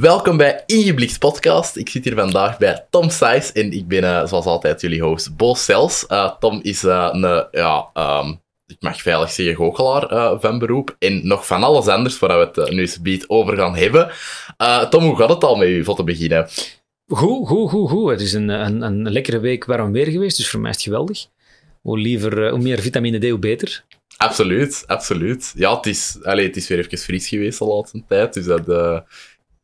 Welkom bij Ingeblikt Podcast. Ik zit hier vandaag bij Tom Sijs en ik ben uh, zoals altijd jullie host Bo Sels. Uh, Tom is uh, een, ja, um, ik mag veilig zeggen, goochelaar van beroep en nog van alles anders, waar we het nu eens over gaan hebben. Tom, hoe gaat het al met u, voor te beginnen? Goed, goed, goed, goed. Het is een, een, een lekkere week warm weer geweest, dus voor mij is het geweldig. Hoe, liever, hoe meer vitamine D, hoe beter. Absoluut, absoluut. Ja, het is, allez, het is weer even fris geweest de laatste tijd, dus dat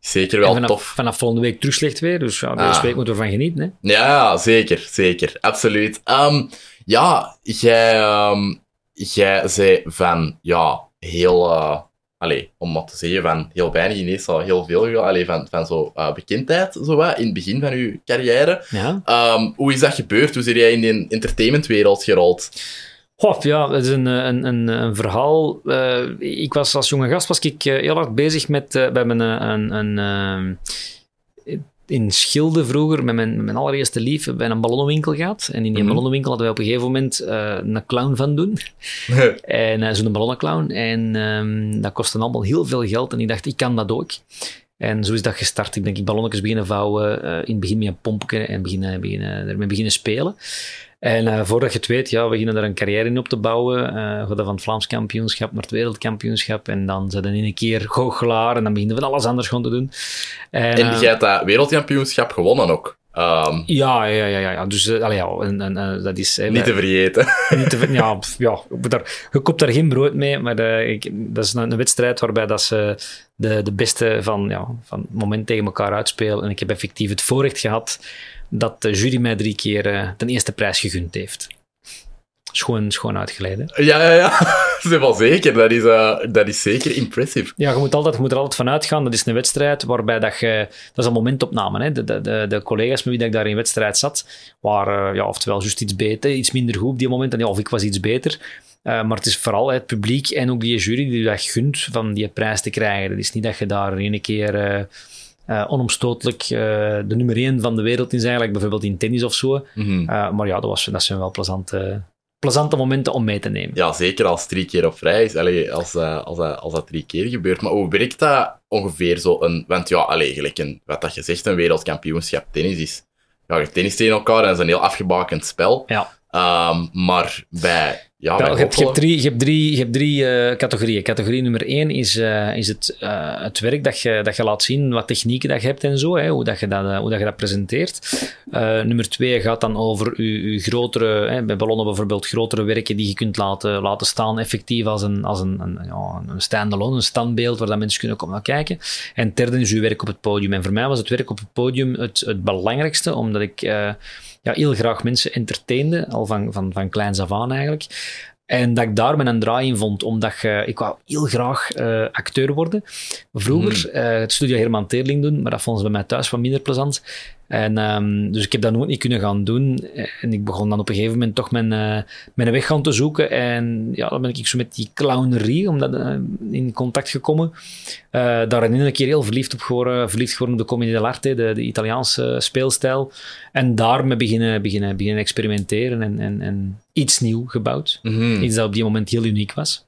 zeker wel vanaf, tof. Vanaf volgende week terug slecht weer, dus ja, deze ah. week moeten we ervan genieten. Hè? Ja, zeker, zeker, absoluut. Um, ja, jij, um, jij zei van, ja, heel... Uh, Allee, om wat te zeggen, van heel weinig ineens al heel veel, allee, van, van zo uh, bekendheid zo wat, in het begin van uw carrière. Ja. Um, hoe is dat gebeurd? Hoe ben jij in de entertainmentwereld gerold? Goh, ja, het is een, een, een, een verhaal. Uh, ik was als jonge gast was ik heel hard bezig met uh, bij mijn een, een, in Schilde vroeger met mijn, mijn allereerste lief bij een ballonnenwinkel gehad. En in die mm -hmm. ballonnenwinkel hadden we op een gegeven moment een clown van doen. en zo'n ballonnenclown. En um, dat kostte allemaal heel veel geld. En ik dacht, ik kan dat ook. En zo is dat gestart. Ik denk, ik ballonnetjes beginnen vouwen. in het begin met een pompje en beginnen, beginnen, ermee beginnen spelen. En uh, voordat je het weet, ja, we beginnen daar een carrière in op te bouwen. Uh, van het Vlaams kampioenschap naar het wereldkampioenschap. En dan zijn we in een keer goochelaar en dan beginnen we alles anders gewoon te doen. En, en uh, jij hebt dat wereldkampioenschap gewonnen ook? Um, ja, ja, ja, ja, ja. Dus allee, ja, en, en, dat is... niet te vergeten. Niet te, ja, ja daar, je koopt daar geen brood mee, maar ik, dat is een, een, wedstrijd waarbij dat ze de, de beste van, ja, van het moment tegen elkaar uitspelen. En ik heb effectief het voorrecht gehad dat de jury mij drie keer uh, de eerste prijs gegund heeft. Schoon, schoon uitgeleden. Ja, ja, ja. Dat is wel zeker. Dat is, uh, dat is zeker impressive. Ja, je moet, altijd, je moet er altijd van uitgaan. Dat is een wedstrijd waarbij dat je... Dat is een momentopname. Hè. De, de, de, de collega's met wie ik daar in wedstrijd zat, waren ja, oftewel juist iets beter, iets minder goed op die moment. En ja, of ik was iets beter. Uh, maar het is vooral het publiek en ook die jury die dat gunt van die prijs te krijgen. Het is niet dat je daar in een keer... Uh, uh, onomstotelijk uh, de nummer 1 van de wereld zijn, eigenlijk bijvoorbeeld in tennis of zo. Mm -hmm. uh, maar ja, dat, was, dat zijn wel plezante, plezante momenten om mee te nemen. Ja, zeker als drie keer op vrij is. Allee, als, als, dat, als dat drie keer gebeurt. Maar hoe werkt dat ongeveer zo? Een, want ja, allee, gelijk een, wat dat je zegt, een wereldkampioenschap tennis is. Ja, je tennis tegen elkaar en dat is een heel afgebakend spel. Ja. Um, maar bij ja, je, hebt, je, hebt drie, je hebt drie, je hebt drie uh, categorieën. Categorie nummer één is, uh, is het, uh, het werk dat je, dat je laat zien, wat technieken dat je hebt en zo, hè, hoe, dat je dat, hoe dat je dat presenteert. nummer twee gaat dan over je, je grotere, hè, bij ballonnen bijvoorbeeld, grotere werken die je kunt laten, laten staan, effectief als een, als een, een, ja, een standalone, een standbeeld waar dat mensen kunnen komen kijken. En derde is je werk op het podium. En voor mij was het werk op het podium het, het belangrijkste, omdat ik ja, heel graag mensen entertainde, al van, van, van kleins af aan eigenlijk. En dat ik daar mijn draai in vond, omdat je, ik wou heel graag uh, acteur worden. Vroeger, mm. uh, het studio Herman Teerling doen, maar dat vonden ze bij mij thuis wat minder plezant. En, um, dus ik heb dat nooit niet kunnen gaan doen. En ik begon dan op een gegeven moment toch mijn, uh, mijn weg gaan te zoeken. En ja, dan ben ik zo met die clownerie omdat, uh, in contact gekomen. Uh, daarin een keer heel verliefd op geworden, verliefd geworden op de comedie dell'arte, de, de Italiaanse speelstijl. En daarmee beginnen, beginnen, beginnen experimenteren en, en, en iets nieuw gebouwd. Mm -hmm. Iets dat op die moment heel uniek was.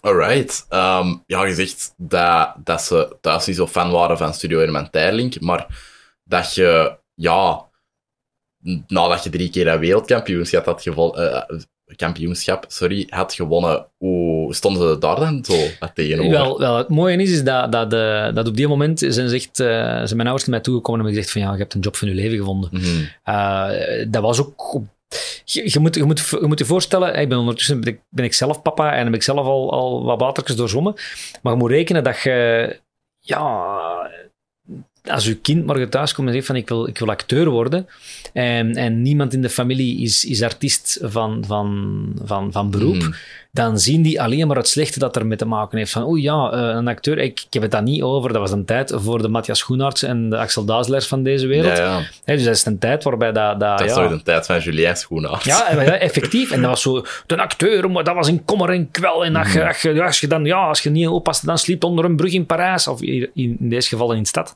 Alright. Um, ja, je zegt dat, dat ze thuis niet zo fan waren van Studio Herman Teirlink, maar dat je, ja, nadat je drie keer een wereldkampioenschap had gewonnen, uh, kampioenschap, sorry, had gewonnen, hoe stonden ze daar dan zo tegenover? Wel, wel, het mooie is, is dat, dat, uh, dat op die moment zijn, zegt, uh, zijn mijn ouders naar mij toegekomen en hebben gezegd van ja, je hebt een job van je leven gevonden. Mm -hmm. uh, dat was ook... Je, je, moet, je, moet, je moet je voorstellen, ik ben ondertussen ben ik, ben ik zelf papa en heb ik zelf al, al wat watertjes doorzwommen, maar je moet rekenen dat je... Ja, als uw kind morgen thuis komt en zegt van ik wil, ik wil acteur worden en, en niemand in de familie is, is artiest van, van, van, van beroep, mm. Dan zien die alleen maar het slechte dat er mee te maken heeft. Van, oeh ja, een acteur, ik, ik heb het daar niet over. Dat was een tijd voor de Matthias Schoenaerts en de Axel Daaslers van deze wereld. Ja, ja. He, dus dat is een tijd waarbij dat... Dat, dat is ja, toch een tijd van Julien Schoenaerts. Ja, effectief. En dat was zo, de acteur, maar dat was in kommer en kwel. En als je, als je, als je dan, ja, als je niet oppaste, dan sliep onder een brug in Parijs. Of in, in deze geval in de stad.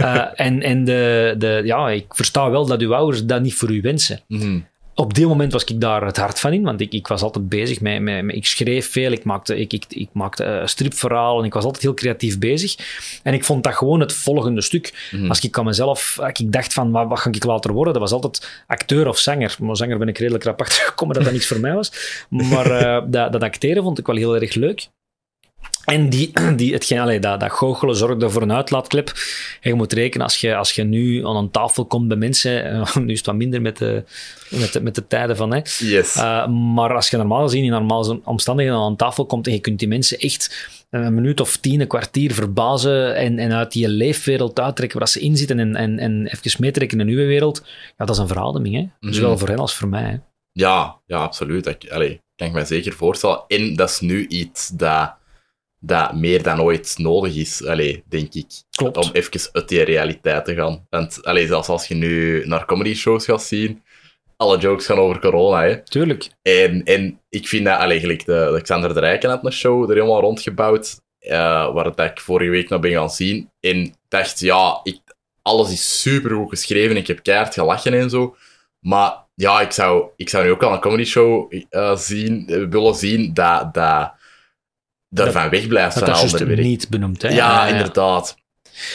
uh, en en de, de, ja, ik versta wel dat uw ouders dat niet voor u wensen. Mm -hmm. Op dit moment was ik daar het hart van in, want ik, ik was altijd bezig met, met, met- Ik schreef veel, ik maakte, ik, ik, ik maakte eh, stripverhalen, ik was altijd heel creatief bezig. En ik vond dat gewoon het volgende stuk. Mhm. Als ik aan mezelf... als ik dacht van, wat, wat ga ik later worden? Dat was altijd acteur of zanger. Maar zanger ben ik redelijk rap achtergekomen dat dat niets voor mij was. Maar eh, dat, dat acteren vond ik wel heel erg leuk. En die, die, hetgeen, allee, dat, dat goochelen zorgde voor een uitlaatklep. En je moet rekenen, als je, als je nu aan een tafel komt bij mensen, eh, nu is het wat minder met de, met de, met de tijden van, hè. Yes. Uh, maar als je normaal gezien in normale omstandigheden aan een tafel komt en je kunt die mensen echt een minuut of tien, een kwartier verbazen en, en uit die leefwereld uittrekken waar ze in zitten en, en, en even meetrekken in een nieuwe wereld, ja, dat is een verademing, hè. Mhm. Zowel voor hen als voor mij, hè. Ja, ja, absoluut. Dat allee, kan ik me zeker voorstellen. En dat is nu iets dat, dat meer dan ooit nodig is, allee, denk ik. Klopt. Om even uit die realiteit te gaan. Want allee, zelfs als je nu naar comedy shows gaat zien, alle jokes gaan over corona. Hè. Tuurlijk. En, en ik vind dat, allee, gelijk de, de Xander de Rijken had een show er helemaal rondgebouwd, eh, waar dat ik vorige week nog ben gaan zien. En dacht, ja, ik, alles is super goed geschreven, ik heb keihard gelachen en zo. Maar ja, ik zou, ik zou nu ook al een comedy show eh, zien, eh, willen zien dat, dat, dat van wegblijft Dat van dat juist werk. niet benoemd, hè. Ja, inderdaad.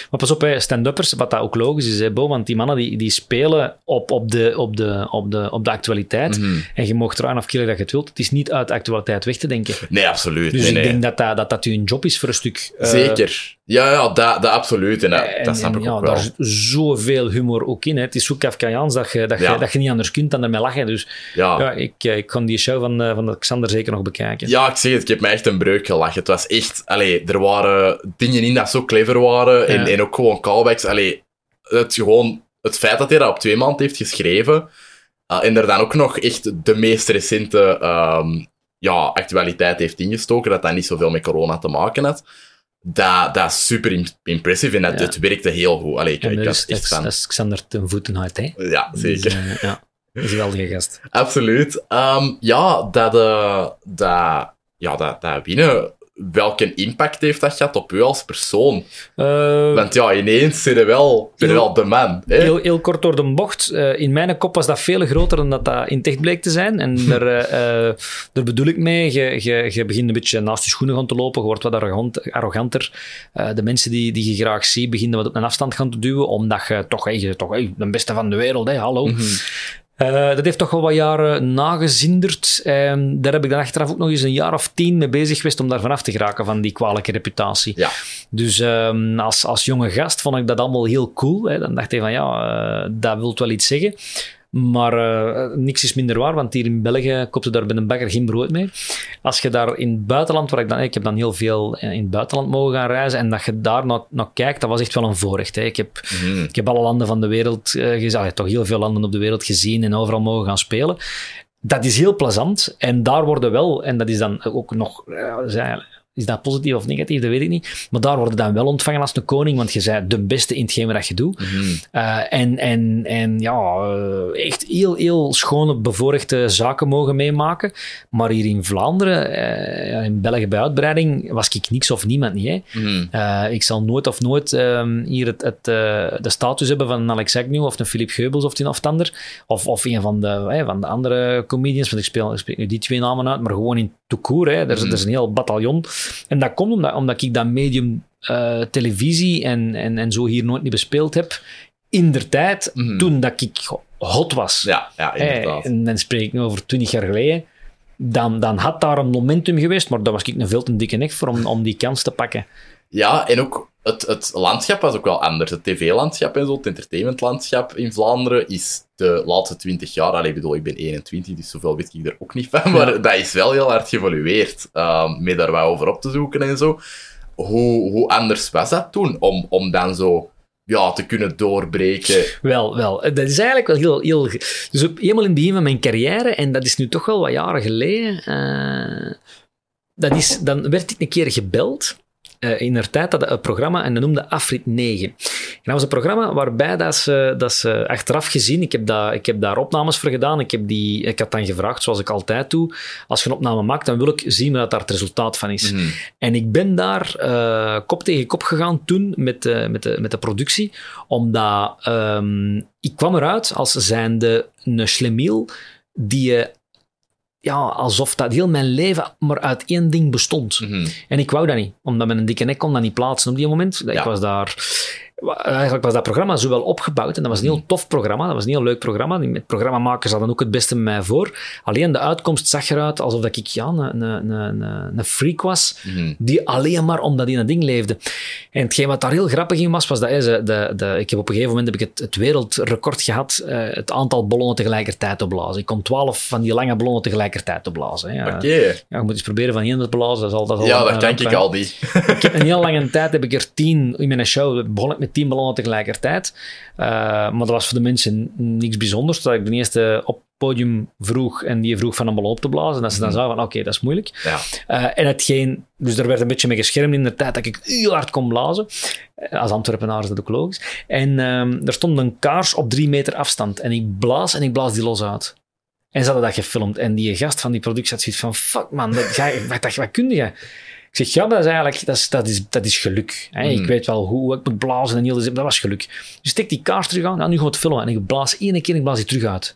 Maar pas op, stand-uppers, wat dat ook logisch is, hè, Bo, want die mannen die, die spelen op, op, de, op, de, op, de, op de actualiteit. Mhm. En je mag eraan of killen dat je het wilt. Het is niet uit de actualiteit weg te denken. Nee, absoluut. Dus nee, ik nee. denk dat dat, dat dat uw job is voor een stuk. eh, Zeker. Ja, ja dat, dat absoluut. En dat, en- dat snap en ik ja, ook wel. Daar zit zoveel humor ook in. Hè. Het is zo Kafkaiaans dat je, dat, je, dat je niet anders kunt dan ermee lachen. Dus Ja. ja, ik, eh, ik kan die show van, eh, van Xander zeker nog bekijken. Ja, ik zeg het, ik heb me echt een breuk gelachen. Het was echt, allee, er waren dingen in dat zo clever waren en, en ook gewoon callbacks. Allee, het, gewoon, het feit dat hij dat op twee maand heeft geschreven uh, en er dan ook nog echt de meest recente ehm, ja, actualiteit heeft ingestoken, dat dat niet zoveel met corona te maken had, dat, dat is super im- impressive en dat, Ja. het werkte heel goed. Allee, ik, ik dat was is, echt fan. dat is Xander ten Voetenhout. Hè. Ja, Dus, zeker. eh, ja, dat is geweldige gast. Absoluut. Ehm, ja, dat, eh, dat, ja dat, dat winnen, welke impact heeft dat gehad op u als persoon? Eh, Want ja, ineens zit je wel, zit je Heel- wel de man. Hè? Heel, heel kort door de bocht. Eh, in mijn kop was dat veel groter dan dat dat in echt bleek te zijn. En daar, eh, daar bedoel ik mee. Je, je, je begint een beetje naast je schoenen gaan te lopen. Je wordt wat arrogant, arroganter. De mensen die, die je graag ziet, beginnen wat op een afstand gaan te duwen. Omdat je toch, hey, je toch hey, de beste van de wereld. Hè, hallo. Mhm. Eh, dat heeft toch wel wat jaren nagezinderd. En daar heb ik dan achteraf ook nog eens een jaar of tien mee bezig geweest om daar vanaf te geraken van die kwalijke reputatie. Ja. Dus ehm, als, als jonge gast vond ik dat allemaal heel cool. Hè. Dan dacht ik van ja, eh, dat wil wel iets zeggen. Maar eh, niks is minder waar, want hier in België kopte daar bij een bakker geen brood mee. Als je daar in het buitenland, waar ik dan, ik heb dan heel veel eh, in het buitenland mogen gaan reizen, en dat je daar naar, naar kijkt, dat was echt wel een voorrecht. Hè. Ik heb Mhm. ik heb alle landen van de wereld eh, gezien, allee, toch heel veel landen op de wereld gezien en overal mogen gaan spelen. Dat is heel plezant en daar worden wel, en dat is dan ook nog, is dat positief of negatief, dat weet ik niet, maar daar worden dan wel ontvangen als een koning, want je bent de beste in hetgeen wat je doet. Mhm. Eh, en, en, en ja, eh, echt heel, heel schone, bevoorrechte zaken mogen meemaken. Maar hier in Vlaanderen, eh, in België bij uitbreiding, was ik niks of niemand niet. Hè. Mhm. Ik zal nooit of nooit ehm, hier het, het, de status hebben van een Alex Agnew of een Philip Geubels of die of het ander. Of, of een van de, van de andere comedians, want ik speel, ik spreek nu die twee namen uit, maar gewoon in toekoor. Hè. Er, is, er is een heel bataljon. En dat komt omdat, omdat ik dat medium eh, televisie en, en, en zo hier nooit niet bespeeld heb. In der tijd, Mhm. toen dat ik hot was. Ja, ja, Hè, inderdaad. en dan spreek ik nu over twintig jaar geleden. Dan, dan had daar een momentum geweest, maar daar was ik een veel te dikke nek voor om, om die kans te pakken. Ja, en ook het, het landschap was ook wel anders. Het tv-landschap en zo, het entertainmentlandschap in Vlaanderen is de laatste twintig jaar... Allee, ik bedoel, ik ben 21, dus zoveel weet ik er ook niet van. Maar dat is wel heel hard geëvolueerd. ehm met daar wat over op te zoeken en zo. Hoe, hoe anders was dat toen? Om, om dan zo ja, te kunnen doorbreken. Wel, wel. Dat is eigenlijk wel heel... heel dus op, helemaal in het begin van mijn carrière, en dat is nu toch wel wat jaren geleden, eh, dat is, dan werd ik een keer gebeld. Eh, in der tijd dat een programma en dat noemde Afrit 9. En dat was een programma waarbij dat ze, dat ze achteraf gezien, ik heb, dat, ik heb daar opnames voor gedaan, ik, heb die, ik had dan gevraagd, zoals ik altijd doe, als je een opname maakt, dan wil ik zien wat daar het resultaat van is. Mhm. En ik ben daar eh, kop tegen kop gegaan toen met, de met, de, met de productie, omdat ehm, ik kwam eruit als zijnde een schlemiel die je ja, alsof dat heel mijn leven maar uit één ding bestond. Mhm. En ik wou dat niet, omdat mijn dikke nek kon dat niet plaatsen op die moment. Ik Ja. was daar... Eigenlijk was dat programma zo wel opgebouwd en dat was een Mhm. heel tof programma. Dat was een heel leuk programma. Die met programmamakers hadden ook het beste met mij voor. Alleen de uitkomst zag eruit alsof dat ik ja, een, een, een, een, freak was, Mhm. die alleen maar omdat hij in dat ding leefde. En hetgeen wat daar heel grappig in was, was dat ze- de, de, ik heb op een gegeven moment heb ik het, het wereldrecord gehad, eh, het aantal ballonnen tegelijkertijd opblazen. Ik kon twaalf van die lange ballonnen tegelijkertijd opblazen. hè. Ja, Oké. ja, je moet eens proberen van één te blazen. Dat is al, dat is Ja, een- dat ramp, ik al niet. Ik heb een heel lange tijd heb ik er tien in mijn show. Begon ik met tien ballonnen tegelijkertijd. Eh, maar dat was voor de mensen niks bijzonders. Dat ik de eerste op het podium vroeg en die vroeg van een ballon op te blazen. En dat ze dan Mhm. zagen van oké, dat is moeilijk. Ja. Eh, en hetgeen, dus er werd een beetje mee geschermd in de tijd dat ik heel hard kon blazen. Eh, Als Antwerpenaar is dat ook logisch. En ehm, er stond een kaars op drie meter afstand. En ik blaas en ik blaas die los uit. En ze hadden dat gefilmd. En die gast van die productie had zoiets van: fuck man, dat, ga, wat, wat, wat kun je? Ik zeg, ja, dat is eigenlijk dat is, dat is, dat is geluk. Hè? Ik weet wel hoe ik moet blazen en heel, dat was geluk. Dus stek die kaars terug aan, nou, nu gaan we het filmen. En ik blaas één keer en ik blaas die terug uit.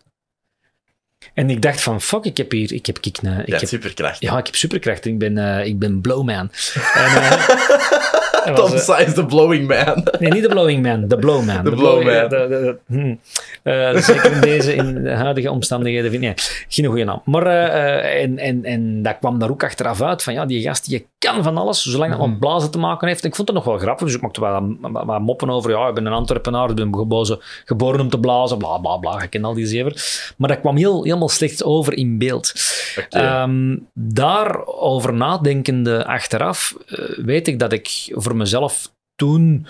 En ik dacht van, fuck, ik heb hier, ik heb, ik, ik Ja, heb superkracht. ja, ik heb superkrachten. Ik ben, eh, ik ben Blowman. En, eh, dat was, Tom eh, Size, the blowing man. nee, niet de Blowing Man, de Blowman. De Blowman. blow- hm. Eh, zeker in deze in de huidige omstandigheden vind ik nee, geen goede naam. Maar en, en, en dat kwam daar ook achteraf uit van ja, die gast die kan van alles, zolang het Mhm. met blazen te maken heeft. En ik vond het nog wel grappig, dus ik maakte wel wat, moppen over. Ja, ik ben een Antwerpenaar, ik ben gebozen, geboren om te blazen, bla bla bla. Ik ken al die zever. Maar dat kwam heel, helemaal slecht over in beeld. Oké. Ehm, daarover nadenkende achteraf, eh, weet ik dat ik voor mezelf toen,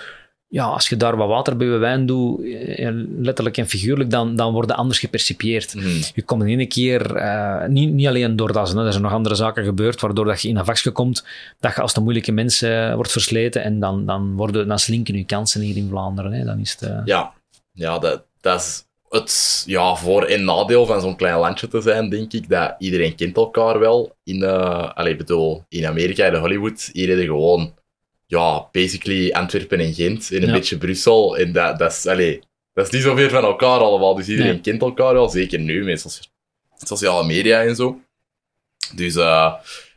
ja, als je daar wat water bij wijn doet, eh, letterlijk en figuurlijk, dan, dan word je anders gepercipieerd. Mhm. Je komt in één keer, eh, niet, niet alleen door dat, er zijn nog andere zaken gebeurd, waardoor dat je in een vakje komt, dat je als de moeilijke mens eh, wordt versleten en dan, dan, worden, dan slinken je kansen hier in Vlaanderen. Hè. Dan is het, Ja, ja dat, dat is het ja, voor- en nadeel van zo'n klein landje te zijn, denk ik. Dat iedereen kent elkaar wel. In, eh allee, ik bedoel, in Amerika, in Hollywood, hier reden gewoon, ja, basically Antwerpen en Gent en een Ja. beetje Brussel. En dat, dat, is, allee, dat is niet zo ver van elkaar allemaal. Dus iedereen Nee. kent elkaar wel, zeker nu met socia- sociale media en zo. Dus eh,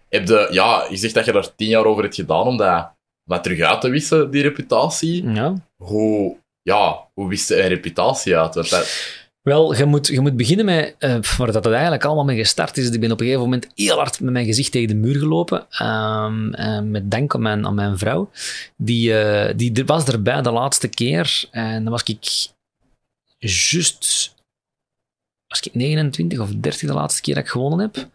heb de, ja, je zegt dat je er tien jaar over hebt gedaan om dat wat terug uit te wissen, die reputatie ja. hoe, ja, hoe wist je een reputatie uit? Want dat, Wel, je moet, je moet beginnen met waar dat het eigenlijk allemaal mee gestart is. Ik ben op een gegeven moment heel hard met mijn gezicht tegen de muur gelopen. ehm, eh, met dank aan mijn, vrouw. Die, eh, die was erbij de laatste keer. En dan was ik juist was ik 29 of 30 de laatste keer dat ik gewonnen heb.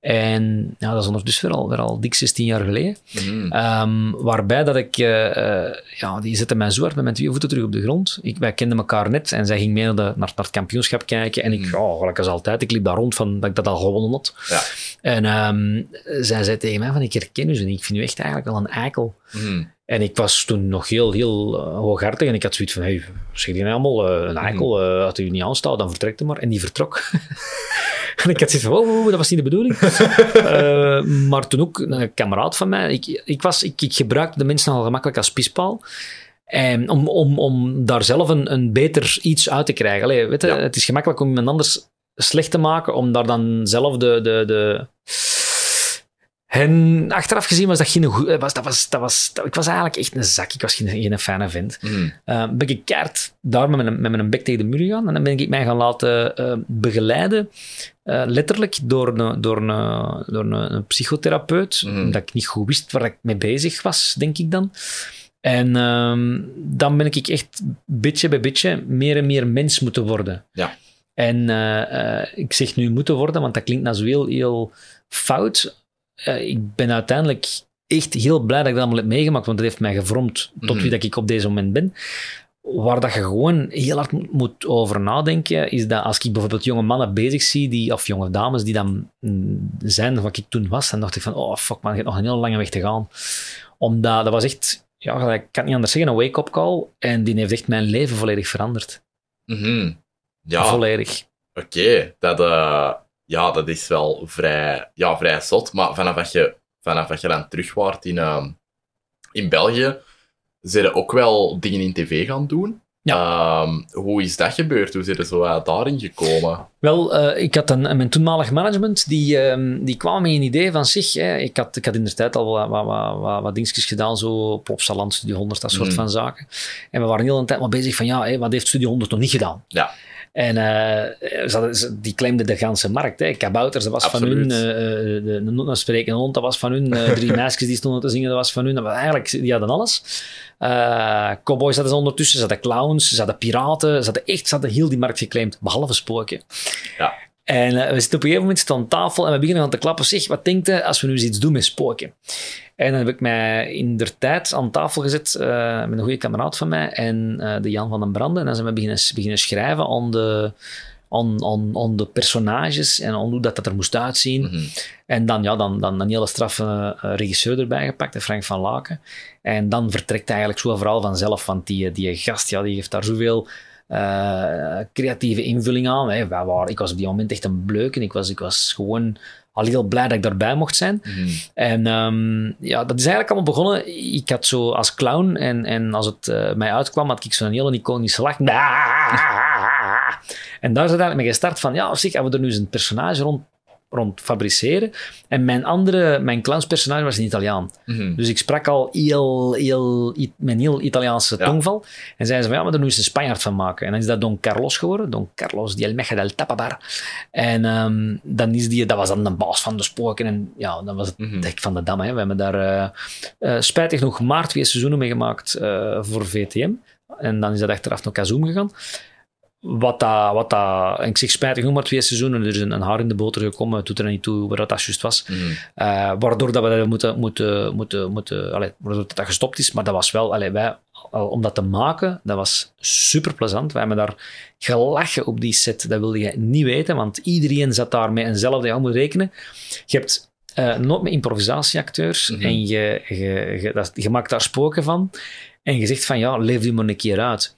En ja, dat is ondertussen weer al, weer al dik 16 jaar geleden. Mhm. Ehm, waarbij dat ik, eh, eh, ja, die zette mij zo hard met mijn twee voeten terug op de grond. Ik, wij kenden elkaar net en zij ging mee naar, de, naar, naar het kampioenschap kijken. En ik, Mhm. ja, gelijk als altijd, ik liep daar rond van dat ik dat al gewonnen had. Ja. En ehm, zij zei tegen mij van, ik herken u en ik vind u echt eigenlijk wel een eikel. Mhm. En ik was toen nog heel, heel eh, hooghartig en ik had zoiets van, hey, zeg die nou allemaal, een eikel, eh, als u niet aanstaat, dan vertrekt u maar. En die vertrok. en ik had zoiets van, oh, oh, dat was niet de bedoeling. Eh, maar toen ook een kameraad van mij, ik, ik, was, ik, ik gebruikte de mensen al gemakkelijk als pispaal. En om, om, om daar zelf een, een beter iets uit te krijgen. Allee, weet je, Ja. Het is gemakkelijk om iemand anders slecht te maken, om daar dan zelf de, de, de, en achteraf gezien was dat geen goe- was, dat was, dat was, dat- ik was eigenlijk echt een zak. Ik was geen, geen fijne vent. Eh, ben ik keihard daar met mijn, met mijn bek tegen de muur gegaan. En dan ben ik mij gaan laten eh, begeleiden, eh, letterlijk door, een, door, een, door een, een psychotherapeut. Omdat ik niet goed wist waar ik mee bezig was, denk ik dan. En ehm, dan ben ik echt beetje bij beetje meer en meer mens moeten worden. Ja. En eh, eh, ik zeg nu moeten worden, want dat klinkt nou zo heel, heel fout. Eh, ik ben uiteindelijk echt heel blij dat ik dat allemaal heb meegemaakt, want dat heeft mij gevormd tot Mhm. wie dat ik op deze moment ben. Waar dat je gewoon heel hard moet- over nadenken, is dat als ik bijvoorbeeld jonge mannen bezig zie, die, of jonge dames die dan mm, zijn wat ik toen was, dan dacht ik van, oh fuck man, je hebt nog een heel lange weg te gaan. Omdat, dat was echt, ja, ik kan het niet anders zeggen, een wake-up call. En die heeft echt mijn leven volledig veranderd. Mhm. Ja, Volledig. oké. Dat, eh, ja, dat is wel vrij, ja, vrij zot. Maar vanaf dat je, vanaf dat je dan terugwaart in, ehm, in België, zijn er ook wel dingen in tv gaan doen? Ja. Ehm, hoe is dat gebeurd? Hoe zijn er zo uh, daarin gekomen? Wel, uh, ik had een, mijn toenmalig management, die, um, die kwam met een idee van zich. Hè, ik, had, ik had in de tijd al wat, wat, wat, wat, dingetjes gedaan, zo op Saland, Studio 100, dat soort Mm. van zaken. En we waren heel een tijd maar bezig van, ja, hè, wat heeft Studio 100 nog niet gedaan? Ja. En uh, ze, die claimde de ganse markt. Hè. Kabouters, dat was Absoluut. van hun. Uh, de, de, de sprekende hond, dat was van hun. Uh, drie meisjes die stonden te zingen, dat was van hun. Dat was eigenlijk, die hadden alles. Cowboys hadden ze ondertussen, ze hadden clowns, ze hadden piraten. Ze hadden echt, ze hadden heel die markt geclaimd, behalve spoken. Ja. En uh, we zitten op een gegeven moment zitten aan tafel en we beginnen aan te klappen. Zeg, wat denkt je als we nu eens iets doen met spoken? En dan heb ik mij in der tijd aan tafel gezet uh, met een goede kameraad van mij en uh, de Jan van den Branden. En dan zijn we beginnen, beginnen schrijven aan de, aan, aan, aan de personages en aan hoe dat, dat er moest uitzien. Mm -hmm. En dan, ja, dan, dan een hele straffe regisseur erbij gepakt, Frank van Laken. En dan vertrekt eigenlijk zo vooral vanzelf, want die, die gast ja, die heeft daar zoveel uh, creatieve invulling aan. Hè. Wij waren, ik was op die moment echt een bleuk en ik was, ik was gewoon al heel blij dat ik daarbij mocht zijn. Mm -hmm. En um, ja, dat is eigenlijk allemaal begonnen. Ik had zo als clown en, en als het uh, mij uitkwam, had ik zo'n hele iconische lach. En daar is het eigenlijk mee gestart van, ja, zeg, hebben we er nu eens een personage rond, rond fabriceren. En mijn andere, mijn clownspersonage was een Italiaan. Mm -hmm. Dus ik sprak al heel, heel, een heel Italiaanse Ja. tongval. En zeiden ze van, ja, maar er nu eens een Spanjaard van maken. En dan is dat Don Carlos geworden. Don Carlos die Almeja del Tapabar. En um, dan is die, dat was dan de baas van de spoken. En ja, dan was het Mm -hmm. dek van de dam. Hè. We hebben daar uh, uh, spijtig nog maar twee seizoenen mee gemaakt uh, voor VTM. En dan is dat achteraf naar Kazoom gegaan. Wat dat, wat dat, ik zeg spijtig nog maar twee seizoenen, er is een, een haar in de boter gekomen, het doet er niet toe waar dat juist was. Mm -hmm. uh, waardoor dat we dat moeten, moeten, moeten, moeten allee, waardoor dat gestopt is, maar dat was wel, allee, wij, om dat te maken, dat was super plezant. Wij hebben daar gelachen op die set, dat wilde je niet weten, want iedereen zat daar met eenzelfde, je moet rekenen. Je hebt uh, nooit met improvisatieacteurs Mhm. mm -hmm. en je, je, je, dat, je maakt daar spoken van en je zegt van ja, leef die maar een keer uit.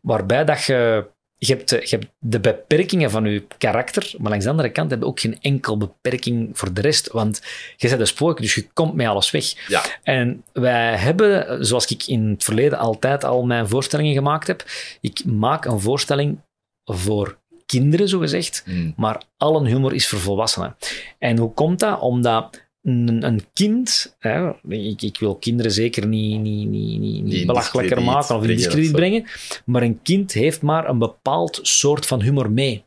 Waarbij dat je je hebt, je hebt de beperkingen van je karakter, maar langs de andere kant heb je ook geen enkel beperking voor de rest. Want je bent een spook, dus je komt met alles weg. Ja. En wij hebben, zoals ik in het verleden altijd al mijn voorstellingen gemaakt heb, ik maak een voorstelling voor kinderen, zogezegd, Mm. maar alle humor is voor volwassenen. En hoe komt dat? Omdat een, een kind, hè, ik, ik, wil kinderen zeker niet, niet, niet, niet, niet belachelijker maken of in discrediet brengen, maar een kind heeft maar een bepaald soort van humor mee.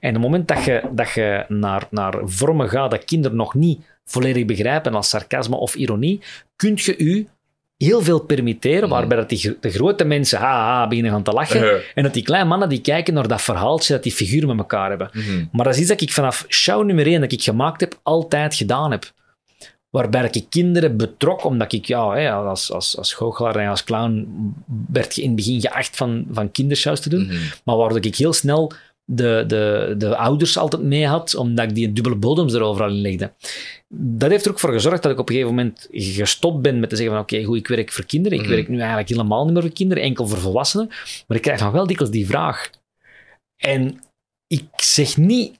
En op het moment dat je, dat je naar, naar vormen gaat dat kinderen nog niet volledig begrijpen als sarcasme of ironie, kun je u heel veel permitteren, waarbij dat die, de grote mensen ha, ha, beginnen gaan te lachen, Uh, en dat die kleine mannen die kijken naar dat verhaaltje dat die figuren met elkaar hebben. mm -hmm. Maar dat is iets dat ik vanaf show nummer 1 dat ik gemaakt heb, altijd gedaan heb. Waarbij ik kinderen betrok, omdat ik ja, hè, als, als, als goochelaar en als clown werd in het begin geacht van, van kindershows te doen. Mm -hmm. Maar waardoor ik heel snel de, de, de ouders altijd mee had, omdat ik die dubbele bodems er overal in legde. Dat heeft er ook voor gezorgd dat ik op een gegeven moment gestopt ben met te zeggen van oké, okay, goed, ik werk voor kinderen. Ik Mhm. werk nu eigenlijk helemaal niet meer voor kinderen, enkel voor volwassenen. Maar ik krijg nog wel dikwijls die vraag. En ik zeg niet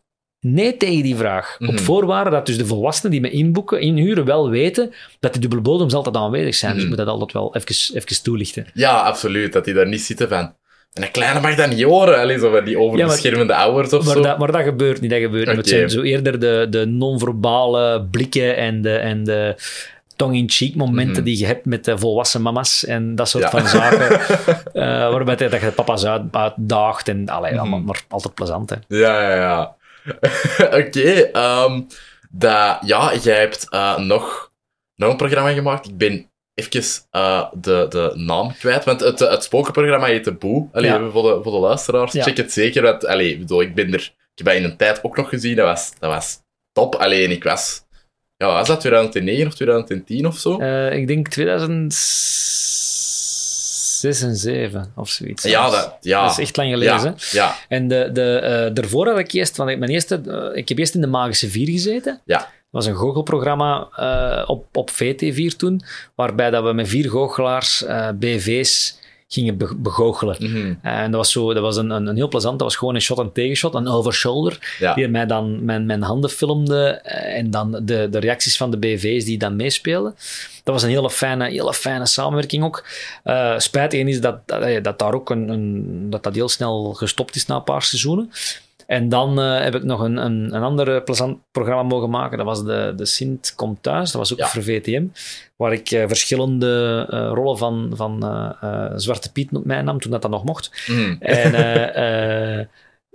nee tegen die vraag. Op Mhm. voorwaarde dat dus de volwassenen die me inboeken, inhuren, wel weten dat die dubbele bodems altijd aanwezig zijn. Dus ik Mhm. moet dat altijd wel even, even toelichten. Ja, absoluut. Dat die daar niet zitten van... En een kleine mag dat niet horen, Allee, zo van die overbeschermende ouders of Maar zo. dat, maar dat gebeurt niet. Dat gebeurt niet. Het zijn zo eerder de, de non-verbale blikken en de, en de tongue-in-cheek momenten Mhm. die je hebt met de volwassen mama's en dat soort Ja. van zaken. eh, waarbij dat je papa's uit, uitdaagt en allee, allemaal, maar altijd plezant. Hè. Ja, ja, ja. Oké, ehm, dat- ja, jij hebt eh, nog, nog een programma gemaakt. Ik ben even eh, de, de naam kwijt, want het, het spokenprogramma heet De Boe. Allee, Ja. voor, de, voor de luisteraars, Ja. check het zeker. Want, allee, ik bedoel, ik ben er... Ik heb dat in een tijd ook nog gezien, dat was, dat was top. Alleen ik was... Ja, was dat 2009 of 2010 of zo? Eh, ik denk 2006 en 7 of zoiets. ja, dat, ja. Dat is echt lang geleden. ja, ja, En de, de, eh, daarvoor had ik eerst, want ik, mijn eerste, eh, ik heb eerst in de Magische Vier gezeten. Ja. Dat was een goochelprogramma eh, op, op VT4 toen, waarbij dat we met vier goochelaars, BV's, gingen be- begoochelen. Mhm. En dat was, zo, dat was een, een, een heel plezant, dat was gewoon een shot en tegenshot, een over-shoulder, Ja. die mij dan mijn, mijn handen filmde eh, en dan de, de reacties van de BV's die dan meespeelden. Dat was een hele fijne, hele fijne samenwerking ook. Eh spijtig is dat, dat, eh, dat daar ook een, een, dat dat heel snel gestopt is na een paar seizoenen. En dan eh, heb ik nog een, een, een ander eh, plezant programma mogen maken. Dat was de, de Sint Komt Thuis. Dat was ook Ja. voor VTM. Waar ik eh, verschillende rollen van, van Zwarte Piet op mij nam, toen dat, dat nog mocht. Mhm. En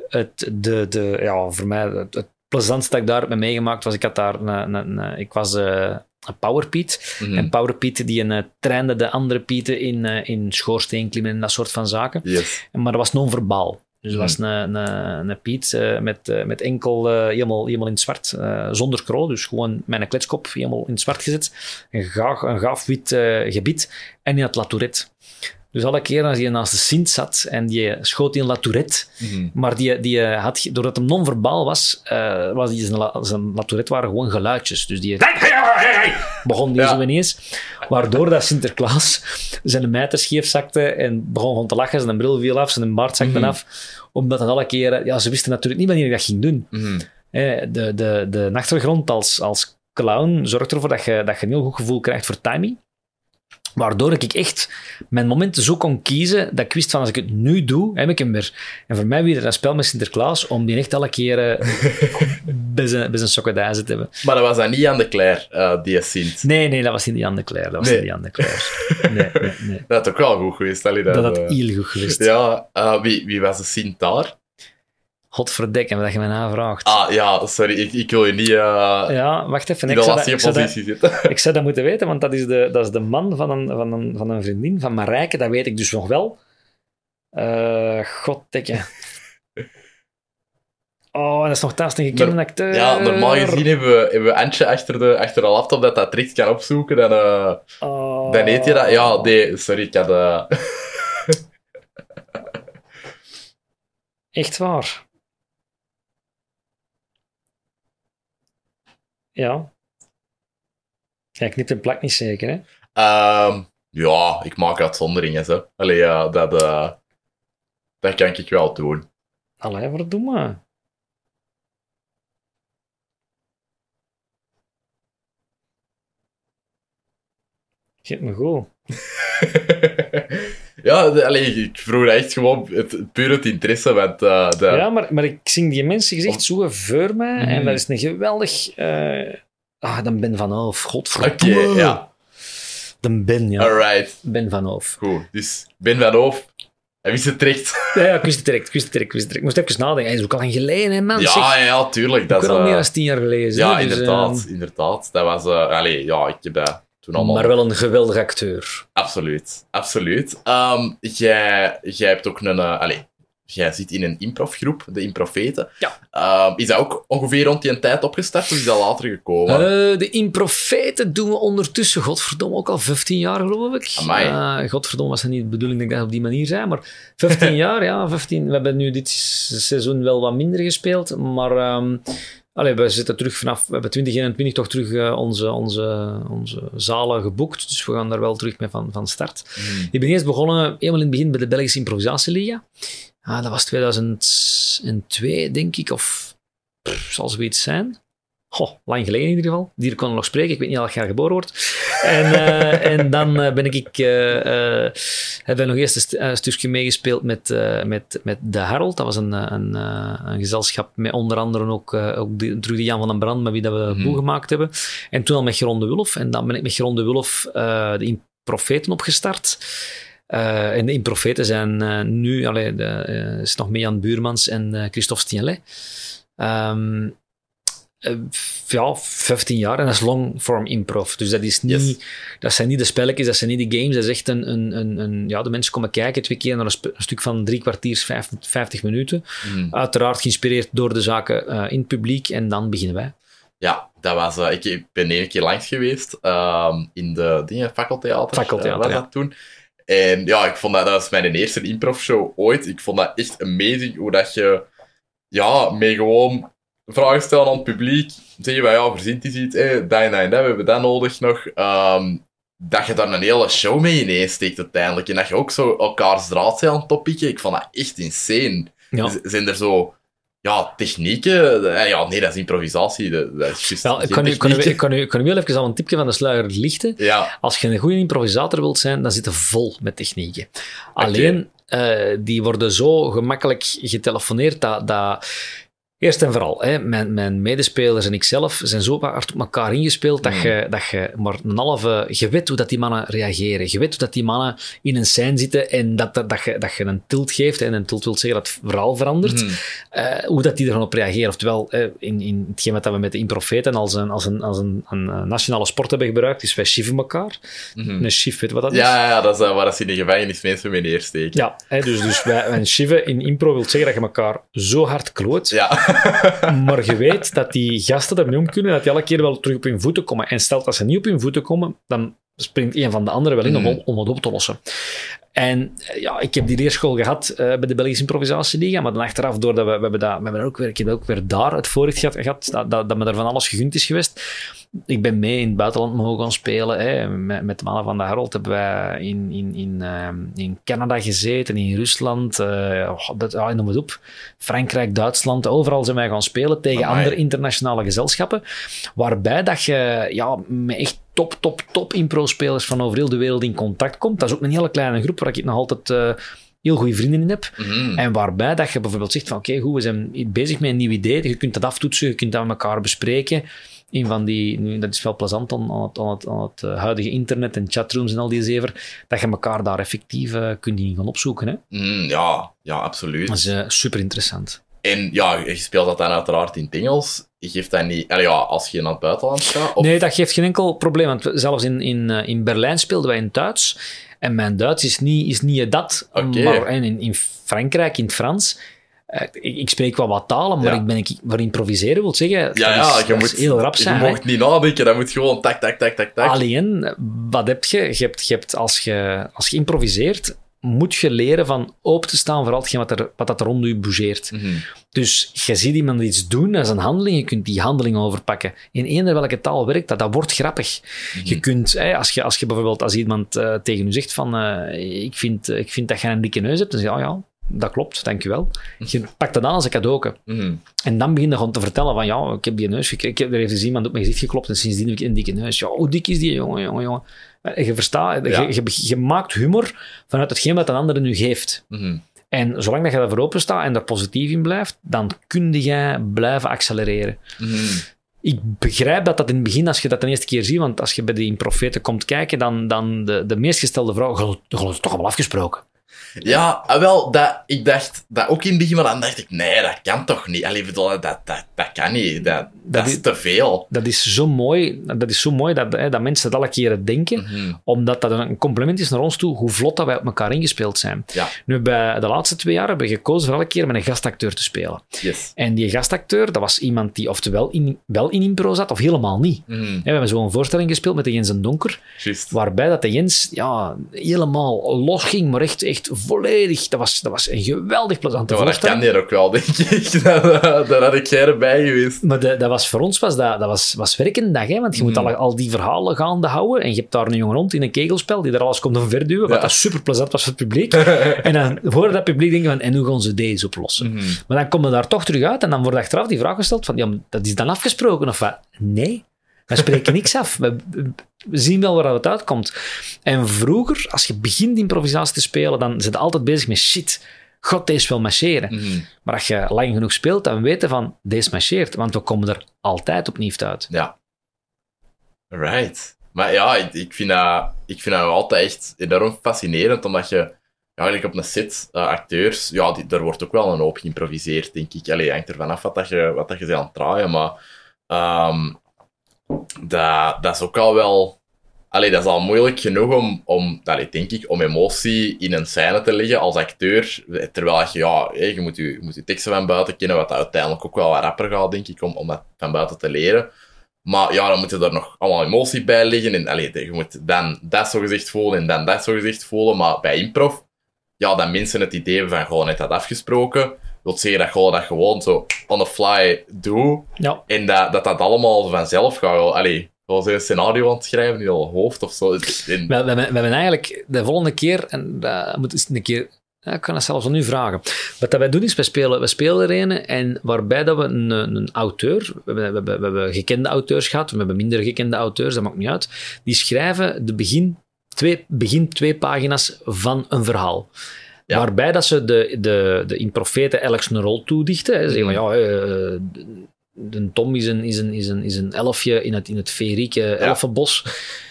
het, de, de, ja, voor mij, het, het plezantste dat ik daar heb mee meegemaakt was, ik had daar een, een, een- ik was een Power Piet. Mhm. En Power Piet die een, eh, trainde de andere Pieten in, eh in schoorsteenklimmen en dat soort van zaken. Yes. Maar dat was non-verbaal. Dus dat was Mhm. een, een, een Piet eh, met, eh, met enkel eh, helemaal, helemaal in het zwart, zonder krul. Dus gewoon met een kletskop helemaal in het zwart gezet. Een gaaf, een gaaf wit gebied. En die had La Tourette. Dus alle keren als je naast de Sint zat en die schoot in La Tourette, Mhm. maar die, die had, doordat hem non-verbaal was, was die zijn, la, zijn La Tourette waren gewoon geluidjes. Dus die begon die Ja. zo ineens. Waardoor dat Sinterklaas zijn mijter scheef zakte en begon gewoon te lachen. Zijn bril viel af, zijn baard zakte Mhm. af. Omdat dat alle keren... Ja, ze wisten natuurlijk niet wanneer je dat ging doen. Mhm. De, de, de achtergrond als, als clown zorgt ervoor dat je, dat je een heel goed gevoel krijgt voor timing. Waardoor ik echt mijn momenten zo kon kiezen dat ik wist van als ik het nu doe, heb ik hem weer. En voor mij weer een spel met Sinterklaas om die echt alle keren bij zijn, bij zijn te hebben. Maar dat was dan niet aan de Claire, eh, die Sint. Nee, nee, dat was niet die Anne Claire. Dat was Nee. niet Anne Claire. Nee, nee, nee. Dat had ook wel goed geweest. allee, Dat had eh, heel goed geweest. Ja, eh, wie, wie was de Sint daar? Godverdekken, dat je mij navraagt. Ah, ja, sorry, ik, ik wil je niet eh Ja, wacht even. Ik de zou, dat, ik, zou dat, positie zitten. ik zou dat moeten weten, want dat is de, dat is de man van een, van, een, van een vriendin, van Marijke. Dat weet ik dus nog wel. Goddekke. Oh, en dat is nog thuis een gekende Maar- acteur. Ja, normaal gezien hebben we, hebben we Antje achter de, achter de laptop dat dat direct kan opzoeken. Dan, eh, Oh. dan eet je dat. Ja, nee, sorry, ik had... eh, Echt waar. Ja. Ja, knipt en plakt niet zeker, hè? ehm, ja, ik maak uitzonderingen, zo. Allee, ja, dat, eh, dat kan ik wel doen. Allee, verdomme. Geet me goed. ja, de- ik vroeg echt gewoon het, puur het interesse, want eh, de, Ja, maar, maar ik zing die mensen gezicht zo voor mij. En Mhm. dat is een geweldig... eh, Ah, dan Ben van Hoof. Oké, Godverdomme. ja, De Ben, ja. alright, Ben van Hoof. goed. Dus, Ben van Hoof, hij wist het terecht. Ja, ja, ik wist het direct, ik wist het direct, ik wist het direct. Ik moest even nadenken. Hij is ook al lang geleden, hè, man. Ja, Zeg, ja, tuurlijk. Dat is, al meer dan tien jaar geleden. ja, dus, inderdaad, eh, inderdaad. Dat was, eh allee, ja, ik heb dat toen allemaal... maar wel een geweldig acteur. Absoluut, absoluut. Ehm, jij, jij hebt ook een... eh, allee, jij zit in een improfgroep, de Improfeten. Ja. Ehm, is dat ook ongeveer rond die tijd opgestart of is dat later gekomen? Eh, de Improfeten doen we ondertussen, godverdomme, ook al 15 jaar, geloof ik. Eh, godverdomme, was het niet de bedoeling dat ik dat op die manier zei, maar 15 jaar, ja, 15. We hebben nu dit seizoen wel wat minder gespeeld, maar ehm, allee, we zitten terug vanaf, we hebben 2021 toch terug eh, onze, onze, onze zalen geboekt, dus we gaan daar wel terug mee van, van start. Hmm. Ik ben eerst begonnen, helemaal in het begin, bij de Belgische Improvisatieliga. Ah, dat was 2002, denk ik, of zal zoiets zijn. Goh, lang geleden in ieder geval. Die kon nog spreken. Ik weet niet welk jaar geboren wordt. En, eh, en dan eh, ben ik, eh hebben we nog eerst een, st- een stukje meegespeeld met, met, met De Harold. Dat was een, een, een gezelschap met onder andere ook, ook die Jan van den Brand, met wie dat we de boel gemaakt hebben. En toen al met Geron de Wulf. En dan ben ik met Geron de Wulf de Improfeten opgestart. En de Improfeten zijn nu, allee, de, is nog Jan Buurmans en Christophe Stienlet. Ehm, f- ja, 15 jaar en dat is long form improv. Dus dat, is niet, Yes. dat zijn niet de spelletjes, dat zijn niet de games. Dat is echt een. een, een, een ja, de mensen komen kijken twee keer naar een, sp- een stuk van drie kwartiers, vijf- 50 minuten. Hmm. Uiteraard geïnspireerd door de zaken eh, in het publiek en dan beginnen wij. Ja, dat was... eh, ik, ik ben één keer langs geweest ehm, in de dingen, fakkeltheater. Fakkeltheater, was ja. dat toen. En ja, ik vond dat... Dat was mijn eerste improv-show ooit. Ik vond dat echt amazing hoe dat je... Ja, mee gewoon vragen stellen aan het publiek. Zeggen wij, ja, verzint is iets, eh, dat en dat en dat, we hebben dat nodig nog. Ehm, dat je daar een hele show mee ineensteekt uiteindelijk. En dat je ook zo elkaars draad zijn aan het oppikken. Ik vond dat echt insane. Ja. Zijn er zo... Ja, technieken... eh, Ja, nee, dat is improvisatie. Dat, dat is juist ik kan u, kan, u, technieken. ik kan, u, ik kan u wel even al een tipje van de sluier lichten. Ja, Als je een goede improvisator wilt zijn, dan zit je vol met technieken. Alleen, eh, die worden zo gemakkelijk getelefoneerd dat... dat Eerst en vooral, hè, mijn, mijn medespelers en ikzelf zijn zo hard op elkaar ingespeeld dat, Mm. je, dat je maar een halve... Je weet hoe dat die mannen reageren. Je weet hoe dat die mannen in een scène zitten en dat, dat, dat, je, dat je een tilt geeft. En een tilt wil zeggen dat het verhaal verandert. Mhm. Eh, hoe dat die er op reageren. Oftewel, eh, in, in hetgeen wat we met de improfeten als een, als een, als een, een, nationale sport hebben gebruikt, is wij chiffen elkaar. Mhm. Een chief, weet je wat dat is? Ja, ja, dat is uh, waar ze in de gevangenis mensen mee neersteken. Ja, hè, dus, dus wij, chiffen in impro wil zeggen dat je elkaar zo hard kloot, Ja. maar je weet dat die gasten ermee om kunnen, dat die elke keer wel terug op hun voeten komen. En stelt dat ze niet op hun voeten komen, dan springt een van de anderen wel in om, Mhm. om het op te lossen. En eh, ja, ik heb die leerschool gehad eh, bij de Belgische Improvisatieliga, maar dan achteraf, doordat we, we hebben dat, we hebben ook weer, ik heb ook weer daar het voorrecht gehad, gehad dat, dat, dat me er van alles gegund is geweest. Ik ben mee in het buitenland mogen gaan spelen. Hè. Met, met de mannen van de Harold hebben wij in, in, in, ehm, in Canada gezeten, in Rusland, oh, dat, ja, noem het op. Frankrijk, Duitsland, overal zijn wij gaan spelen tegen Amai. andere internationale gezelschappen. Waarbij dat je ja, met echt top, top, top impro-spelers van over heel de wereld in contact komt. Dat is ook een hele kleine groep waar ik nog altijd eh, heel goede vrienden in heb. Mhm. En waarbij dat je bijvoorbeeld zegt van oké, goed, we zijn bezig met een nieuw idee. Je kunt dat aftoetsen, je kunt dat met elkaar bespreken. Een van die, nu, dat is wel plezant aan, aan het, aan het, aan het eh, huidige internet en chatrooms en al die zever, dat je elkaar daar effectief eh, kunt in gaan opzoeken. Hè? Mhm, ja, ja, absoluut. Dat is super interessant. En ja, je speelt dat dan uiteraard in het Engels. Je geeft dat niet... ja, als je naar het buitenland gaat. Of... Nee, dat geeft geen enkel probleem. Want zelfs in, in, eh, in Berlijn speelden wij in Duits. En mijn Duits is niet, is niet dat. Maar in, in Frankrijk, in het Frans. eh, ik, ik spreek wel wat talen, maar Ja. ik ben ik, maar improviseren wil zeggen. Ja, is, je moet... heel rap zijn. Je mocht niet nadenken, dat moet gewoon tak, tak, tak, tak, tak. Alleen, wat heb je? Je hebt, je hebt als, je, als je improviseert, moet je leren van open te staan voor al hetgeen wat, er, wat dat rond je bougeert. Mhm. Dus je ziet iemand iets doen, dat is een handeling, je kunt die handeling overpakken. In eender welke taal werkt dat, dat wordt grappig. Je kunt, hè, als, je, als je bijvoorbeeld, als iemand eh, tegen u zegt van, eh, ik, vind, ik vind dat je een dikke neus hebt, dan zeg je, oh ja, dat klopt, dankjewel. Je pakt dat aan als een cadeau. Mhm. En dan begin je gewoon te vertellen van, ja, ik heb die neus gekregen, ik heb, er heeft eens iemand op mijn gezicht geklopt en sindsdien heb ik een dikke neus. Ja, hoe dik is die, jongen, jongen, jongen. Je verstaat, Ja. je, je, je maakt humor vanuit hetgeen wat een ander nu geeft. Mhm. En zolang dat je daarvoor open staat en er positief in blijft, dan kun jij blijven accelereren. Mhm. Ik begrijp dat dat in het begin, als je dat de eerste keer ziet, want als je bij die improfeten komt kijken, dan, dan de, de meest gestelde vraag, "Geloof- geloof het toch allemaal afgesproken? Ja, ah, wel, dat, ik dacht dat ook in het begin, maar dan dacht ik, nee, dat kan toch niet. Allee, bedoel, dat, dat, dat kan niet. Dat, dat, is is- te veel. Dat is zo mooi, dat, is zo mooi dat, hè, dat mensen dat alle keren denken, Mhm. omdat dat een compliment is naar ons toe, hoe vlot dat wij op elkaar ingespeeld zijn. Ja, Nu, bij de laatste twee jaar hebben we gekozen voor elke keer met een gastacteur te spelen. yes. En die gastacteur, dat was iemand die oftewel in, wel in impro zat, of helemaal niet. Hè, We hebben zo'n voorstelling gespeeld met de Jens en Donker, waarbij dat de Jens ja, helemaal los ging, maar echt, echt volledig. Dat was, dat was een geweldig plezante Ja, maar dat kan die ook wel, denk ik. Daar daar had ik jij erbij geweest. Maar de- dat was, voor ons was dat, dat was, was werkende dag, hè? want je moet Mhm. al, al die verhalen gaande houden. En je hebt daar een jongen rond in een kegelspel die er alles komt omverduwen, wat Ja. dat super plezant was voor het publiek. en dan hoorde dat publiek denken van, en hoe gaan ze deze oplossen? Mhm. Maar dan komen we daar toch terug uit en dan wordt achteraf die vraag gesteld van, ja, dat is dan afgesproken of wat? Nee, we spreken niks af. We, we zien wel waar het uitkomt. En vroeger, als je begint improvisatie te spelen, dan zit je altijd bezig met shit. God, deze wil marcheren. Mhm. Maar als je lang genoeg speelt, dan weten van, deze marcheert. Want we komen er altijd opnieuw uit. Ja. Right. Maar ja, ik, ik, vind dat, ik vind dat altijd echt enorm fascinerend, omdat je ja, eigenlijk op een set, eh, acteurs, ja, die, er wordt ook wel een hoop geïmproviseerd, denk ik. Allee, hangt er vanaf wat, dat je, wat dat je aan het draaien, maar ehm, dat, dat is ook al wel... Allee, dat is al moeilijk genoeg om, om allee, denk ik, om emotie in een scène te leggen als acteur, terwijl je, ja, je, moet je, moet je teksten van buiten kennen, wat uiteindelijk ook wel wat rapper gaat, denk ik, om, om dat van buiten te leren. Maar ja, dan moet je er nog allemaal emotie bij liggen. En allee, je moet dan dat zo gezegd voelen en dan dat zo gezegd voelen. Maar bij improv, ja, dat mensen het idee hebben van gewoon net dat afgesproken. Wil zeggen dat je dat gewoon zo on the fly doet. Ja, En dat dat, dat allemaal vanzelf gaat. Allee, zoals een scenario aan het schrijven in je hoofd of zo. Het- in- We, we, hebben, we hebben eigenlijk de volgende keer, en dat moet eens een keer, ja, ik kan dat zelfs al nu vragen. Wat dat wij doen is, we spelen, we spelen er een en waarbij dat we een, een auteur, we, hebben, we hebben gekende auteurs gehad, we hebben minder gekende auteurs, dat maakt niet uit, die schrijven de begin twee, begin twee pagina's van een verhaal. Ja. Waarbij dat ze de, de, de in profeten Alex een rol toedichten. Hè. Ze zeggen van, ja, eh, de Tom is een, is een, is een, is een elfje in het, in het feerieke elfenbos.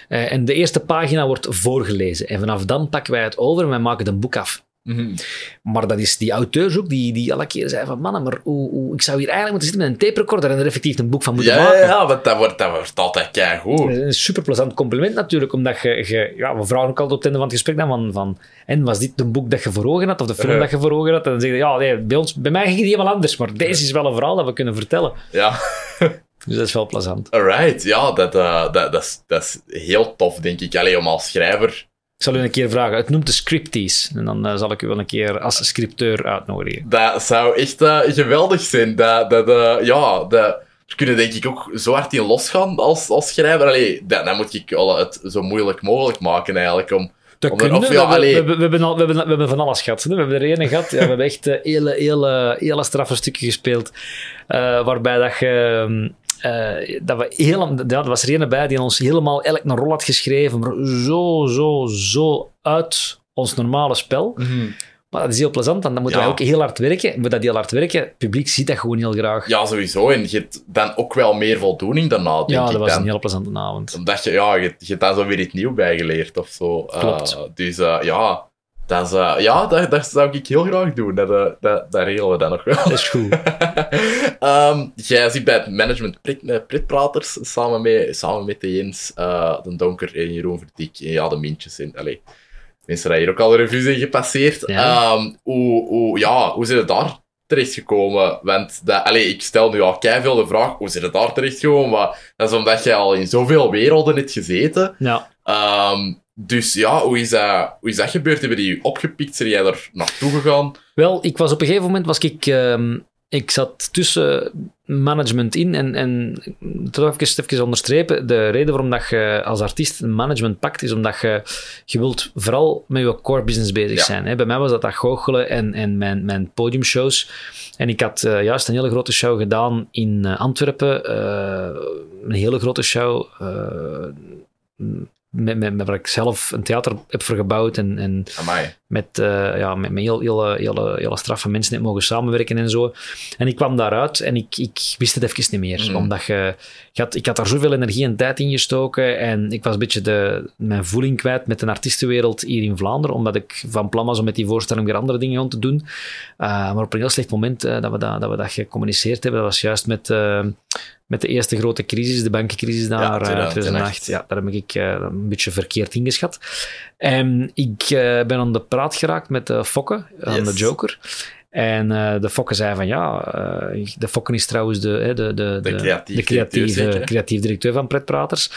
Eh, en de eerste pagina wordt voorgelezen. En vanaf dan pakken wij het over en wij maken het een boek af. Mhm. Maar dat is die auteurs ook die, die elke keer zeiden van mannen, maar hoe, hoe, ik zou hier eigenlijk moeten zitten met een tape recorder en er effectief een boek van moeten Ja, maken. ja, want dat wordt, dat wordt altijd keigoed. Dat is een super plezant compliment natuurlijk, omdat je, je ja, we vragen ook altijd op het einde van het gesprek dan van, van en was dit een boek dat je voor ogen had, of de film dat je voor ogen had? En dan zeg je, ja, nee, bij, ons, bij mij ging het helemaal anders, maar deze is wel een verhaal dat we kunnen vertellen. Ja, Dus dat is wel plezant. alright. Ja, dat, eh, dat, dat, is, dat is heel tof, denk ik. Alleen om als schrijver... Ik zal u een keer vragen, het noemt de scripties. En dan eh, zal ik u wel een keer als scripteur uitnodigen. Dat zou echt eh, geweldig zijn. Dat, dat, eh, ja, dat, we kunnen denk ik ook zo hard in losgaan als, als schrijver. Allee, dat, dan moet ik het zo moeilijk mogelijk maken eigenlijk. Om, Dat Om er- kunnen of we. ja, we, allee. we, we, we hebben al, we, hebben, we hebben van alles gehad. hè. We hebben er ene gehad. Ja, we hebben echt hele, hele, hele straffe stukken gespeeld. waarbij dat je... eh, dat we heel, ja, er was er ene bij die ons helemaal elk een rol had geschreven, maar zo, zo, zo uit ons normale spel. Maar dat is heel plezant, want dan moeten Ja. wij ook heel hard werken. Maar dat heel hard werken, het publiek ziet dat gewoon heel graag. Ja, sowieso. En je hebt dan ook wel meer voldoening daarna, denk Ja, ik dat was dan. een hele plezante avond. Omdat je, ja, je, je hebt daar zo weer iets nieuws bij geleerd of zo. Eh, Klopt. dus eh, ja, dat, is, eh, ja dat, dat zou ik heel graag doen. Dat, eh, dat, dat regelen we dan nog wel. Dat is goed. Ehm, jij zit bij het management Prit, eh, Pritpraters samen met, samen met de Jens, de Donker en Jeroen Verdiek. En ja, de Mintjes. En, allee, mensen die hier ook al de revue zijn gepasseerd. Ja. Ehm, hoe, hoe, ja, hoe zijn het daar terechtgekomen? Want dat, allee, ik stel nu al veel de vraag, hoe zijn het daar terechtgekomen? Maar dat is omdat je al in zoveel werelden hebt gezeten. Ja. Ehm, dus ja, hoe is, dat, hoe is dat gebeurd? Hebben die je opgepikt? Zijn jij er naartoe gegaan? Wel, ik was op een gegeven moment was ik, ehm, ik zat tussen management in en, en toch even, even onderstrepen, de reden waarom dat je als artiest een management pakt, is omdat je, je wilt vooral met je core business bezig Ja. zijn. Hè. Bij mij was dat dat goochelen en, en mijn, mijn podiumshows. En ik had eh, juist een hele grote show gedaan in eh, Antwerpen. eh, een hele grote show. Met, met, met waar ik zelf een theater heb vergebouwd en, en. Met, eh, ja, met, met heel, heel, hele, hele straffe mensen net mogen samenwerken en zo. En ik kwam daaruit en ik, ik wist het even niet meer. Mhm. Omdat je, je had, ik had daar zoveel energie en tijd in gestoken en ik was een beetje de, mijn voeling kwijt met de artiestenwereld hier in Vlaanderen, omdat ik van plan was om met die voorstelling weer andere dingen aan te doen. Uh, maar op een heel slecht moment uh, dat, we dat, dat we dat gecommuniceerd hebben, dat was juist met, uh, met de eerste grote crisis, de bankencrisis daar, Ja, uh, 2008. 2008. Ja, daar heb ik uh, een beetje verkeerd ingeschat. En ik uh, ben aan de praat geraakt met de Fokke, aan Yes. de Joker. En uh, de Fokke zei van ja, uh, de Fokke is trouwens de, de, de, De creatief de creatieve, directeur, creatief directeur van Pretpraters.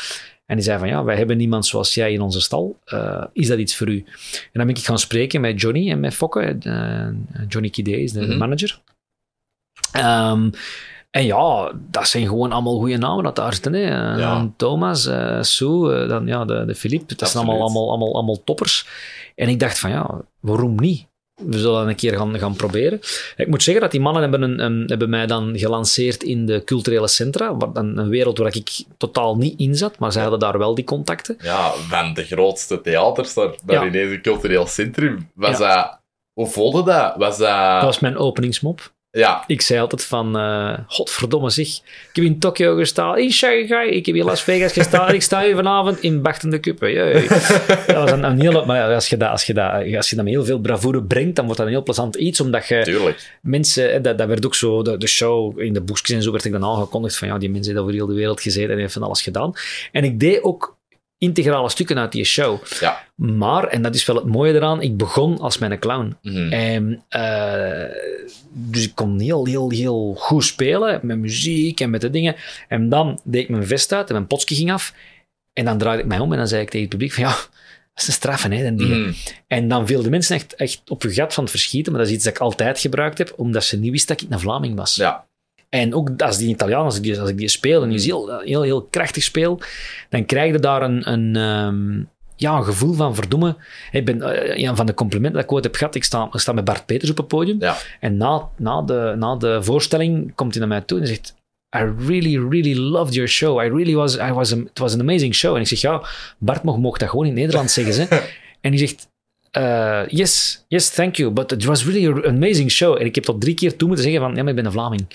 En die zei van ja, wij hebben niemand zoals jij in onze stal. Uh, is dat iets voor u? En dan ben ik gaan spreken met Johnny en met Fokke. Johnny Kidé is de Mhm. manager. Um, en ja, dat zijn gewoon allemaal goede namen dat daar zitten. Hè. Ja. Dan Thomas, uh, Sue, uh, dan ja, de, de Philippe. Dat zijn allemaal, allemaal, allemaal, allemaal toppers. En ik dacht van ja, waarom niet? We zullen een keer gaan, gaan proberen. Ik moet zeggen dat die mannen hebben, een, een, hebben mij dan gelanceerd in de culturele centra. Een, een wereld waar ik totaal niet in zat, maar zij hadden daar wel die contacten. Ja, van de grootste theaters daar, daar Ja. ineens een cultureel centrum. Was Ja. dat... Hoe voelde dat? Was dat... Dat was mijn openingsmop. Ja, Ik zei altijd van, eh godverdomme zeg, ik heb in Tokio gestaan, in Shanghai, ik heb in Las Vegas gestaan en ik sta hier vanavond in Bachtende Kuppen. Jee. Dat was een, een hele, maar als je, dat, als, je dat, als je dat met heel veel bravoure brengt, dan wordt dat een heel plezant iets, omdat je tuurlijk. mensen, dat, dat werd ook zo, de, de show in de boekjes en zo werd ik dan aangekondigd van ja, die mensen hebben over heel de wereld gezeten en heeft van alles gedaan. En ik deed ook integrale stukken uit die show. Ja. Maar, en dat is wel het mooie eraan, ik begon als mijn clown. Mhm. En, eh, dus ik kon heel, heel, heel goed spelen met muziek en met de dingen. En dan deed ik mijn vest uit en mijn potje ging af. En dan draaide ik mij om en dan zei ik tegen het publiek van ja, dat is een straffen, hè, den dingen. Mhm. En dan viel de mensen echt, echt op hun gat van het verschieten, maar dat is iets dat ik altijd gebruikt heb, omdat ze niet wisten dat ik een Vlaming was. Ja. En ook als die Italiaan, als ik die, als ik die speel en die is heel, heel, heel krachtig speel, dan krijg je daar een, een, ehm, ja, een gevoel van verdoemen. Ik ben, eh, een van de complimenten dat ik ooit heb gehad, ik sta, ik sta met Bart Peters op het podium. Ja. En na, na, de, na de voorstelling komt hij naar mij toe en zegt: I really, really loved your show. I really was, I was a, it was an amazing show. En ik zeg: Ja, Bart mocht, mocht dat gewoon in het Nederlands zeggen. Ze. en hij zegt: eh, Yes, yes, thank you. But it was really an amazing show. En ik heb tot drie keer toe moeten zeggen: van, Ja, maar ik ben een Vlaming.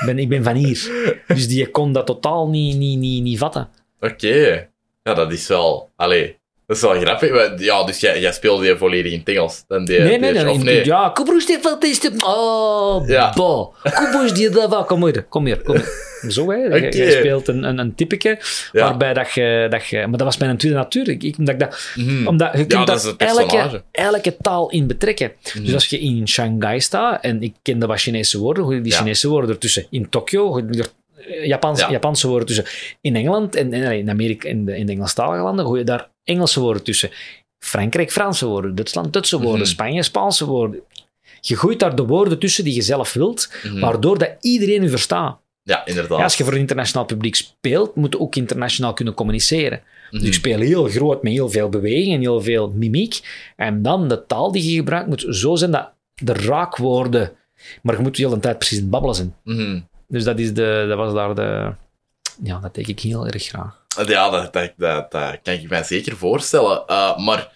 Ik, ben, ik ben van hier. Dus die kon dat totaal niet, niet, niet, niet vatten. Oké. Ja, dat is wel... Allee, dat is wel grappig. Maar Ja, dus jij, jij speelde je volledig in het Engels. Dan die, Nee, nee, die- nee. Nee? Ja, kom broers, dit wat is? Oh, Ja. bo. Kom broers, dit dat Kom hier, kom hier, kom hier. Zo, hè. Je-. Je speelt een, een, een typeke, Ja. waarbij dat je, dat je... Maar dat was mijn tweede natuur. Ik, ik- omdat ik dat, Mhm. omdat je kunt dat. Mhm. elke, elke taal in betrekken. Dus als je in Shanghai staat, en ik kende wat Chinese woorden, gooi je die. Chinese woorden ertussen. In Tokio, je er eh, Japans, Ja. Japanse woorden tussen. In Engeland en, en in Amerika, in de, in de Engelstalige landen, gooi je daar Engelse woorden tussen. Frankrijk, Franse woorden. Duitsland, Duitse woorden. Mhm. Spanje, Spaanse woorden. Je gooit daar de woorden tussen die je zelf wilt, Mhm. waardoor dat iedereen u verstaat. Ja, inderdaad. Ja, als je voor een internationaal publiek speelt, moet je ook internationaal kunnen communiceren. Mhm. Dus ik speel heel groot met heel veel beweging en heel veel mimiek. En dan de taal die je gebruikt moet zo zijn dat de raakwoorden... Maar je moet de hele tijd precies in het babbelen zijn. Mhm. Dus dat, is de, dat was daar de... Ja, dat deed ik heel erg graag. Ja, dat, dat, dat, dat kan ik mij zeker voorstellen. Uh, maar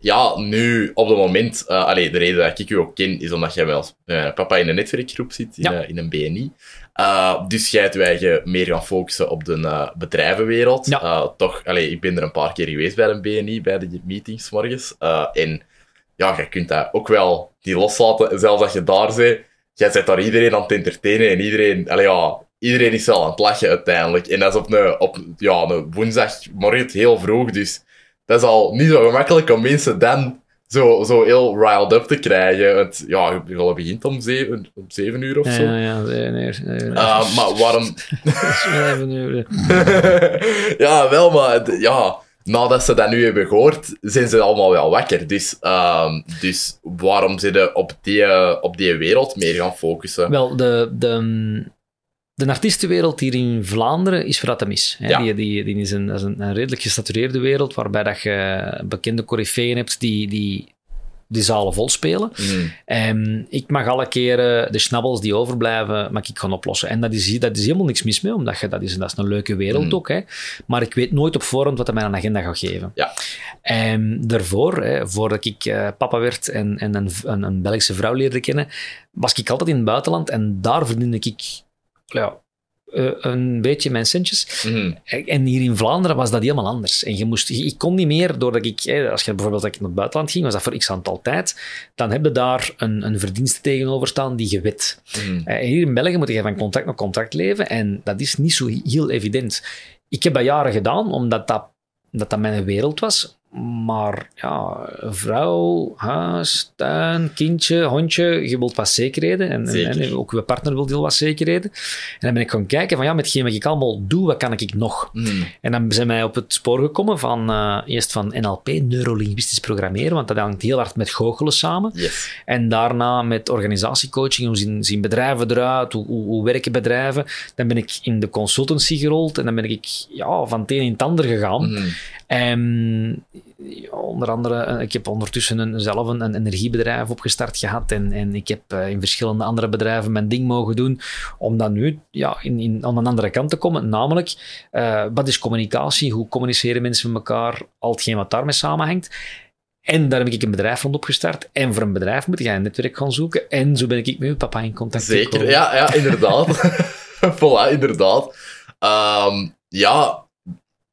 ja, nu, op het moment... uh, allee, de reden dat ik u ook ken, is omdat jij wel als uh, papa in een netwerkgroep zit, in, Ja. uh, in een BNI. Dus jij hebt je eigen meer gaan focussen op de bedrijvenwereld. Ja. Toch, allee, ik ben er een paar keer geweest bij een BNI, bij de meetings morgens. En ja, jij kunt dat ook wel niet loslaten. En zelfs als je daar bent, jij zet daar iedereen aan het entertainen en iedereen... Allee, ja, iedereen is wel aan het lachen uiteindelijk. En dat is op een, op, ja, een woensdagmorgen heel vroeg, dus dat is al niet zo gemakkelijk om mensen dan zo, zo heel riled up te krijgen. Want ja, je begint om zeven, om zeven uur of Ja, zo. ja, ja. nee, nee, nee. Uh, maar waarom... Even nu, ja, wel, maar ja, nadat ze dat nu hebben gehoord, zijn ze allemaal wel wakker. Dus, ehm, dus waarom ze op, die, eh, op die wereld meer gaan focussen? Wel, de, de, de artiestenwereld hier in Vlaanderen is voor dat mis. Hè. Ja. Die, die, die is, een, is een, een redelijk gestatureerde wereld, waarbij dat je bekende coryfeeën hebt die, die die zalen vol spelen. Mm, En ik mag alle keren de schnabbels die overblijven, mag ik gaan oplossen. En dat is, dat is helemaal niks mis mee, omdat je, dat, is, dat is een leuke wereld Mm. ook. Hè. Maar ik weet nooit op voorhand wat hij mij een agenda gaat geven. Ja. En daarvoor, hè, voordat ik eh, papa werd en, en een, een, een Belgische vrouw leerde kennen, was ik altijd in het buitenland en daar verdiende ik ja, eh, een beetje mijn centjes. mm, En hier in Vlaanderen was dat helemaal anders. En je moest, ik kon niet meer, doordat ik, als je bijvoorbeeld dat ik naar het buitenland ging, was dat voor x aantal tijd, dan heb je daar een, een verdienste tegenover staan die je weet. mm. Eh, hier in België moet je van contract naar contract leven en dat is niet zo heel evident. Ik heb dat jaren gedaan, omdat dat, dat, dat mijn wereld was. Maar ja, vrouw, huis, tuin, kindje, hondje, je wilt wat zekerheden. En, en, ook je partner wil heel wat zekerheden. En dan ben ik gaan kijken van ja, met hetgeen wat ik allemaal doe, wat kan ik nog? Mm. En dan zijn wij op het spoor gekomen van eh, eerst van NLP, neurolinguistisch programmeren, want dat hangt heel hard met goochelen samen. Yes. En daarna met organisatiecoaching, hoe zien, zien bedrijven eruit, hoe, hoe, hoe werken bedrijven. Dan ben ik in de consultancy gerold en dan ben ik ja, van het een in het ander gegaan. Mm. En ja, onder andere, eh, ik heb ondertussen een, zelf een, een energiebedrijf opgestart gehad en, en ik heb eh, in verschillende andere bedrijven mijn ding mogen doen om dan nu ja, in, in, aan een andere kant te komen. Namelijk, eh, wat is communicatie? Hoe communiceren mensen met elkaar? Al hetgeen wat daarmee samenhangt. En daar heb ik een bedrijf rond opgestart. En voor een bedrijf moet je een netwerk gaan zoeken. En zo ben ik met mijn papa in contact Zeker, gekomen. ja, ja inderdaad. voilà, inderdaad. Ehm, ja,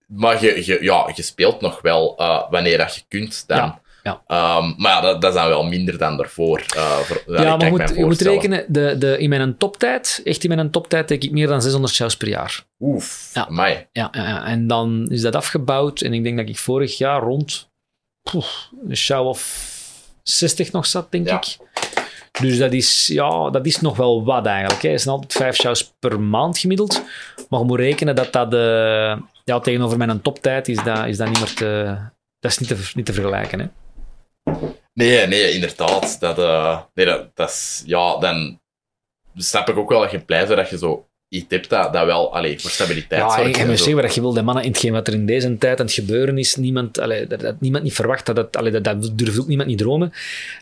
maar je, je, ja, je speelt nog wel eh, wanneer dat je kunt dan. Ja, ja. Ehm, maar ja, dat, dat is dan wel minder dan daarvoor. eh, voor, Ja, maar moet, je moet rekenen, de, de, in mijn toptijd, echt in mijn toptijd, denk ik meer dan 600 shows per jaar. Oef, Ja. amai. Ja, ja, ja, en dan is dat afgebouwd. En ik denk dat ik vorig jaar rond een show of 60 nog zat, denk ik. Dus dat is, ja, dat is nog wel wat eigenlijk. Hè. Het zijn altijd vijf shows per maand gemiddeld. Maar je moet rekenen dat dat eh, ja, tegenover mijn toptijd is dat, is dat niet meer te... Dat is niet te, niet te vergelijken. Hè. Nee, nee, inderdaad. Dat, eh, nee, dat, dat is, ja, dan, snap ik ook wel dat je blij bent dat je zo hebt dat, dat wel allee, voor stabiliteit Ja, zorgt ik zo. zeggen wat je wil. De mannen in hetgeen wat er in deze tijd aan het gebeuren is, niemand, allee, dat, dat niemand niet verwacht, dat, het, allee, dat, dat durft ook niemand niet dromen.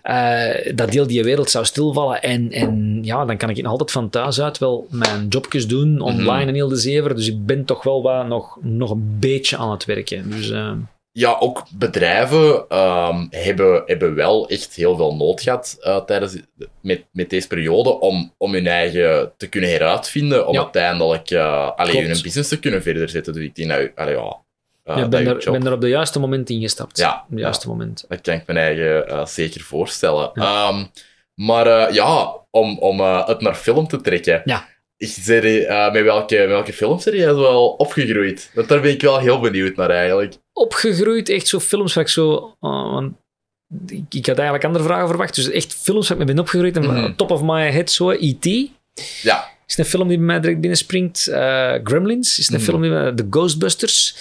Eh, dat heel die wereld zou stilvallen. En, en ja, dan kan ik nog altijd van thuis uit wel mijn jobjes doen, online en heel de zever. Dus ik ben toch wel wat, nog, nog een beetje aan het werken. Dus eh, Ja, ook bedrijven ehm, hebben, hebben wel echt heel veel nood gehad eh, tijdens, met, met deze periode om, om hun eigen te kunnen heruitvinden, om Ja. uiteindelijk uh, alleen Klopt. hun business te kunnen verder zetten. Dus ik denk dat, allee, ja, eh, ja, ben, je er, ben er op de juiste moment ingestapt. Ja, Op het juiste moment. Dat kan ik mijn eigen eh, zeker voorstellen. Ehm, maar eh, ja, om, om eh, het naar film te trekken. Ja. Eh, met, welke, met welke films ben jij wel opgegroeid? Want daar ben ik wel heel benieuwd naar eigenlijk. Opgegroeid, echt zo films waar ik zo... oh, want ik, ik had eigenlijk andere vragen verwacht. Dus echt films waar ik mee ben opgegroeid. En Mhm. top of my head zo, E.T. Ja, is een film die bij mij direct binnenspringt. Eh Gremlins is een Mhm. film die bij- The Ghostbusters.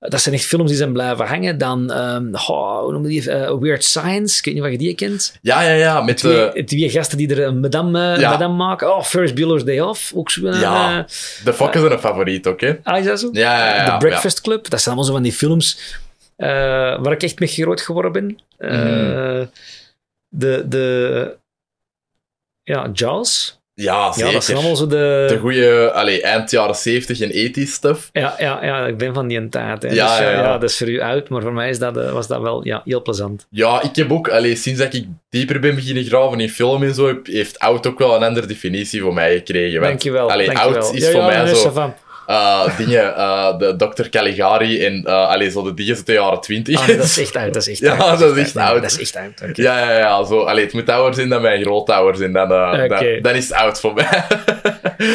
Eh, Dat zijn echt films die zijn blijven hangen. Dan, oh, hoe noem je die? Eh, Weird Science. Ik weet niet of je die kent. ja, ja, ja. Met Twee, de, twee gasten die er een madame, eh, Ja. madame maken. Oh, First Bueller's Day Off. Ook zo. eh, Ja. eh, de Fokken zijn een favoriet ook, hè? ah, is dat zo? Ja, ja, ja. The Breakfast Club. Dat zijn allemaal zo van die films eh, waar ik echt mee groot geworden ben. Eh, Mhm. De, de, ja, Jaws. Ja, Ja, zeker. dat zijn allemaal zo de... De goede, allee, eind jaren 70 en 80 stuff. Ja, ja, ja, ik ben van die tijd. Hè. Ja, dus, ja, ja, ja. dat is voor u oud, maar voor mij is dat, eh, was dat wel ja, heel plezant. Ja, ik heb ook, allee, sinds dat ik dieper ben beginnen graven in film en zo, heeft oud ook wel een andere definitie voor mij gekregen. Want, Dankjewel. Allee, dankjewel. oud is ja, voor ja, mij zo... eh, dingen, eh, de Dr. Caligari en uh, allee, zo de dingen uit de jaren 20. Ah, nee, dat is echt oud, dat is echt Ja, oud. dat is echt Nee, oud. Dat is echt oud, oké. Ja, ja, ja. Zo, allee, het moet ouder zijn dan mijn grootouders en dan, eh, Oké. dan, dan is het oud voor mij.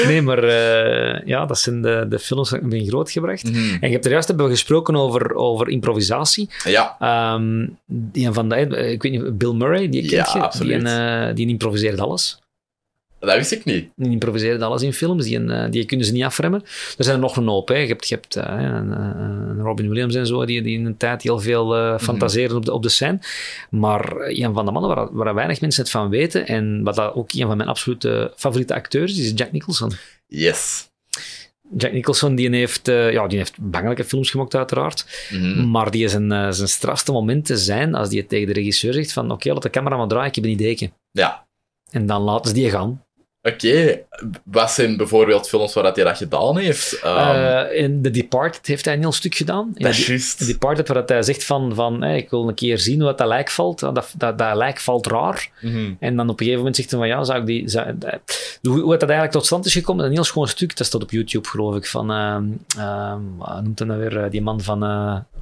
Nee, maar eh, ja, dat zijn de, de films die ik ben grootgebracht. Mhm. En je hebt er juist hebben we gesproken over, over improvisatie. Ja, Ehm, die van de, eh, ik weet niet, Bill Murray, die Ja, kent je? absoluut. Die, een, eh, die improviseert alles. Dat wist ik niet. Die improviseert alles in films, die, een, eh, die kunnen ze niet afremmen. Er zijn er nog een hoop. Hè. Je hebt, je hebt eh, een, een Robin Williams en zo, die, die in een tijd heel veel Mhm. eh fantaseren op, de, op de scène. Maar een van de mannen waar, waar weinig mensen het van weten, en wat dat ook een van mijn absolute favoriete acteurs is, is Jack Nicholson. Yes. Jack Nicholson die heeft, eh, ja, die heeft bangelijke films gemaakt, uiteraard. Mhm. Maar die zijn, eh, zijn strafste momenten zijn als die tegen de regisseur zegt van oké, laat de camera maar draaien, ik heb een idee. Ja. En dan laten ze die gaan. Oké. Wat zijn bijvoorbeeld films waar dat hij dat gedaan heeft? Ehm, Eh, in The Departed heeft hij een heel stuk gedaan. In dat juist. The Departed, waar dat hij zegt van, van hey, ik wil een keer zien hoe dat lijk valt. Dat, dat, dat lijk valt raar. Mhm. En dan op een gegeven moment zegt hij van ja, zou ik die... Zou, eh, hoe, hoe dat eigenlijk tot stand is gekomen, een heel schoon stuk, dat staat op YouTube geloof ik, van, wat noemt hij nou weer, eh, die man van,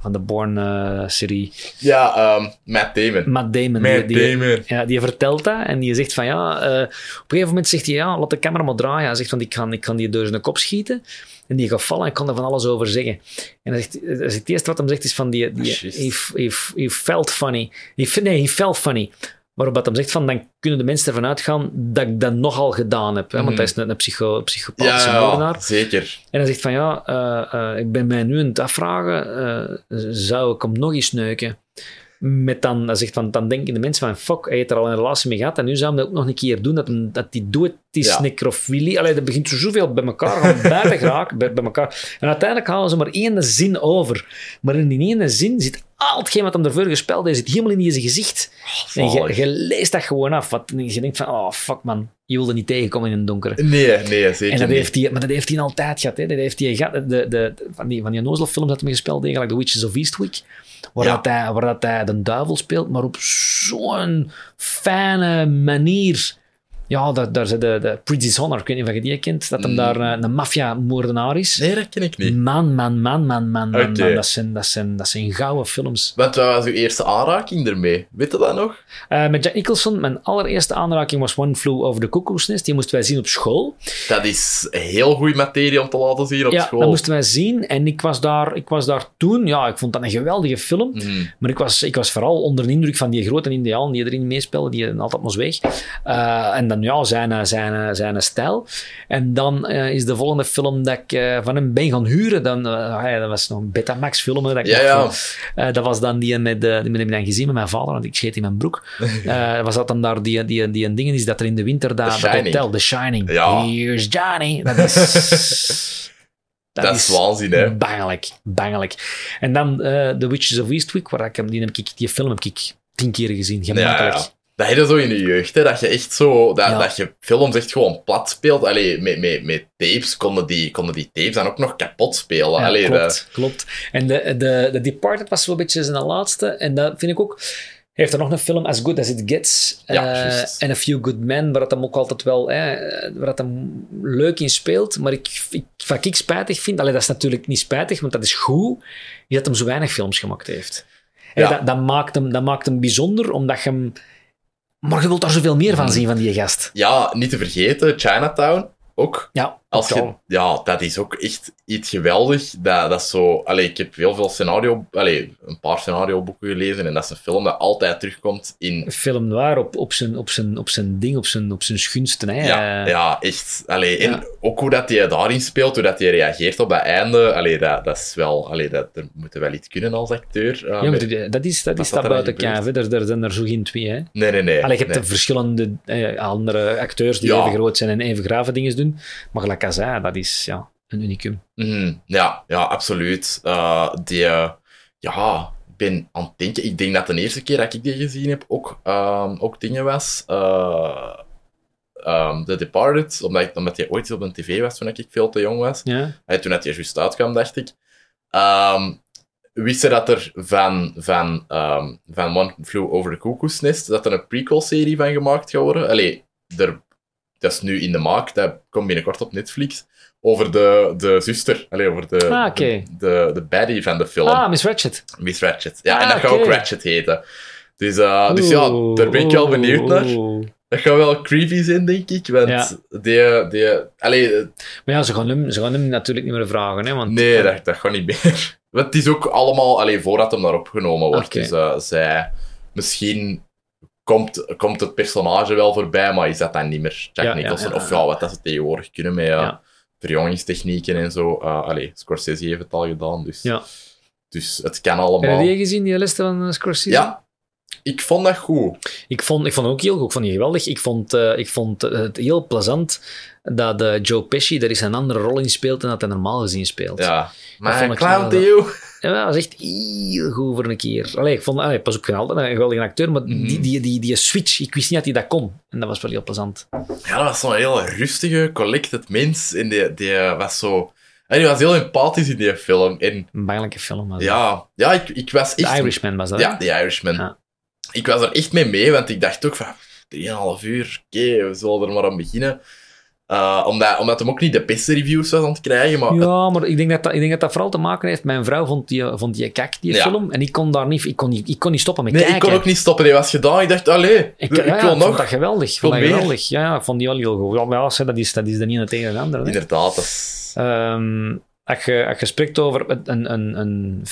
van de Bourne-serie, Ja, ehm Matt Damon. Matt Damon. Matt die, die- Damon. ja, die vertelt dat en die zegt van ja, op een gegeven moment zegt hij ja, laat de camera maar draaien. Hij zegt van ik kan, ik kan die door zijn kop schieten en die gaat vallen en ik kan er van alles over zeggen. En hij zegt, hij zegt, het eerste wat hij zegt is van die, die he, he, he felt funny. He, nee, he felt funny. Waarop dat hem zegt van dan kunnen de mensen ervan uitgaan dat ik dat nogal gedaan heb. Hè? Want Mhm. hij is een, een psycho, psychopathische ja, moordenaar. zeker. En hij zegt van ja, eh, eh, ik ben mij nu aan het afvragen, eh, zou ik hem nog eens neuken? Met dan, hij zegt van, dan denken de mensen van, fuck, hij heeft er al een relatie mee gehad en nu zou hij dat ook nog een keer doen, dat dat die doet, is Ja. necrofilie. Allee, dat begint zo zoveel bij elkaar, gaan buiten geraken, bij, bij elkaar. En uiteindelijk halen ze maar één zin over. Maar in die ene zin zit al hetgeen wat hem ervoor gespeeld heeft, zit helemaal in zijn gezicht. En je, je leest dat gewoon af. Wat, je denkt van, oh fuck man, je wilde niet tegenkomen in een donkere. Nee, nee, zeker En dat niet. heeft hij, maar dat heeft hij altijd gehad. Hè. Dat heeft hij gehad. De, de, de- van die, van die Nozelfilms dat hij gespeeld like The Witches of Eastwick. Waar, Ja. dat hij, waar dat hij de duivel speelt, maar op zo'n fijne manier. Ja, daar, daar zit de, de Pretty Honor, ik weet niet of je die kent, dat hem Mm. daar eh, een maffia-moordenaar is. Nee, dat ken ik niet. Man, man, man, man, man, man, man. Dat, zijn, dat, zijn, dat zijn gouden films. Wat was uw eerste aanraking ermee? Weet je dat nog? Eh, met Jack Nicholson, mijn allereerste aanraking was One Flew Over the Cuckoo's Nest. Die moesten wij zien op school. Dat is heel goede materie om te laten zien op ja, school. dat moesten wij zien. En ik was, daar, ik was daar toen, ja, ik vond dat een geweldige film. Mhm. Maar ik was, ik was vooral onder de indruk van die grote indiaan die erin meespeelde, die altijd zweeg. Eh, en dan ja, zijn, zijn, zijn stijl. En dan eh, is de volgende film dat ik eh, van hem ben gaan huren. Dan, eh, ja, dat was nog een Betamax film. Dat, ik Ja, dacht ja. van, eh, dat was dan die met, de, die heb ik dan gezien met mijn vader, want ik scheet in mijn broek. Eh, was dat dan daar die, die, die een ding is dat er in de winter The dat Shining. hotel, The Shining. Ja. Here's Johnny. Dat is... Dat, is waanzin, hè. Bangelijk, bangelijk. En dan eh The Witches of Eastwick, waar ik hem, die, heb ik, die film heb ik tien keer gezien, Ja, gemakkelijk. ja. Dat heb je zo in je jeugd, hè, dat je echt zo, dat, Ja. dat je films echt gewoon plat speelt. Allee, met, met, met tapes konden die, konden die tapes dan ook nog kapot spelen. Ja, Allee, klopt, dat- klopt. En de, de, de Departed was wel een beetje zijn laatste. En dat vind ik ook... Hij heeft er nog een film, As Good As It Gets. Ja, eh, en A Few Good Men, waar dat hem ook altijd wel... Eh, waar dat hem leuk in speelt. Maar ik, ik, wat ik spijtig vind... Allee, dat is natuurlijk niet spijtig, want dat is goed. Is dat hem zo weinig films gemaakt heeft. Ja. dat, dat, maakt hem, dat maakt hem bijzonder, omdat je hem... Maar je wilt daar zoveel meer van zien, van die gast. ja, niet te vergeten, Chinatown ook. Ja, Als je, totaal. ja, dat is ook echt iets geweldig. Dat, dat is zo, allee, ik heb heel veel scenario, allee, een paar scenarioboeken gelezen en dat is een film dat altijd terugkomt in... film noir op, op, zijn, op, zijn, op zijn ding, op zijn, op zijn schunsten. Hè. Ja, Eh, ja echt. Allee, en ook hoe dat hij daarin speelt, hoe dat hij reageert op dat einde. Allee, dat, dat is wel... Allee, dat, er moet wel iets kunnen als acteur. Uh, Ja, maar dat- is, dat is dat dat buiten kijf. Er, er zijn er zo geen twee. Hè. Nee, nee, nee. Allee, je hebt nee. de verschillende eh, andere acteurs die Ja. even groot zijn en even grave dingen doen. Maar gelijk hij, dat is ja, een unicum. Mhm, ja, ja, absoluut. Eh, die, eh, ja, ik ben aan het denken. Ik denk dat de eerste keer dat ik die gezien heb ook, ehm, ook dingen was. ehm, The Departed, omdat, ik, omdat die ooit op een tv was toen ik veel te jong was. Ja? Toen dat hij juist uitkwam, dacht ik. Ehm wist je dat er van, van, ehm, van One Flew Over the Cuckoo's Nest, dat er een prequel-serie van gemaakt gaat worden? Allee, er, dat is nu in de maak, dat komt binnenkort op Netflix. Over de, de zuster, allee, over de, Ah, de, de, de baddie van de film, Ah, Miss Ratchet. Miss Ratchet. Ja, en Ah, dat gaat oké. ook Ratchet heten. Dus, eh, dus ja, daar ben ik wel benieuwd naar. Dat gaat wel creepy zijn, denk ik. Want Ja. die, die... Allee, Maar ja, ze gaan, hem, ze gaan hem natuurlijk niet meer vragen. Hè, want, Nee, dat, dat gaat niet meer. Want het is ook allemaal alleen voordat hem daar opgenomen wordt. Oké. Dus eh, zij, misschien komt, komt het personage wel voorbij, maar is dat dan niet meer Jack Ja, ja, Nicholson? ja, Of ja. wat dat ze tegenwoordig kunnen met eh, verjongingstechnieken en zo. Uh, allee, Scorsese heeft het al gedaan, dus, dus het kan Heb allemaal. je die gezien, die liste van eh, Scorsese? Ja, ik vond dat goed. Ik vond, ik vond het ook heel goed. Ik vond die geweldig. Ik vond, eh, ik vond het heel plezant dat eh, Joe Pesci er eens een andere rol in speelt dan dat hij normaal gezien speelt. Ja. Maar vond ik Clown wel- Theo. Ja, dat was echt heel goed voor een keer. Allee, ik vond, allee, pas op, geen altijd een geweldige acteur, maar Mhm. die, die, die, die switch, ik wist niet dat hij dat kon. En dat was wel heel plezant. Ja, dat was zo'n heel rustige, collected mens. En die, die was zo... En die was heel empathisch in die film. En Een bangelijke film. was dat. ja, ja ik, ik was The echt... Irishman was dat. Ja, The Irishman. Ja. Ik was er echt mee mee, want ik dacht ook van... 3,5 uur, oké, we zullen er maar aan beginnen. Eh, omdat, omdat hem ook niet de beste reviews was aan het krijgen, maar... Ja, maar ik denk, dat dat, ik denk dat dat vooral te maken heeft. Mijn vrouw vond die, vond die kak, die Ja. film. En ik kon daar niet, ik kon niet, ik kon niet stoppen met nee, kijken. ik kon ook niet stoppen. Die was gedaan. Ik dacht, allee, ik, Ik, ja, vond dat geweldig. Vond dat geweldig. Ja, ja, ik vond die wel heel goed. Ja, maar ja, dat is, dat is de ene tegen de andere. Hè. Inderdaad, is... Ehm, als, je, als je spreekt over een, een, een, een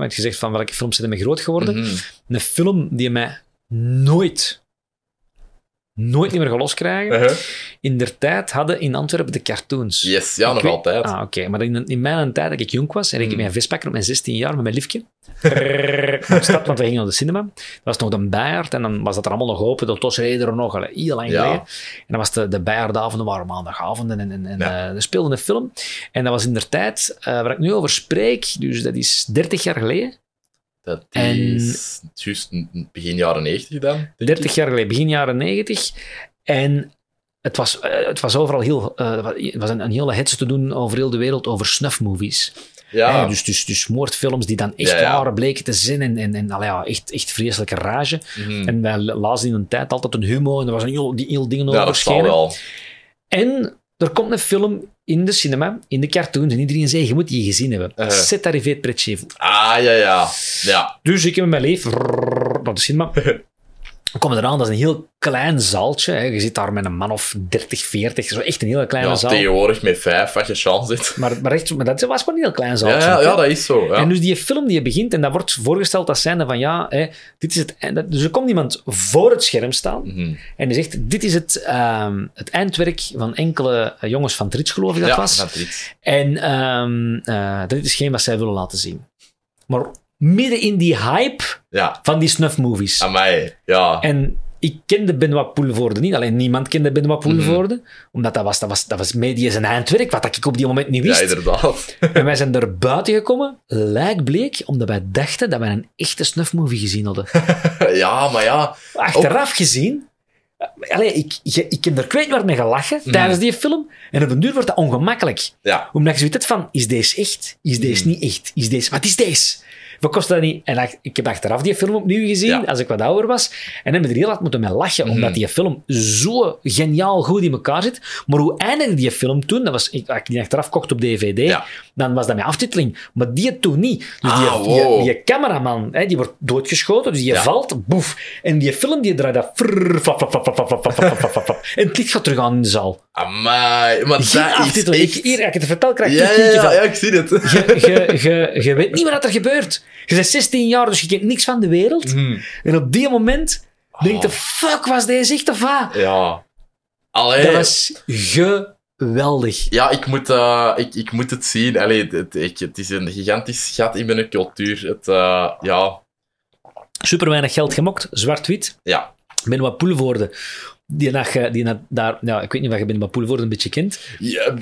wat je zegt van welke films zijn er mee groot geworden, Mhm. een film die mij nooit, nooit meer gaat loskrijgen. Uh-huh. In der tijd hadden in Antwerpen de cartoons. Yes, ja, Ik nog weet- altijd. Ah, oké. Maar in, in mijn tijd, dat ik jong was, en ik Mm. met een vispakker op mijn 16 jaar met mijn liefje. naar stad, want we gingen naar de cinema. Dat was nog de Bijaard en dan was dat er allemaal nog open. Dat was reden er nog, allee, heel lang Ja. geleden. En dat was de, de waren maandagavonden en, en, en Ja. eh, er speelde een film. En dat was in der tijd, eh, waar ik nu over spreek, dus dat is 30 jaar geleden. Dat En- is juist begin jaren 90 dan. denk ik. 30 jaar geleden, begin jaren 90. En het was, eh, het was overal heel, eh, het was een, een hele hets te doen over heel de wereld over snuffmovies. Ja, Hè, dus, dus, dus moordfilms die dan echt Ja, ja. waren bleken te zijn en, en, en allee, ja, echt, echt vreselijke rage. mhm. En wij lazen in een tijd altijd een humor en er was een heel, die heel dingen over ja dat wel. En er komt een film in de cinema, in de cartoons, en iedereen zei, je moet die gezien hebben. Uh-huh. C'est arrivé près de chez vous. Ah, ja, ja. Ja, Dus ik heb met mijn leven naar de cinema. We komen eraan, dat is een heel klein zaaltje. Hè. Je zit daar met een man of 30, 40, zo echt een hele kleine Ja, zaal. tegenwoordig met vijf, wat je chance zit. Maar, maar, echt, maar dat was maar een heel klein zaaltje. ja, ja, dat is zo. Ja. En dus die film die begint, en dat wordt voorgesteld als zijnde van ja, hè, dit is het. dat- Dus er komt iemand voor het scherm staan Mhm. en die zegt: Dit is het, ehm, het eindwerk van enkele eh, jongens van Trits, geloof ik dat ja, was. van. En ehm, eh, dit is geen wat zij willen laten zien. Maar midden in die hype Ja, van die snuff-movies. amai. Ja. En ik kende Benoit Poelvoorde niet, alleen niemand kende Benoit Poelvoorde, omdat dat was, dat was, dat was media zijn eindwerk, wat ik op die moment niet ja, wist. inderdaad. en wij zijn er buiten gekomen, lijk bleek, omdat wij dachten dat wij een echte snuff-movie gezien hadden. ja, maar ja. Achteraf gezien, allee, ik, ik heb er kwijt waar mee gelachen tijdens die film, en op een duur wordt dat ongemakkelijk. Ja. Omdat je zoiets hebt van, is deze echt? Is deze niet echt? Is deze... Wat is deze? Wat kost dat niet? En ik heb achteraf die film opnieuw gezien, als ik wat ouder was. En heb ik er heel hard moeten lachen, mhm. omdat die film zo geniaal goed in elkaar zit. Maar hoe eindigde die film toen? Dat was, ik, als ik die achteraf kocht op DVD, dan was dat mijn aftiteling. Maar die toen niet. Dus die, ah, cameraman, hè, die wordt doodgeschoten, dus die valt, boef. En die film die draait dat... En het licht gaat terug aan in de zaal. Maar Geen dat Ik is echt... Hier, als ik het vertel, krijg je ja, ja, ja, ik zie het. Je, je, je weet niet wat er gebeurt. Je bent 16 jaar, dus je kent niks van de wereld. Mhm. En op die moment denk je, Oh. fuck, was deze echt of wat? Ja. Allee. Dat was geweldig. Ja, ik moet, eh, ik, ik moet het zien. Allee, het, ik- het is een gigantisch gat in mijn cultuur. Het, eh, ja, Super weinig geld gemokt, zwart-wit. ja. Benoit Poelvoorde. Die, die daar, ja, ik weet niet of je Benoit Poelvoorde een beetje kent. ja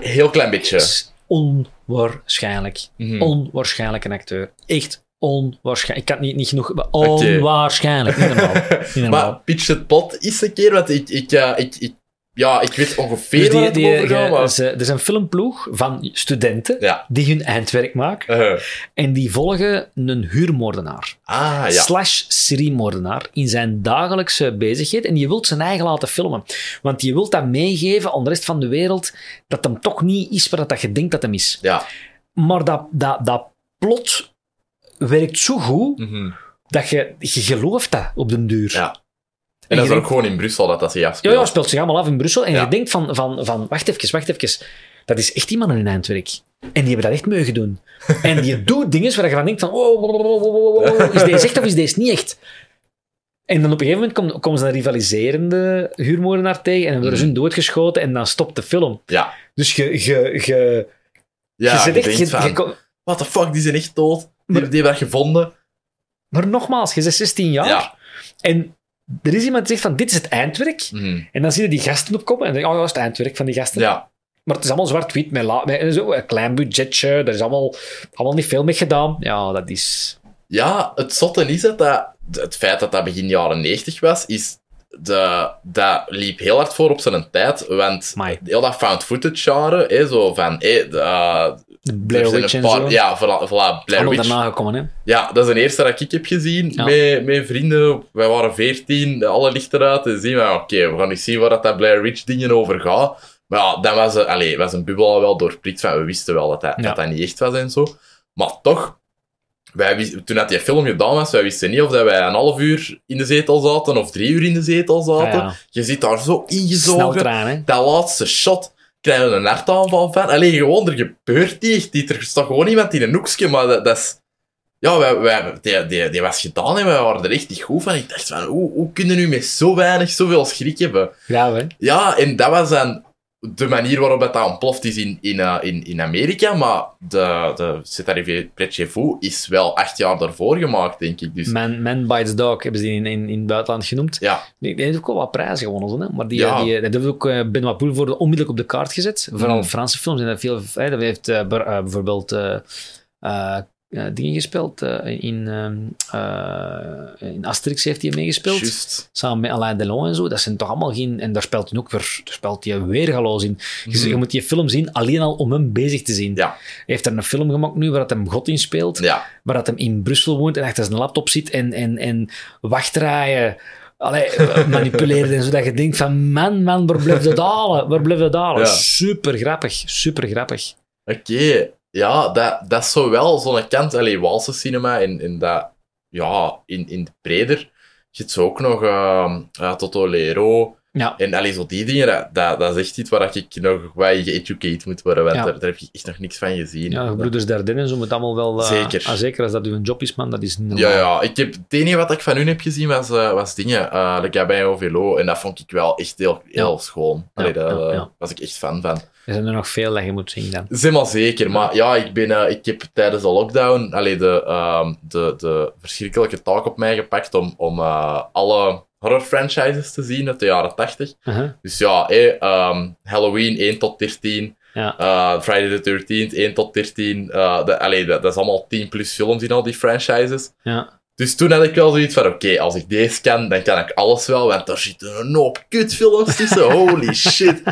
heel klein beetje. Onwaarschijnlijk. Mhm. Onwaarschijnlijk een acteur. Echt onwaarschijnlijk. Ik kan niet, niet genoeg... Onwaarschijnlijk. Niet normaal. Niet normaal. Maar pitch het pot is een keer, want ik, ik, ik, ik, ja, ik weet ongeveer Dus die, waar ge- maar... er is een filmploeg van studenten Ja. die hun eindwerk maken. Eh, En die volgen een huurmoordenaar. ah, ja. Slash seriemoordenaar in zijn dagelijkse bezigheid. En je wilt zijn eigen laten filmen. Want je wilt dat meegeven aan de rest van de wereld dat hem toch niet is wat dat je denkt dat hem is. Ja. Maar dat, dat, dat plot werkt zo goed Mhm. dat je, je gelooft dat op den duur. Ja. En dat is ook gewoon in Brussel dat dat zich ja, afspeelt. ja, speelt zich allemaal af in Brussel. En Ja. je denkt van, van, van, wacht even, wacht even. Dat is echt iemand in hun eindwerk. En die hebben dat echt mogen doen. En die doet dingen waar je van denkt van, oh, is deze echt of is deze niet echt? En dan op een gegeven moment komen, komen ze een rivaliserende huurmoordenaar tegen en dan worden ze Mhm. doodgeschoten en dan stopt de film. Ja. Dus je, je, je, Ja, je je, echt... van, je what the fuck, die zijn echt dood. Die, Maar- die hebben dat gevonden. maar nogmaals, je bent 16 jaar Ja. en er is iemand die zegt van, dit is het eindwerk. Mhm. En dan zie je die gasten opkomen en dan denk je, oh, dat is het eindwerk van die gasten. Ja. Maar het is allemaal zwart-wit, met, la- met zo, een klein budgetje, er is allemaal, allemaal niet veel mee gedaan. Ja, dat is... Ja, het zotte is het dat het feit dat dat begin jaren 90 was, is de, dat liep heel hard voor op zijn tijd. Want Amai. heel dat found footage genre, hè, zo van. De, eh, De Blair Witch en paar- zo. Ja, voilà, voilà, Blair allemaal Witch. daarna gekomen, hè. Ja, dat is de eerste dat ik heb gezien Ja. met, met vrienden. Wij waren veertien, alle lichten eruit. En zien we, oké, we gaan eens zien waar dat, dat Blair Witch dingen over gaat. Maar ja, dan was, het- allee, was een bubbel al wel doorprikt van, we wisten wel dat dat, Ja. dat dat niet echt was en zo. Maar toch, wij wisten, toen dat die film gedaan was, wij wisten niet of dat wij een half uur in de zetel zaten of drie uur in de zetel zaten. Ja. Je zit daar zo ingezogen. Hè. Dat laatste shot krijgen we een hartaanval van. Alleen gewoon, er gebeurt niet echt. Er staat gewoon iemand in een hoekje, maar dat, dat is... Ja, wij, wij, die, die, die was gedaan en wij waren er echt niet goed van. Ik dacht van, hoe, hoe kunnen nu met zo weinig zoveel schrik hebben? Ja, hè. Ja, en dat was dan de manier waarop dat, dat ontploft is in, in, eh, in, in Amerika, maar de, de C'est arrivé près de chez vous is wel acht jaar daarvoor gemaakt, denk ik. Dus Man, Man Bites Dog hebben ze die in, in, in het buitenland genoemd. ja, Die, die heeft ook wel wat prijzen gewonnen, hè. maar die, Ja. die, die heeft ook uh, Benoit Poelvoorde onmiddellijk op de kaart gezet. Vooral Mm. Franse films. En dat veel, hè, dat heeft eh, eh, bijvoorbeeld eh, eh, eh, dingen gespeeld. eh, in, ehm, eh, in Asterix heeft hij meegespeeld. Samen met Alain Delon en zo. Dat zijn toch allemaal geen... En daar speelt hij ook weer, daar speelt hij weergaloos in. Dus Mhm. je moet die film zien alleen al om hem bezig te zien. Ja. Hij heeft er een film gemaakt nu waar dat hem God in speelt. Ja, Waar dat hem in Brussel woont en achter zijn laptop zit en, en, en wachtraaien. Allee, manipuleren en zo. Dat je denkt van, man, man, waar blijft dat halen? Waar blijft dat halen? Ja. Super grappig, super grappig. Oké, ja, dat, dat is zo wel zo'n kant, allee, Waalse cinema, en, en dat, ja, in, in het breder, je hebt zo ook nog uh, uh, Toto Lero. Ja. En allee, zo die dingen, dat, dat, dat is echt iets waar ik nog bij geëducate moet worden. Want Ja. daar, daar heb ik echt nog niks van gezien. Ja, Dat- broeders Dardenne en zo moet allemaal wel... eh, Zeker. ah, zeker als dat uw job is, man, dat is niet Ja, normaal. ja. Ik heb, het enige wat ik van hun heb gezien was, eh, was dingen. eh like Gabin Ovelo. En dat vond ik wel echt heel, heel schoon. Allee, daar was ik echt fan van. Er zijn er nog veel dat je moet zien dan. Is helemaal zeker. Maar ja, ik, ben, eh, ik heb tijdens de lockdown allee, de, ehm, de, de verschrikkelijke taak op mij gepakt om, om eh, alle horror franchises te zien uit de jaren 80. Uh-huh. Dus ja, eh, ehm, Halloween 1 tot 13. Ja. eh, Friday the 13th 1 tot 13. eh, de, allee, dat, dat is allemaal 10 plus films in al die franchises. Ja. Dus toen had ik wel zoiets van, oké, als ik deze kan, dan kan ik alles wel, want daar zitten een hoop kutfilms tussen, holy shit.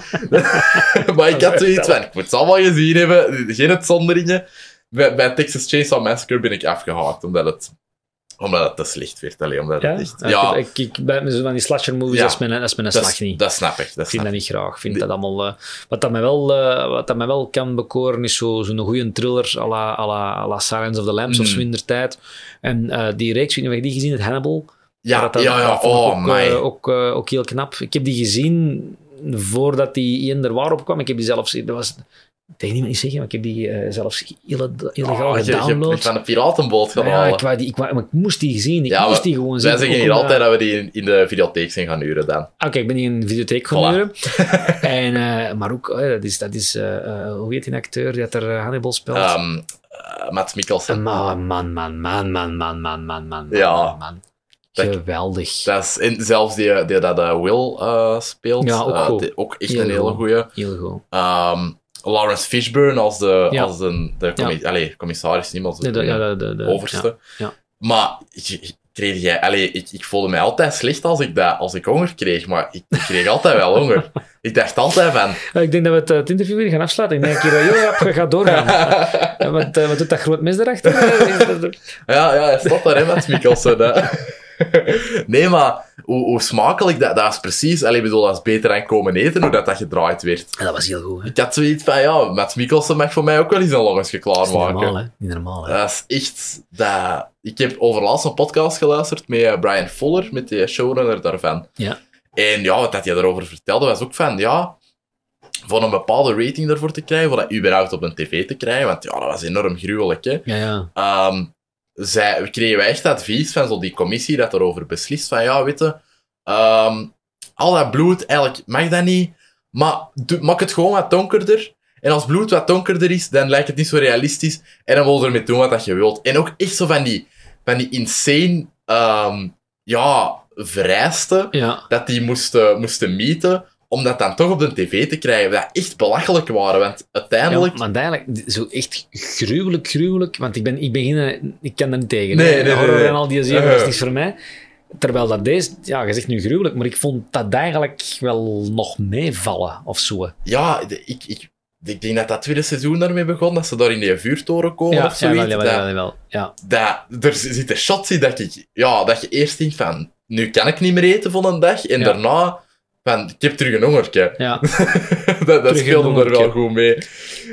maar ik had zoiets van, ik moet het allemaal gezien hebben, geen uitzonderingen. Bij, bij Texas Chainsaw Massacre ben ik afgehaakt, omdat het, omdat het te slecht werd. Allee, omdat Ja? het echt, Ik- ja, Ik, ik, bij zo van die slasher movies, Ja. dat is mijn, dat is mijn slag niet. dat snap ik. Dat Ik vind dat ik. niet graag. Ik vind dat allemaal... eh, wat, dat mij wel, eh, wat dat mij wel kan bekoren, is zo- zo'n goede thriller à la, à la, à la Silence of the Lambs of Mm. zo in der tijd. En eh, die reeks, ik weet je die gezien hebt, Hannibal. Ja, Dat- ja, ja, ik oh, ook, ook, ook heel knap. Ik heb die gezien voordat die in er waar opkwam. Ik heb die zelfs... Dat was, ik tegen niemand niet zeggen, maar ik heb die eh, zelfs ille- illegaal Oh, je, je gedownload. van de piratenboot gedaan. ja, ik, wou die, ik, wou- maar ik moest die zien. Ik Ja, moest die gewoon zien. Wij zeggen hier altijd dat we die in, in de videotheek zijn gaan huren dan. Oké, ik ben hier in de videotheek gaan Voilà. huren. en, eh, maar ook, eh, dat is, dat is eh, eh, hoe heet die acteur die dat er eh, Hannibal speelt? Ehm eh, Matt Mikkelsen. man, man, man, man, man, man, man, man, man, Ja. man, Geweldig. Dat is, en zelfs die, die dat eh, Will eh, speelt, Ja, ook eh, die- ook echt een hele goed. goeie. Heel goed. Ehm, Lawrence Fishburne als de, Ja. als de, de allee, commissaris, als de, De, de, de, overste. Maar je- je- kreeg jij, allee, ik, ik voelde mij altijd slecht als ik, dat, als ik honger kreeg, maar ik, ik kreeg altijd wel honger. Ik dacht altijd van... Ik denk dat we het, eh, het interview weer gaan afsluiten. Ik denk dat ik hier heel rap ga doorgaan. Wat, wat doet dat groot mes daarachter? Is dat- Ja, ja, hij staat daar, hè, met Mikkelsen. Nee, maar hoe, hoe smakelijk dat, dat is precies... Allee, bedoel, dat is beter aan komen eten, hoe dat, dat gedraaid werd. Ja, dat was heel goed. Hè? Ik had zoiets van, ja, met Mikkelsen mag voor mij ook wel eens een longensje Dat is niet klaarmaken. normaal, hè? Niet normaal, hè? Dat is echt... Dat... Ik heb overlaatst een podcast geluisterd met eh, Brian Fuller, met die showrunner daarvan. Ja. En ja, wat dat hij daarover vertelde, was ook van, ja... Voor een bepaalde rating ervoor te krijgen, voor dat überhaupt op een tv te krijgen, want ja, dat was enorm gruwelijk, hè. Ja, ja. Ehm, zij, kregen wij echt advies van zo die commissie dat erover beslist van, ja, weet je, ehm, al dat bloed, eigenlijk mag dat niet, maar maak het gewoon wat donkerder. En als bloed wat donkerder is, dan lijkt het niet zo realistisch. En dan wil je ermee doen wat dat je wilt. En ook echt zo van die, van die insane, ehm, ja, vereisten ja. dat die moesten, moesten mieten om dat dan toch op de tv te krijgen. Dat echt belachelijk waren, want uiteindelijk... Ja, maar eigenlijk, zo echt gruwelijk, gruwelijk. Want ik ben, ik ben geen, ik kan daar niet tegen. Nee, nee, Horror nee, en al die zeven, dat is niks voor mij. Terwijl dat deze, ja, je zegt nu gruwelijk, maar ik vond dat eigenlijk wel nog meevallen of zo. Ja, ik, ik, ik denk dat dat tweede seizoen daarmee begon, dat ze daar in die vuurtoren komen Ja, of ja, zoiets. wel, ja, dat, wel, wel. Ja. dat, er zitten shots in dat, ik, ja, dat je eerst denkt van, nu kan ik niet meer eten van een dag, en Ja. daarna van, ik heb terug een hongertje. ja. dat dat speelde er wel goed mee.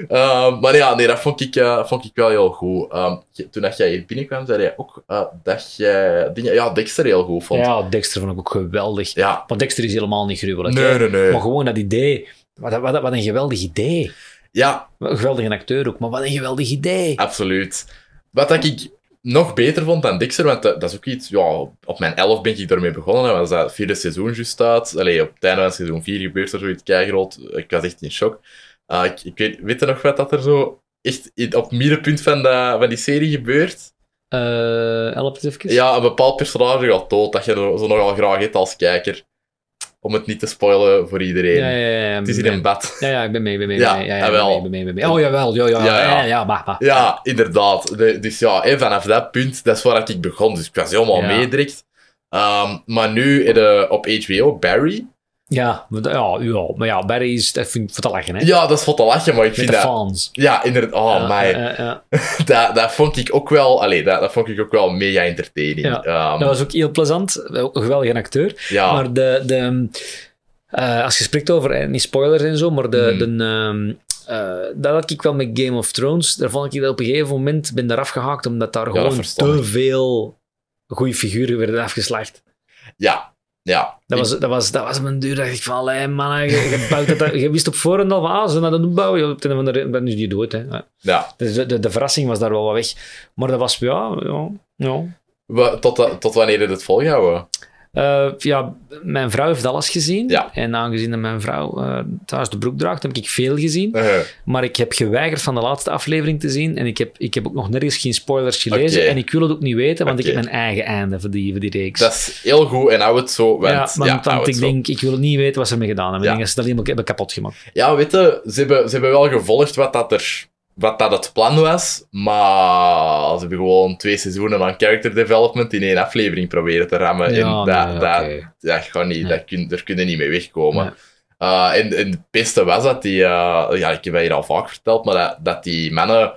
Ehm, maar ja, nee, dat vond ik, eh, vond ik wel heel goed. Ehm, toen dat jij hier binnenkwam, zei jij ook eh, dat jij dingen, ja, Dexter heel goed vond. ja, Dexter vond ik ook geweldig. Ja. Maar Dexter is helemaal niet gruwelijk. Nee, nee, nee. Maar gewoon dat idee. Wat, wat, wat een geweldig idee. Ja, Een geweldige acteur ook, maar wat een geweldig idee. Absoluut. Wat dat ik nog beter vond dan Dexter, want dat, dat is ook iets... Ja, op mijn elf ben ik daarmee begonnen. Dat was dat vierde seizoen juist uit. Allee, op het einde van seizoen 4 gebeurt er zoiets keigroot. Ik was echt in shock. Uh, ik, ik weet, weet je nog wat dat er zo echt op het middenpunt van, dat, van die serie gebeurt? Help eens even. Ja, een bepaald personage gaat dood, dat je zo nogal graag hebt als kijker. Om het niet te spoilen voor iedereen. ja, ja, ja, ja, Het is in ben- een bad. Ja, ja, ik ben mee, ben mee. Ja, ben mee. ja, ja, jawel. ben mee, ben mee. Oh, jawel, ja, ja, Ja, ja, ja. ja, ja, maar, maar. Ja, inderdaad. De- dus ja, en vanaf dat punt, dat is waar ik begon. Dus ik was helemaal Ja. mee direct. Ehm, maar nu in de, op HBO, Barry. Ja, maar ja, ja, maar ja, Barry is, dat vind ik voor te lachen, hè. Ja, dat is voor te lachen, maar ik Met vind de dat... fans. Ja, inderdaad. Oh, ja. Dat, dat vond ik ook wel... Allee, dat, dat vond ik ook wel mega entertaining. Ja, Ehm, Dat was ook heel plezant. Ook een acteur. ja. Maar de, de, eh, als je spreekt over, eh, niet spoilers en zo, maar de, Hmm. de, eh, dat had ik wel met Game of Thrones. Daar vond ik dat op een gegeven moment ben daar afgehaakt, omdat daar gewoon te veel goede figuren werden afgeslacht. Ja, ja. Dat was, dat was, dat was mijn duur. dacht ik van, allee, man, je, je, bouwt dat, je wist op voorhand al van, ah, ze dat opbouwen. Op de van de, dan is die dood, hè. Ja. Dus de, de, de verrassing was daar wel wat weg. Maar dat was, ja, ja, ja. Tot, tot wanneer je het volgehouden? Eh, ja, mijn vrouw heeft alles gezien. Ja. En aangezien dat mijn vrouw eh thuis de broek draagt, heb ik veel gezien. Eh, Maar ik heb geweigerd van de laatste aflevering te zien. En ik heb, ik heb ook nog nergens geen spoilers gelezen. En ik wil het ook niet weten, want ik heb mijn eigen einde voor die, voor die reeks. dat is heel goed en hou het zo. Want, ja, ja, want, ik zo. denk, ik wil niet weten wat ze ermee gedaan hebben. Ja. Ik denk dat ze dat helemaal hebben kapot gemaakt. Ja, weet je, ze hebben, ze hebben wel gevolgd wat dat, er, wat dat het plan was, maar ze hebben gewoon twee seizoenen aan character development in één aflevering proberen te rammen. en Ja, dat, nee, dat, dat gaat niet, Nee. dat kun, daar kun je niet mee wegkomen. Nee. Uh, en, en het beste was dat die, uh, ja, ik heb dat hier al vaak verteld, maar dat, dat die mannen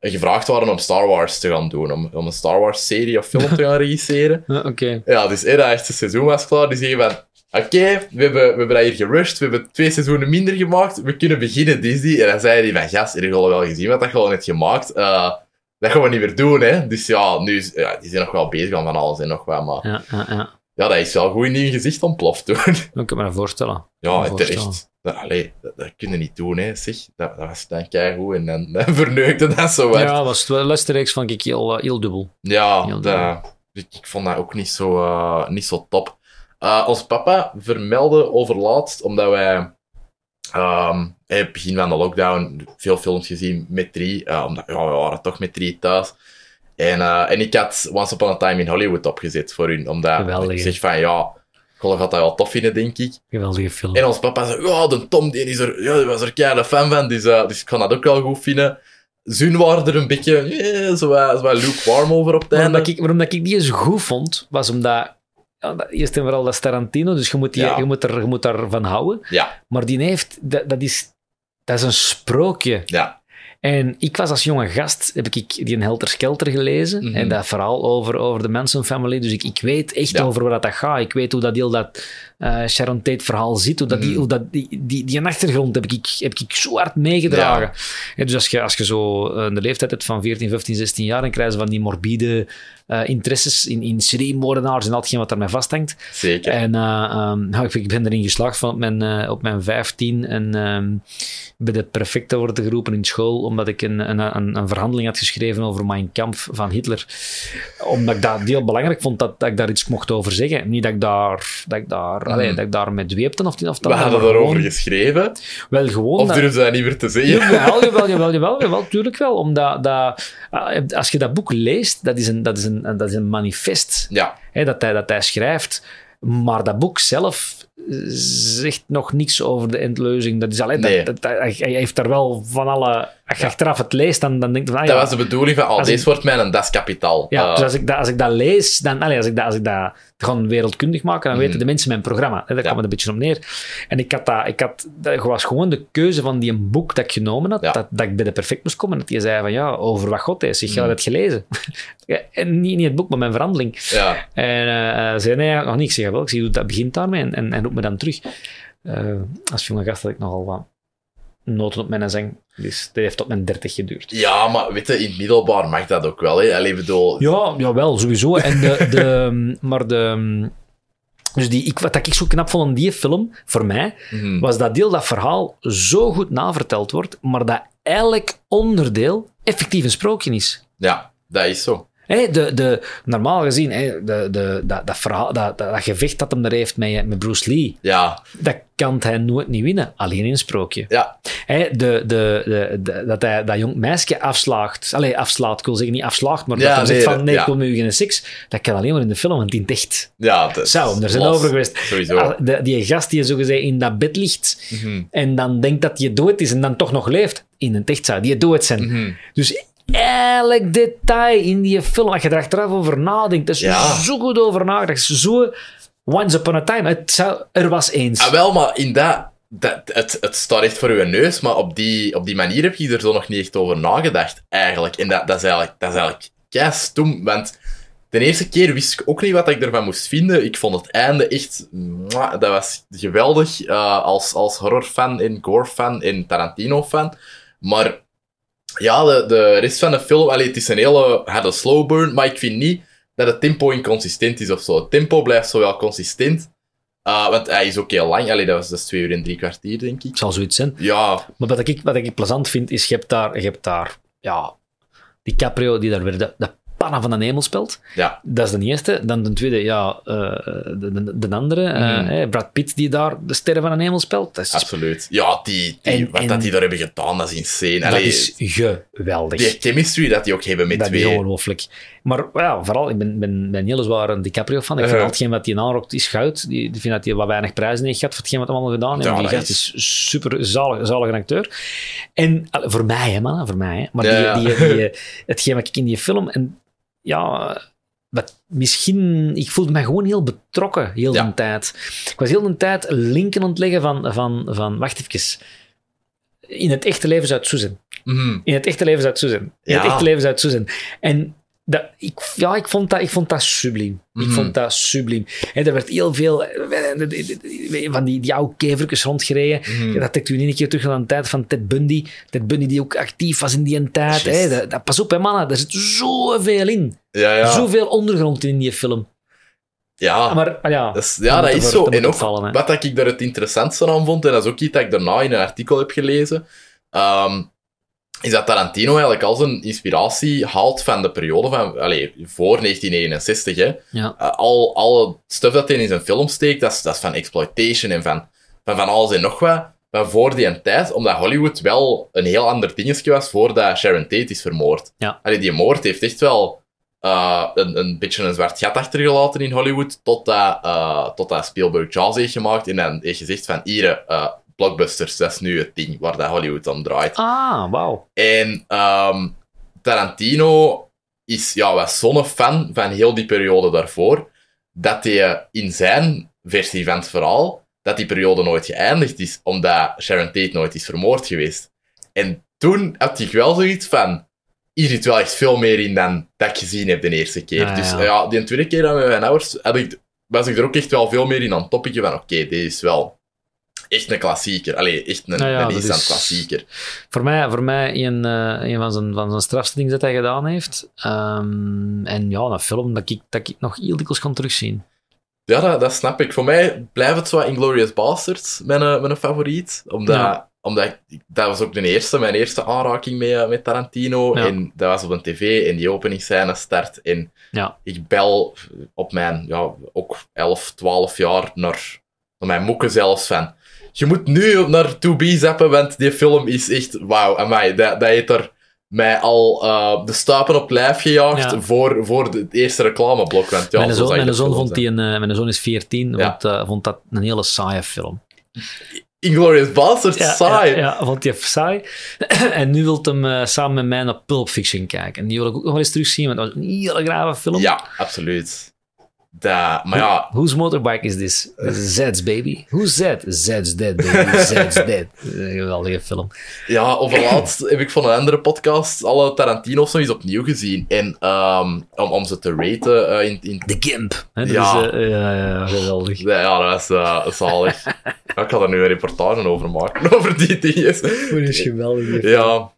gevraagd waren om Star Wars te gaan doen, om, om een Star Wars serie of film te gaan regisseren. Oké. Ja, dus eh, dat eerste seizoen was klaar. Die zeggen van, oké, we, hebben, we hebben dat hier gerushed, we hebben twee seizoenen minder gemaakt, we kunnen beginnen, Disney. En dan zei hij van, gast, heb je al wel gezien wat dat je al net gemaakt? Eh, dat gaan we niet meer doen, hè. Dus ja, nu is, ja, die zijn nog wel bezig aan van alles en nog wat, maar Ja, ja, ja. ja, dat is wel goed in die gezicht ontploft toen. Ik kan me dat voorstellen. ja, terecht. Dat, allee, dat, dat kun je niet doen, hè, zeg. Dat, dat was dan keigoed en dan, dan verneukte dat zo wat. Ja, was het, de laatste reeks vond ik heel, eh, heel dubbel. Ja, Heel dat, ik, ik vond dat ook niet zo, eh, niet zo top. Eh, ons papa vermeldde overlaatst, omdat wij het begin van de lockdown veel films gezien met drie, eh, omdat ja, we waren toch met drie thuis. En, en ik had Once Upon a Time in Hollywood opgezet voor hun, omdat Geweldig, ik zeg van ja, gaat dat wel tof vinden, denk ik. Geweldige film. En ons papa zei, ja, de Tom die is er, ja, die was er keihard fan van, dus, dus ik kan dat ook wel goed vinden. Zun waren er een beetje, eh, zo zo lukewarm over op het Waarom, einde. dat ik, waarom dat ik die zo goed vond, was omdat... Ja, eerst en vooral dat is Tarantino, dus je moet, die, Ja. je moet, er, je moet daarvan houden. Ja, Maar die heeft... Dat, dat, is, dat is een sprookje. ja, En ik was als jonge gast, heb ik die een Helter Skelter gelezen. Mhm. En dat verhaal over, over de Manson family. Dus ik, ik weet echt Ja. over waar dat gaat. Ik weet hoe dat heel dat eh Sharon Tate verhaal zit. Hoe dat die, Mhm. hoe dat, die, die, die achtergrond heb ik, heb ik zo hard meegedragen. En dus als je, als je zo eh, de leeftijd hebt van 14, 15, 16 jaar, dan krijg je van die morbide eh, interesses in, in seriemoordenaars en al hetgeen wat daarmee vasthangt. zeker. En eh, ehm, nou, ik, ik ben erin geslaagd van op mijn, eh, op mijn 15 en ehm, bij de worden geroepen in school, omdat ik een, een, een, een verhandeling had geschreven over Mein Kampf van Hitler. Omdat ik dat heel belangrijk vond dat, dat ik daar iets mocht over zeggen. Niet dat ik daar, dat ik daar, allee, dat ik daar met dweepte of, of We dat, hadden maar daarover geschreven. Wel gewoon. Of ze dat niet meer te zeggen? Jawel, jawel, jawel, jawel, jawel, tuurlijk wel. Omdat dat, als je dat boek leest, dat is een, dat is een, dat is een manifest Ja, hè, dat, hij, dat hij schrijft. Maar dat boek zelf eh, zegt nog niks over de endleuzing. Dat is alleen, Nee. dat, dat, hij heeft daar wel van alle... Als je achteraf het leest, dan, dan denk je van... ah, dat ja, was de bedoeling van, oh, Als deze ik- wordt mijn das kapitaal. ja, Eh, dus als ik, dat, als ik dat lees, dan, als ik dat, als ik dat gewoon wereldkundig maak, dan Mhm. weten de mensen mijn programma. Hè, daar kwam het een beetje op neer. En ik had dat, ik had, dat was gewoon de keuze van die een boek dat ik genomen had, dat, dat ik bij de perfect moest komen. Dat die zei van, ja, over wat God is. Ik Mhm. had het gelezen. Ja, en niet, niet het boek, maar mijn verhandeling. ja, En eh, zei, nee, nog niet. Ik zeg, wel, ik zie hoe dat begint daarmee en, en, en roep me dan terug. Eh, als jonge gast had ik nogal wat noten op mijn zang. Dus dat heeft tot mijn dertig geduurd. ja, maar weet je, in het middelbaar mag dat ook wel. Hè? Allee, bedoel, Ja, jawel, sowieso. En de, de, maar de... Dus die, ik, wat ik zo knap vond aan die film, voor mij, mhm, was dat deel dat verhaal zo goed naverteld wordt, maar dat elk onderdeel effectief een sprookje is. ja, dat is zo. Hé, de, de, normaal gezien, de, de, dat, dat, verhaal, dat, dat, dat gevecht dat hem daar heeft met, met Bruce Lee, Ja, dat kan hij nooit niet winnen. Alleen in een sprookje. ja, Hé, de, de, de, dat hij dat jong meisje afslaagt. Allee, afslaat, ik wil zeggen niet afslaagt, maar Ja, dat hij zegt van nee, ja. ik wil met u geen seks. Dat kan alleen maar in de film, want in het echt. ja. dat is Zo, er zijn los. over geweest. Sowieso. Ah, de- die gast die zogezegd in dat bed ligt Mhm, en dan denkt dat hij dood is en dan toch nog leeft. In het echt zou die dood zijn. mhm. Dus elk detail in die film, als je er achteraf over nadenkt, dat is Ja. zo goed over nagedacht. Zo once upon a time. Het zou, er was eens. Ah, wel, maar in dat, dat het, het staat echt voor uw neus, maar op die, op die manier heb je er zo nog niet echt over nagedacht, eigenlijk. En dat, dat is eigenlijk, dat is eigenlijk kei stom, want de eerste keer wist ik ook niet wat ik ervan moest vinden. Ik vond het einde echt, mwah, dat was geweldig, eh, als, als horrorfan en gore-fan en Tarantino-fan. Maar ja, de, de rest van de film, allee, het is een hele harde slow burn, maar ik vind niet dat het tempo inconsistent is of zo. Het tempo blijft zo wel consistent. Uh, want hij is ook heel lang. Allee, dat was dus twee uur en drie kwartier, denk ik. zal zoiets zijn. Ja. Maar wat ik, wat ik plezant vind, is je hebt daar, je hebt daar ja, die Caprio die daar weer de, de pannen van de hemel speelt. Ja. Dat is de eerste. Dan de tweede, ja, uh, de, de, de, andere. Mm. Uh, Brad Pitt die daar de sterren van de hemel speelt. Dat is Absoluut. Ja, die, die en, wat en, dat die daar hebben gedaan, dat is insane. Allee, dat is geweldig. Die chemistry dat die ook hebben met dat twee. Dat is ongelooflijk. Maar ja, vooral, ik ben, ben, ben heel zwaar een DiCaprio fan. Ik vind uh, hetgeen wat hij aanrokt is goud. Die, ik vind dat hij wat weinig prijzen heeft gehad voor hetgeen wat hij allemaal gedaan heeft. Ja, die gast is, is super zalig, zalig acteur. En voor mij, hè, man, voor mij. Hè. Maar ja, die, die, die, hetgeen wat ik in die film... En ja, wat misschien, ik voelde me gewoon heel betrokken heel ja. de tijd. Ik was heel de tijd linken aan het leggen van, van, van wacht even, in het echte leven zou het zo zijn. Mm. In het echte leven zou het zo zijn. In Ja. het echte leven zou het zo zijn. En dat, ik, ja, ik vond dat, ik vond dat subliem. Ik Mhm. vond dat subliem. En er werd heel veel eh, van die, die oude kevertjes rondgereden. Mhm. Dat trekt u een keer terug aan de tijd van Ted Bundy. Ted Bundy die ook actief was in die tijd. Hè. Dat, dat- pas op, hè, mannen. Daar zit zoveel in. Ja, ja. Zoveel ondergrond in die film. ja. Maar ah, ja, Dat is- ja, dat is zo. En ook wat dat ik daar het interessantste aan vond, en dat is ook iets dat ik daarna in een artikel heb gelezen, ehm, is dat Tarantino eigenlijk al zijn inspiratie haalt van de periode van, allee, voor 1961. Hè. ja. Uh, al, alle stuff dat hij in zijn film steekt, dat is, dat is van exploitation en van, van, van alles en nog wat. Maar voor die tijd, omdat Hollywood wel een heel ander dingetje was voordat Sharon Tate is vermoord. Ja. Allee, die moord heeft echt wel uh, een, een beetje een zwart gat achtergelaten in Hollywood, totdat, uh, totdat Spielberg Jaws heeft gemaakt en dan heeft gezegd van, hier, blockbusters, dat is nu het ding waar dat Hollywood om draait. Ah, wauw. En ehm, Tarantino is, ja, was zo'n fan van heel die periode daarvoor, dat hij in zijn versie van het verhaal, dat die periode nooit geëindigd is, omdat Sharon Tate nooit is vermoord geweest. En toen had ik wel zoiets van, hier zit wel echt veel meer in dan dat ik gezien heb de eerste keer. Ah, dus ja. ja, die tweede keer dat met mijn ouders, had ik, was ik er ook echt wel veel meer in aan het topikken van, oké, dit is wel echt een klassieker. Allee, echt een, Nou ja, een dat instant is- klassieker. Voor mij, voor mij een, eh, een van zijn, van zijn strafste dingen dat hij gedaan heeft. Ehm, en ja, een film dat ik, dat ik nog heel dikwijls kan terugzien. Ja, dat, dat snap ik. Voor mij blijft het zo Inglourious Basterds mijn, eh, mijn favoriet. Omdat, Ja. omdat ik, dat was ook de eerste, mijn eerste aanraking met, eh, met Tarantino. Ja. En dat was op een tv en die openingsscène start. En Ja. ik bel op mijn, ja, ook 11, 12 jaar naar, naar mijn moeken zelfs van... Je moet nu naar To Be zappen, want die film is echt... Wauw, amai, dat, dat heeft er mij al eh, de stuipen op lijf gejaagd Ja. voor, voor het eerste reclameblok. Want ja, mijn zo zoon, mijn zoon, vond die een, eh, mijn zoon is 14, Ja. vond, eh, vond dat een hele saaie film. Inglourious Basterds, Ja, saai. Ja, ja, vond hij saai. en nu wil hem samen met mij naar Pulp Fiction kijken. En die wil ik ook nog eens terugzien, want dat was een hele grave film. Ja, absoluut. Dat, maar ja, Whose motorbike is this? This is Zed's baby. Who's Zed? Zed's dead, baby. Zed's dead. Een geweldige film. ja, overlaatst heb ik van een andere podcast alle eens opnieuw gezien. En ehm, om, om ze te raten eh, in, in... The Gimp. Hè, dat Ja. is, eh, ja, ja, geweldig. Ja, dat was eh, zalig. Ja, ik ga er nu een reportage over maken, over die dingen. Dat is geweldig. Ja.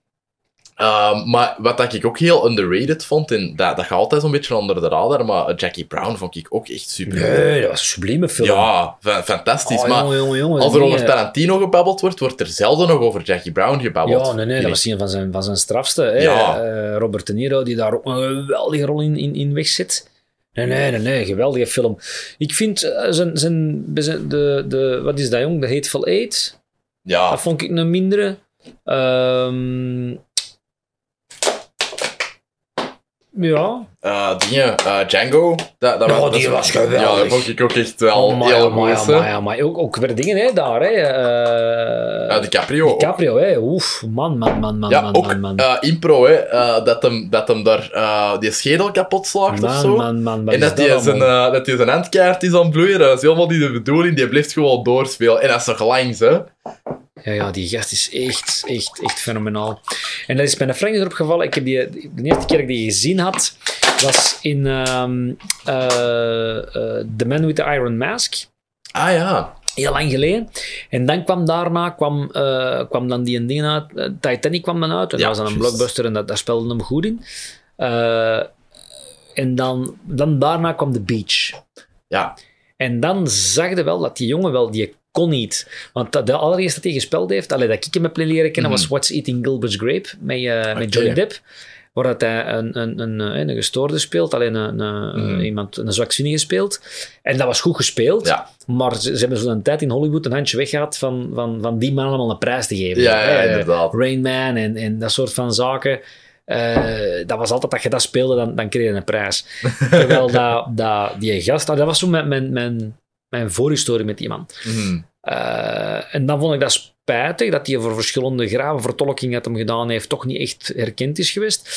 Ehm, maar wat dat ik ook heel underrated vond, en dat, dat gaat altijd zo'n beetje onder de radar, maar Jackie Brown vond ik ook echt super. Nee, dat was een sublieme film. Ja, fa- fantastisch. Oh, maar jongen, jongen, jongen, als er nee, over eh, Tarantino gebabbeld wordt, wordt er zelden nog over Jackie Brown gebabbeld. Ja, nee, nee, dat was een van zijn, van zijn strafste. Hè. Ja. Eh, Robert De Niro, die daar ook een geweldige rol in, in, in wegzet. Nee, nee, nee, nee, geweldige film. Ik vind eh, zijn, zijn, zijn- de, de, wat is dat jong, de Hateful Eight, Ja, dat vond ik een mindere. Ehm ja, eh, dingen, eh, Django. Dat, dat Ja, dat die is- was geweldig. Ja, dat vond ik ook echt wel Oh, heel maar, goed. maar, maar, maar ook, ook weer dingen hè, daar. Hè. Eh, Ja, DiCaprio. DiCaprio, hè. Oef, man, man, man, man, Ja, man, ook man, man. impro, hè. dat, hem, dat hem daar eh, die schedel kapot slaagt of man, zo. man, man, wat en dat hij zijn, dat hij zijn handkaart is aan het bloeien. Dat is helemaal niet de bedoeling. Die blijft gewoon doorspelen. En dat is nog langs, hè. Ja, ja, die gast is echt, echt, echt fenomenaal. En dat is bij een Frank erop gevallen. Ik heb die, de eerste keer dat ik die gezien had, was in ehm, eh, eh, The Man with the Iron Mask. Ah ja. Heel lang geleden. En dan kwam daarna kwam, eh, kwam dan die een ding uit. Titanic kwam dan uit. En Ja, dat was dan een blockbuster en dat, daar speelde hem goed in. En dan, dan daarna kwam The Beach. Ja, En dan zag je wel dat die jongen wel, die kon niet. Want de allereerste dat hij gespeeld heeft, allee, dat ik hem heb leren kennen, Mhm. was What's Eating Gilbert's Grape met, eh, met Oké. Johnny Depp. Waar dat hij een, een, een, een, een gestoorde speelt, alleen een, een, Mhm. iemand, een zwakzinnige speelt. En dat was goed gespeeld, ja. maar ze, ze hebben zo'n tijd in Hollywood een handje weggehad van, van, van die man allemaal een prijs te geven. Ja, ja, Eh, inderdaad. Rain Man en, en dat soort van zaken. Eh, dat was altijd dat je dat speelde, dan, dan kreeg je een prijs. Terwijl dat, dat, die gast, ah, dat was zo mijn, mijn, mijn, mijn voorhistorie met die man. Mhm. Eh, en dan vond ik dat spijtig dat hij voor verschillende graven vertolkingen dat hem gedaan heeft, toch niet echt herkend is geweest.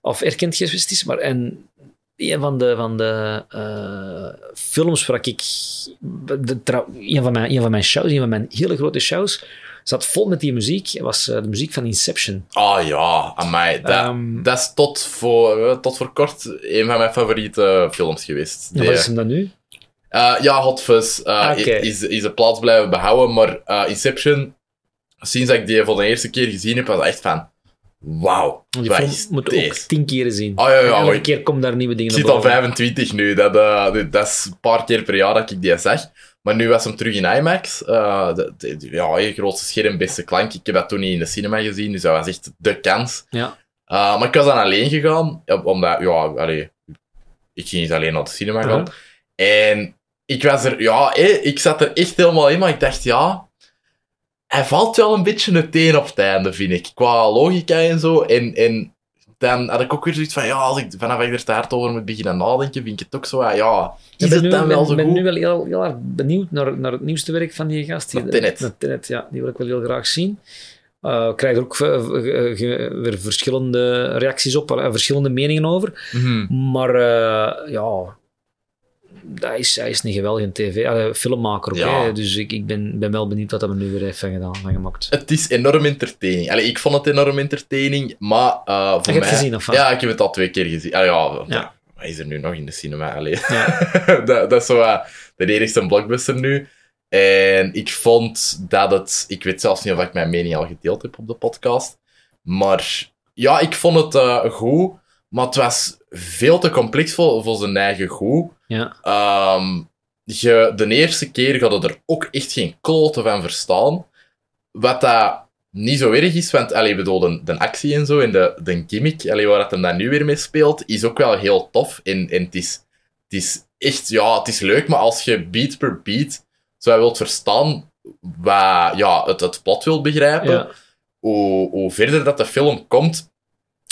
Of erkend geweest is. Maar en een van de, van de eh, films waar ik. De, trouw- een, van mijn, een van mijn shows, een van mijn hele grote shows, zat vol met die muziek. was eh, de muziek van Inception. Ah ja, amai. Dat, Ehm, dat is tot voor, tot voor kort een van mijn favoriete films geweest. Die- wat is hem dan nu? Eh, ja, Hot Fuzz eh, is, is de plaats blijven behouden, maar eh, Inception, sinds dat ik die voor de eerste keer gezien heb, was echt van, wauw, Die film moet je ook deze? tien keren zien. Ah, ja, ja, En elke keer komen daar nieuwe dingen Ik zit al boven. 25 nu, dat, dat- is een paar keer per jaar dat ik die zag. Maar nu was hem terug in IMAX. De, de- ja, je grootste scherm, beste klank. Ik heb dat toen niet in de cinema gezien, dus dat was echt de kans. Ja. Uh, maar ik was dan alleen gegaan, omdat, ja, allee, ik ging niet alleen naar de cinema gaan. En ik was er, ja, hé, ik zat er echt helemaal in, maar ik dacht, ja, hij valt wel een beetje uiteen op het einde, vind ik. Qua logica en zo. En, en dan had ik ook weer zoiets van, ja, als ik vanaf ik er hard over moet beginnen nadenken, vind ik het ook zo, ja, Ik is ben het nu, dan wel ben, zo ben goed? nu wel heel, heel erg benieuwd naar, naar het nieuwste werk van die gast. Die, Tenet. naar Tenet, ja. Die wil ik wel heel graag zien. Eh, ik krijg er ook eh, weer verschillende reacties op, eh, verschillende meningen over. Mhm. Maar ja, hij is, hij is een geweldige tv, eh, filmmaker ook. Ja. hè. Dus ik, ik ben, ben wel benieuwd wat hij er nu weer heeft van gedaan, van gemaakt. Het is enorm entertaining. Allee, ik vond het enorm entertaining, maar eh voor Heb mij... het gezien, of wat? Ja, ik heb het al twee keer gezien. Ah, ja, Ja. hij is er nu nog in de cinema. Allee. Ja. dat, dat is zo eh, de enigste blockbuster nu. En ik vond dat het... Ik weet zelfs niet of ik mijn mening al gedeeld heb op de podcast. Maar ja, ik vond het goed. Maar het was veel te complex voor, voor zijn eigen goed. ja. Ehm, je, de eerste keer gaat je er ook echt geen kloten van verstaan. Wat dat niet zo erg is, want allee, bedoel, de, de actie en zo en de, de gimmick allee, waar dat hem dan nu weer mee speelt, is ook wel heel tof. En, en het, is, het is echt, ja, het is leuk, maar als je beat per beat zo wilt verstaan wat ja, het, het plot wilt begrijpen, ja. hoe, hoe verder dat de film komt,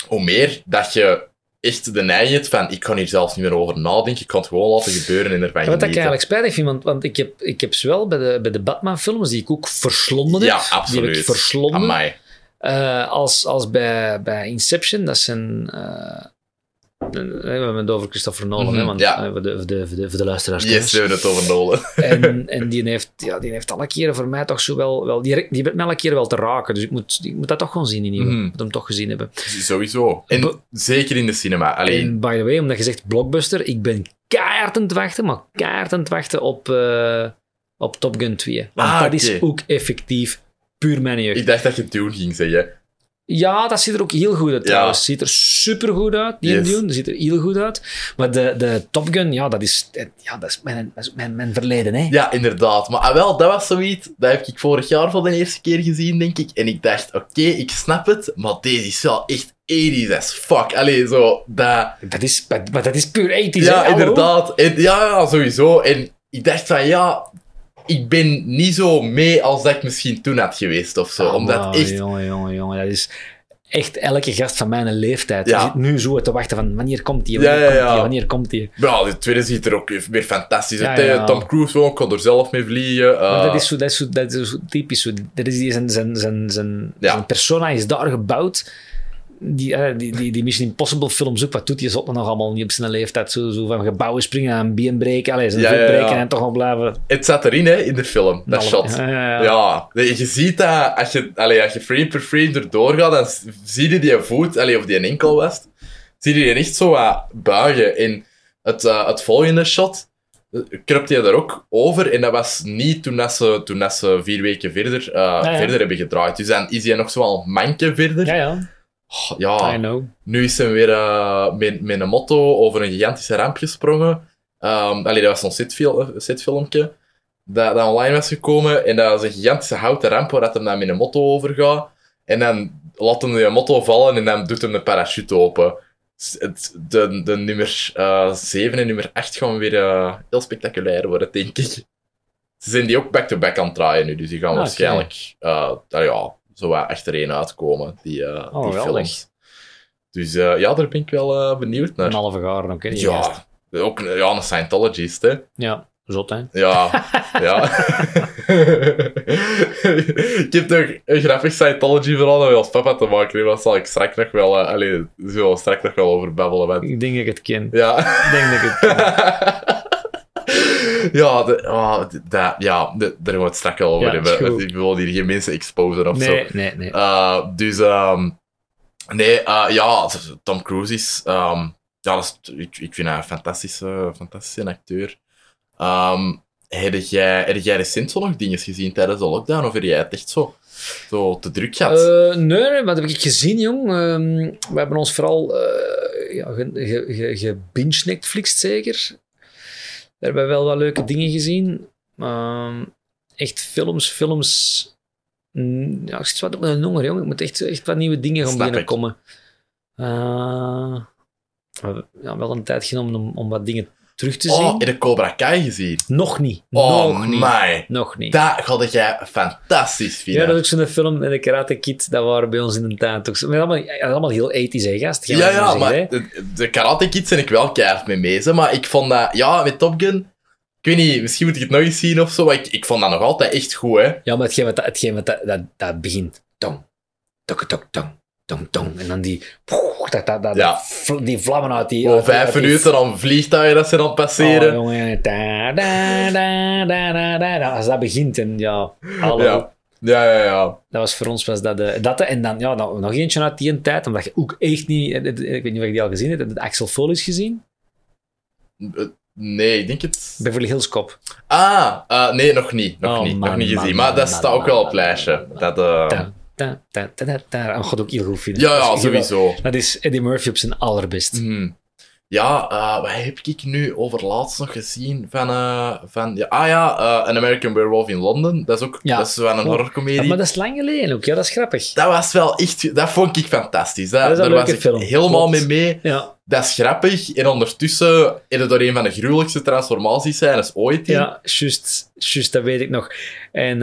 hoe meer dat je echt de neiging van ik kan hier zelfs niet meer over nadenken, ik kan het gewoon laten gebeuren en ervan Ja, wat ik eigenlijk spijtig vind, want, want ik, heb, ik heb zowel bij de, bij de Batman-films, die ik ook verslonden heb, Ja, die heb absoluut. ik verslonden, eh, als, als bij, bij Inception, dat zijn... eh, we hebben het over Christopher Nolan, hè, want, ja. eh, voor, de, voor, de, voor, de, voor de luisteraars Yes, we hebben het over Nolan. En, en die, heeft, ja, die heeft alle keren voor mij toch zo wel... wel die, die heeft mij alle keren wel te raken, dus ik moet, ik moet dat toch gewoon zien, die nieuwe. Mhm. Ik moet hem toch gezien hebben. Sowieso. En zeker in de cinema. Alleen, En by the way, omdat je zegt blockbuster, ik ben aan het wachten, maar aan het wachten op, eh, op Top Gun 2. Want Ah, dat is ook effectief puur mijn jeugd. ik dacht dat je Dune ging zeggen. Ja, dat ziet er ook heel goed uit Ja. trouwens. Ziet er super goed uit, die Yes. Dune. Dat ziet er heel goed uit. Maar de, de Top Gun, ja, dat is, ja, dat is, mijn, dat is mijn, mijn verleden, hè. Ja, inderdaad. Maar ah, wel, dat was zoiets, dat heb ik vorig jaar voor de eerste keer gezien, denk ik. En ik dacht, oké, ik snap het, maar deze is wel echt 80s as fuck. Allee, zo, dat... Dat is, maar dat is puur ethisch, Ja, hè. Hallo? inderdaad. En, ja, ja, sowieso. En ik dacht van, ja, ik ben niet zo mee als dat ik misschien toen had geweest of zo. Ah, Omdat echt... Jongen, jongen, jongen. Dat is echt elke gast van mijn leeftijd. Ja. Zit nu zo te wachten van wanneer komt die, wanneer ja, komt ja. die, wanneer komt die. Ja, de tweede ziet er ook weer fantastisch uit. Tom Cruise ook, kon er zelf mee vliegen. Maar eh, dat is zo, dat is zo, dat is zo typisch. Zo. Dat is die, zijn, zijn, zijn, zijn, zijn persona is daar gebouwd. Die, eh, die, die, die Mission Impossible films ook, wat doet die zot nog allemaal niet op zijn leeftijd? Zo, zo van gebouwen springen een been breken, allee, zijn Ja, breken en toch nog blijven... Het zat erin, hè, in de film, dat shot. Ja, nee, je ziet dat als je, als je frame per frame erdoor gaat, dan zie je die voet, allee, of die een enkel was, zie je die echt zo wat buigen. En het, eh, het volgende shot kruipt hij er ook over. En dat was niet toen, dat ze, toen dat ze vier weken verder, eh, ja. verder hebben gedraaid. Dus dan is hij nog zo wel een manke verder. Ja, ja. I ja, know. nu is ze weer eh, met, met een motto over een gigantische ramp gesprongen. Ehm allee, dat was zo'n setfil setfilmpje dat, dat online was gekomen. En dat was een gigantische houten ramp waar dat hem dan met een motto over gaat. En dan laat hem die motto vallen en dan doet hem de parachute open. De, de nummer eh 7 en nummer 8 gaan weer eh, heel spectaculair worden, denk ik. Ze zijn die ook back-to-back aan het draaien nu, dus die gaan Ah, waarschijnlijk eh, nou ja, zo wat achtereen uitkomen, die, eh, Oh, die films. Dus eh, ja, daar ben ik wel eh, benieuwd naar. Een halve die gast. Ja, ook ja, een Scientologist, hè. Ja, zot, hè. Ja, ja. ik heb nog een grappig Scientology verhaal dat als papa te maken heeft. Daar zal ik straks nog wel, eh allee, zo straks nog wel over babbelen. want- Ik denk dat ik het ken. Ja. Ik denk dat ik het ken. ja, de, oh, de- dat- ja, de- daar gaan we het straks wel over Ja, hebben. Ik wil hier geen mensen exposen of zo. Nee, nee, nee. Uh, dus, ehm nee, eh, ja, Tom Cruise is, ehm, ja, dat is, ik, ik vind hij een fantastische, fantastische acteur. Ehm heb, jij, heb jij recent zo nog dingen gezien tijdens de lockdown, of heb jij het echt zo, zo te druk gehad? Eh, nee, nee, wat heb ik gezien, jong? We hebben ons vooral eh ja, ge, ge, ge, gebinge Netflix zeker. Daar hebben we wel wat leuke dingen gezien. Echt films, films. Ja, ik zit wat op mijn honger, jong. Ik moet echt, echt wat nieuwe dingen gaan beginnen komen. We hebben ja, wel een tijd genomen om, om wat dingen terug te zien. oh, heb je Cobra Kai gezien? Nog niet. Oh, nog niet. my. Nog niet. Dat had jij fantastisch Ja, vinden. dat is ook zo'n film en de Karate Kid, dat waren bij ons in de tuin toch. Maar allemaal, ja, allemaal heel ethisch, hè, gast? Ja, ja, zeggen, maar hè. de, de Karate Kids ben ik wel keihard mee bezig. Maar ik vond dat, ja, met Top Gun, ik weet niet, misschien moet ik het nog eens zien of zo. Maar ik, ik vond dat nog altijd echt goed, hè. Ja, maar hetgeen wat, dat- hetgeen wat dat, dat, dat begint. Tong, tok, tok, tong, tong, tong. En dan die, poeh, dat, dat, dat, Ja. die vlammen uit die... Vijf minuten dan vliegtuigen dat ze dan Oh, passeren. jongen. Da, da, da, da, da, da, da. Als dat begint, en ja, hallo. ja. ja, ja, ja. Dat was voor ons was dat, eh, dat en dan ja, nou, nog eentje uit die tijd, omdat je ook echt niet, eh, eh, ik weet niet of ik die al gezien heb, heb je de Axel Foley's gezien? Eh, Nee, ik denk het... Beverly Hills Cop. Ah, eh, nee, nog niet. Nog Oh, niet, man, nog niet gezien. man, maar dat man, staat ook wel op lijstje. Dat, eh, Ta, ta, ta, ta, ta. Oh, gaat ook heel goed vinden. ja, ja, sowieso. Dat is Eddie Murphy op zijn allerbest. Mhm. Ja, eh, wat heb ik nu over laatst nog gezien van... eh, van ja, ah ja, eh, An American Werewolf in London. Dat is ook Ja. dat is wel een Oh. horrorcomedie. Ja, maar dat is lang geleden ook, ja, dat is grappig. Dat was wel echt... Dat vond ik fantastisch. Dat, Dat is een daar leuke was ik film, helemaal klopt. mee mee. Ja, Dat is grappig. En ondertussen is het door een van de gruwelijkste transformaties zijn is ooit. in. ja juist, juist, dat weet ik nog. En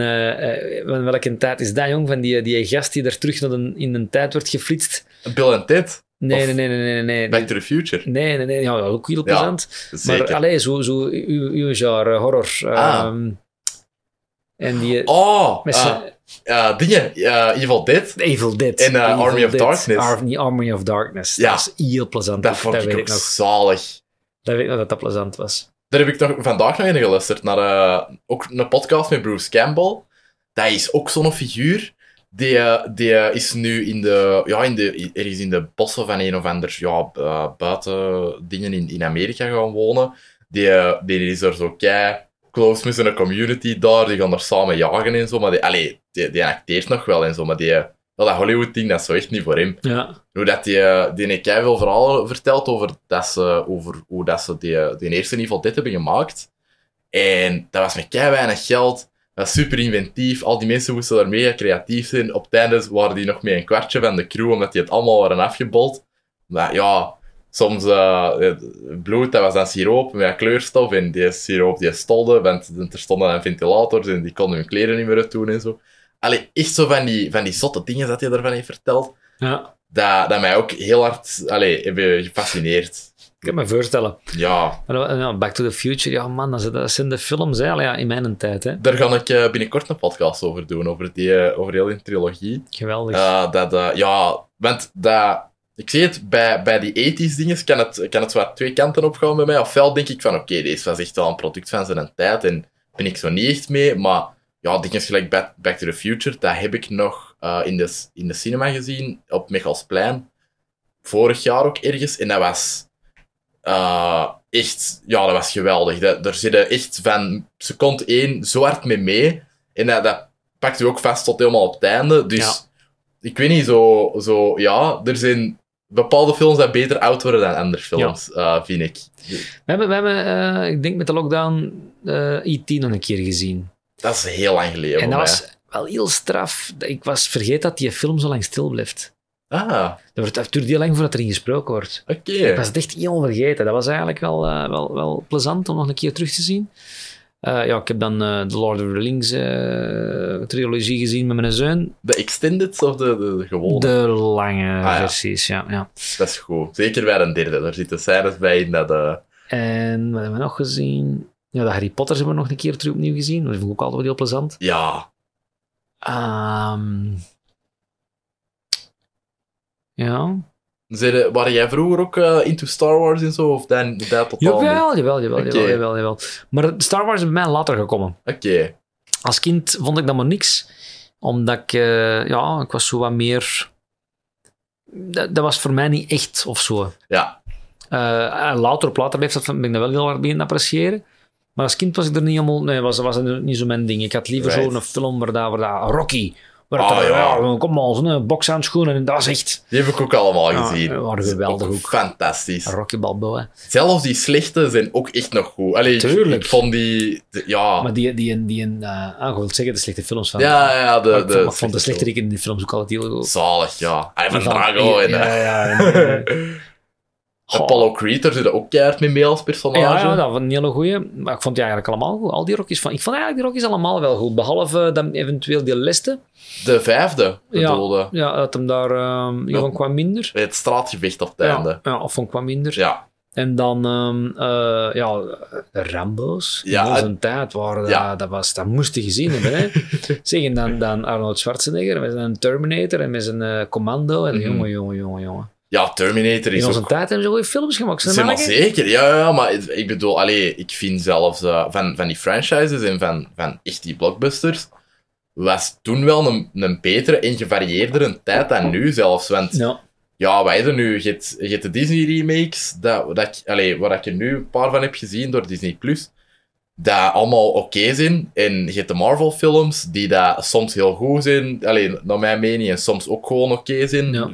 van welke tijd is dat, jong? Van die, die gast die daar terug naar de, in een tijd wordt geflitst? Bill en Ted. Nee, nee, nee, nee, nee. nee. Back to the Future. Nee, nee, nee. Ja, ook heel plezant. Maar allee, zo, zo uw, uw genre horror. Ah. ehm, en die... oh, met eh, z'n- eh, dingen. eh, Evil Dead. Evil Dead. En, eh, Evil Army of Dead. Darkness. Army, Army of Darkness. Ja. Dat is heel plezant. Dat vond ik weet ook nog. zalig. Dat weet ik nog dat dat plezant was. Daar heb ik nog, vandaag nog in geluisterd naar eh, ook een podcast met Bruce Campbell. Dat is ook zo'n figuur. Die, eh, die eh, is nu in de, ja, in de, ergens in de bossen van een of ander ja, eh, buiten dingen in, in Amerika gaan wonen. Die, die is er zo kei close met zijn community daar. Die gaan er samen jagen en zo. Maar die, allee, die, die acteert nog wel en zo. Maar die, dat Hollywood-ding, dat is zo echt niet voor hem. Ja. Hoe dat die, die heeft veel verhalen verteld over, dat ze, over hoe dat ze die, die eerste Evil Dead hebben gemaakt. En dat was met kei weinig geld. Dat super inventief. Al die mensen moesten daar mega creatief zijn. Op het einde waren die nog met een kwartje van de crew, omdat die het allemaal waren afgebold. Maar ja, soms het bloed, dat was dan siroop met kleurstof. En die siroop die stolde, want er stonden dan ventilators en die konden hun kleren niet meer uit doen en zo. Allee, echt zo van die, van die zotte dingen dat hij daarvan heeft verteld ja. dat, dat mij ook heel hard allee, hebben gefascineerd. Ik kan me voorstellen. Ja, dan- ja, Back to the Future, ja man, dat, zijn de films hè, Allee, ja, in mijn tijd. Hè. daar ga ik eh, binnenkort een podcast over doen, over, die, eh, over heel die trilogie. Geweldig. Eh, dat, eh, ja, want dat, ik zie het, bij, bij die 80s dingen kan het, kan het zo twee kanten opgaan bij mij. Ofwel denk ik van, oké, deze was echt wel een product van zijn tijd en ben ik zo niet echt mee. Maar ja, dingen gelijk Back, Back to the Future, dat heb ik nog eh, in, de, in de cinema gezien, op Mechalsplein. Vorig jaar ook ergens. En dat was eh, echt, ja, dat was geweldig. Dat, daar zitten echt van seconde één zo hard mee mee. En dat, dat pakt u ook vast tot helemaal op het einde. Dus Ja. ik weet niet, zo, zo... Ja, er zijn bepaalde films die beter oud worden dan andere films, eh, vind ik. We hebben, we hebben eh, ik denk met de lockdown, eh E.T. nog een keer gezien. Dat is heel lang geleden en dat mij. was wel heel straf. Ik was vergeten dat die film zo lang stil blijft. Ah, Dat wordt- duurt heel lang voordat erin gesproken wordt. oké. Ik was het echt heel vergeten. Dat was eigenlijk wel, eh, wel, wel plezant om nog een keer terug te zien. Eh, ja, ik heb dan eh, de Lord of the Rings eh, trilogie gezien met mijn zoon. De extended of de, de, de gewone? De lange ja. versies, ja. ja. Dat is goed. Zeker bij een derde. Er zitten scènes bij in dat... eh, En wat hebben we nog gezien? Ja, de Harry Potters hebben we nog een keer terug opnieuw gezien. Dat vond ik ook altijd wel heel plezant. ja, Ehm, ja. Waren jij vroeger ook eh, into Star Wars en zo? Of dan, dat totaal? Jawel, jawel, jawel, Oké. jawel, jawel, jawel. Maar Star Wars is bij mij later gekomen. Oké. Als kind vond ik dat maar niks. Omdat ik, eh, ja, ik was zo wat meer... Dat, dat was voor mij niet echt of zo. Ja. En later, op later leeftijd ben ik dat wel heel hard beginnen appreciëren. Maar als kind was ik er niet helemaal... Nee, was, was het niet zo mijn ding. Ik had liever Right. zo'n film waar dat, waar dat Rocky... Waar Ah, dat, ja. ja, kom maar, zo'n bokshandschoenen. En dat was echt... Die heb ik ook allemaal Ja, gezien. die waren is geweldig ook. Fantastisch. Rocky Balboa. Zelfs die slechte zijn ook echt nog goed. Allee, Tuurlijk. Ik, vond die... de- ja. Maar die, die, die, die ah, ik wil zeggen, de slechte films van... ja, ja, de... Maar ik, de, vond, ik vond de slechte in die films ook altijd heel goed. Zalig, ja. Hij van Drago en... Ja, eh, ja. Apollo Creed, daar zit ook keihard mee mee als personage. Ja, ja, dat was een hele goeie. Maar ik vond die eigenlijk allemaal goed. Al die Rockies van... Ik vond eigenlijk die Rockies allemaal wel goed. Behalve dan eventueel die leste. De vijfde, de Ja. dode. Ja, dat hem daar... ehm die Ja. wat minder. Het straatgevecht op het Ja, einde. ja, of vond ik wat minder. Ja. En dan, ehm, eh, ja, de Rambo's. Ja, In onze tijd waren dat, ja. dat, was, dat moest je gezien hebben. Hè. zeg, en dan, dan Arnold Schwarzenegger met zijn Terminator en met zijn eh, Commando. En Mhm. jongen, jongen, jongen, jongen. Ja, Terminator In is onze ook... tijd hebben ze goede films gemaakt. Zijn maar zeker, ja, ja, maar ik bedoel, allee, ik vind zelfs eh, van, van die franchises en van, van echt die blockbusters, was toen wel een, een betere en gevarieerdere tijd dan nu zelfs. Want Ja. ja, wij hebben nu, je hebt, je hebt de Disney remakes, dat, dat allee, waar ik er nu een paar van heb gezien door Disney Plus, dat allemaal oké zijn. En je hebt de Marvel films, die dat soms heel goed zijn, allee, naar mijn mening, en soms ook gewoon oké zijn. Ja.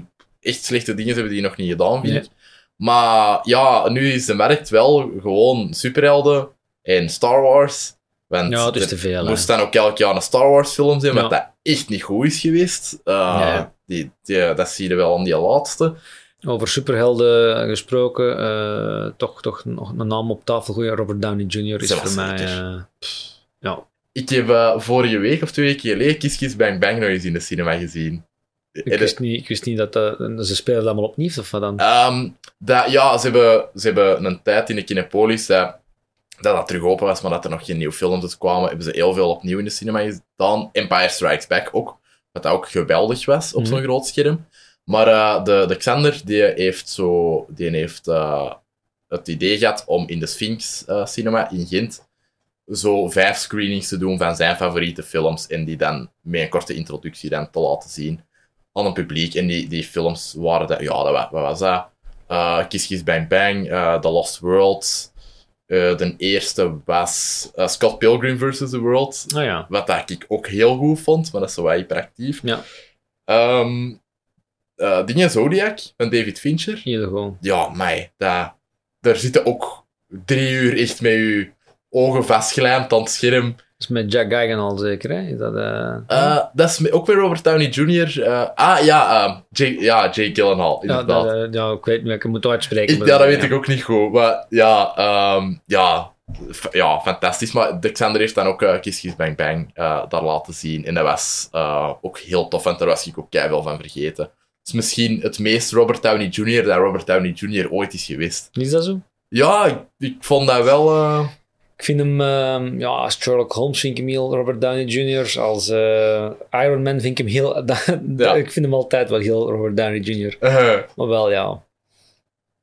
Echt slechte dingen hebben die nog niet gedaan, vind Nee. ik. Maar ja, nu is de markt wel gewoon superhelden en Star Wars. Want Ja, er te veel, moest dan ook elk jaar een Star Wars film zijn, Ja. wat dat echt niet goed is geweest. Uh, Nee. die, die, dat zie je wel aan die laatste. Over superhelden gesproken, eh, toch, toch nog een naam op tafel gooien. Robert Downey Jr. is voor mij... eh, ja, Ik heb vorige week of twee weken geleden Kiss Kiss Bang Bang nog eens in de cinema gezien. Ik, wist niet, ik wist niet dat dat... Ze spelen dat allemaal opnieuw, of wat dan? Ehm, dat, ja, ze hebben, ze hebben een tijd in de Kinepolis dat, dat dat terug open was, maar dat er nog geen nieuwe films uit kwamen, hebben ze heel veel opnieuw in de cinema gedaan. Empire Strikes Back ook, wat dat ook geweldig was op Mhm. zo'n groot scherm. Maar eh, de, de Xander, die heeft, zo, die heeft eh, het idee gehad om in de Sphinx eh, Cinema in Gent zo vijf screenings te doen van zijn favoriete films en die dan met een korte introductie dan te laten zien aan een publiek. En die, die films waren... Dat, ja, dat, wa- wat was dat? Eh Kiss Kiss Bang Bang, eh, The Lost World. Eh, de eerste was Scott Pilgrim vs. The World. Ah ja. Wat dat ik ook heel goed vond, maar dat is zo wat hyperactief. Ja. Ehm eh, dingen Zodiac van David Fincher. Heel. Ja, mij. Dat, daar zitten ook drie uur echt met je ogen vastgelijmd aan het scherm. Dat is met Jack Gyllenhaal zeker, hè? Is dat... eh, Eh, dat is ook weer Robert Downey Jr. eh, ah, ja, eh, Jake, ja, Jake Gyllenhaal, ja, inderdaad. dat, ja, ik weet niet, ik moet het uitspreken. Ik, maar ja, dat ja. weet ik ook niet goed. Maar ja, ehm, ja, ja, fantastisch. Maar de Xander heeft dan ook Kiss Kiss Bang Bang daar laten zien. En dat was ook heel tof, want daar was ik ook keihard van vergeten. Het is misschien het meest Robert Downey Jr. dat Robert Downey Jr. ooit is geweest. Is dat zo? Ja, ik, ik vond dat wel... Ik vind hem, ehm, ja, als Sherlock Holmes vind ik hem heel Robert Downey Jr. Als eh, Iron Man vind ik hem heel... Ja. Ik vind hem altijd wel heel Robert Downey Jr. eh, Maar wel, ja.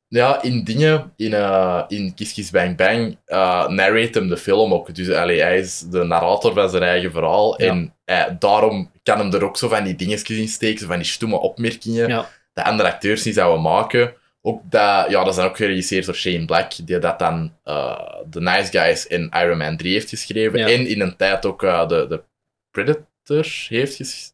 Ja, in dingen, in, eh in Kiss Kiss Bang Bang, eh narrate hem de film ook. Dus allee, hij is de narrator van zijn eigen verhaal. Ja. En daarom kan hem er ook zo van die dingetjes in steken, zo van die stomme opmerkingen, Ja. dat andere acteurs niet zouden maken. Ook dat, ja, dat is dan ook geregisseerd door Shane Black, die dat dan eh The Nice Guys in Iron Man 3 heeft geschreven. Ja. En in een tijd ook eh, de, de Predator, heeft.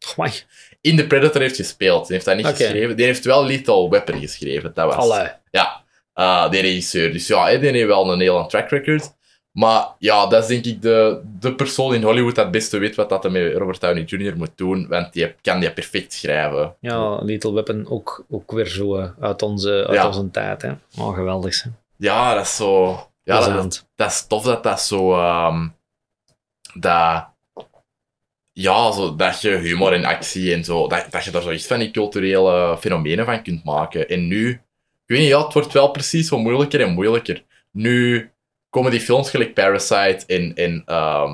In The Predator heeft gespeeld. Die heeft dat niet geschreven. Die heeft wel Lethal Weapon geschreven. Dat was... Allee. Ja, eh die regisseur. Dus ja, die heeft wel een heel track record. Maar ja, dat is denk ik de, de persoon in Hollywood dat het beste weet wat dat met Robert Downey Jr. moet doen. Want die kan die perfect schrijven. Ja, Little Weapon ook, ook weer zo eh, uit onze, uit Ja. onze tijd. Hè. Oh, geweldig. Hè. Ja, dat is zo... Ja, dat, dat is tof dat dat zo... ehm, dat... Ja, zo, dat je humor en actie en zo... Dat, dat je daar zo echt van die culturele fenomenen van kunt maken. En nu... Ik weet niet, ja, het wordt wel precies wat moeilijker en moeilijker. Nu komen die films gelijk Parasite en... en ehm,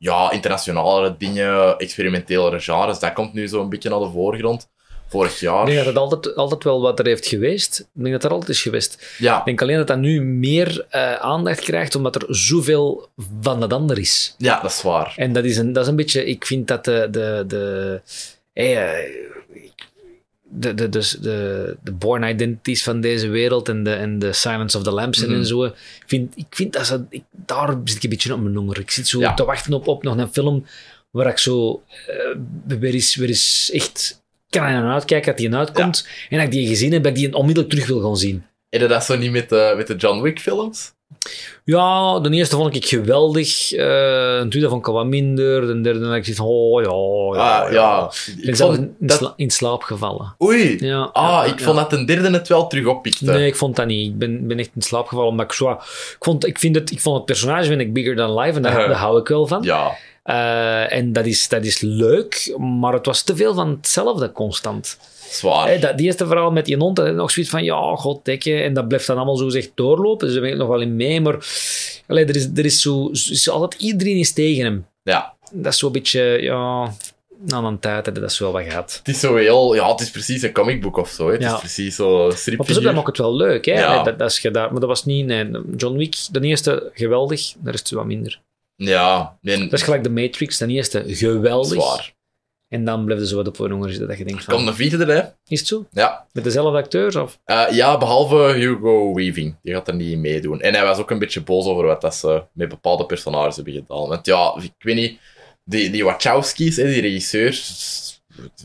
ja, internationale dingen, experimentelere genres, dat komt nu zo een beetje naar de voorgrond. Vorig jaar... Ik denk dat het altijd, altijd wel wat er heeft geweest. Ik denk dat er altijd is geweest. Ja, Ik denk alleen dat dat nu meer eh, aandacht krijgt, omdat er zoveel van dat ander is. ja, dat is waar. En dat is een, dat is een beetje... Ik vind dat de... de, de hey, eh, de, de, dus de, de Born Identities van deze wereld en de, en de Silence of the Lambs Mhm. en zo. Ik vind, ik vind dat ze... Ik, daar zit ik een beetje op mijn honger. Ik zit zo Ja. te wachten op, op nog een film waar ik zo eh, weer, eens, weer eens echt kan aan uitkijken dat die uitkomt. En dat ik die gezien heb, dat ik die onmiddellijk terug wil gaan zien. En dat zo niet met de, met de John Wick films? Ja, de eerste vond ik geweldig. eh de tweede vond ik wat minder. De derde had ik zoiets van, oh ja, ja, Ah, ja. Ik Ik ben zelf in, dat... sla- in slaap gevallen. Oei. Ja, Ah, ja, ik ja. vond dat de derde het wel terug oppikte. Nee, ik vond dat niet. Ik ben, ben echt in slaap gevallen. Maar ik, zo, ik, vond, ik, vind het, ik vond het personage vind ik bigger than life. En daar, daar hou ik wel van. Ja. Eh, en dat is, dat is leuk. Maar het was te veel van hetzelfde constant. Zwaar. Hè, dat, die eerste verhaal met die hond, dat is nog zoiets van, ja, goddekke. En dat blijft dan allemaal zo gezegd doorlopen. Dus daar ben ik nog wel in mee. Maar allee, er, is, er is zo... Is altijd, iedereen is tegen hem. Ja. Dat is zo'n beetje, ja... Na een tijd je dat zo wel wat gehad. Het is zo heel... Ja, het is precies een comicboek of zo. hè. Het Ja. is precies zo Maar op, stripfiguur. dat maakt het wel leuk, hè? Ja. Dat, dat is gedaan. Maar dat was niet... Nee, John Wick, de eerste, geweldig. De rest wat minder. Ja. Nee, Dat is gelijk de Matrix, de eerste, geweldig. zwaar. En dan blijf je zo wat op een honger zitten dat je denkt van... Komt de vierde, hè? Is het zo? Ja. Met dezelfde acteurs? Of? Eh, ja, behalve Hugo Weaving. Die gaat er niet in meedoen. En hij was ook een beetje boos over wat dat ze met bepaalde personages hebben gedaan. Want ja, ik weet niet... Die, die Wachowski's, hè, die regisseurs...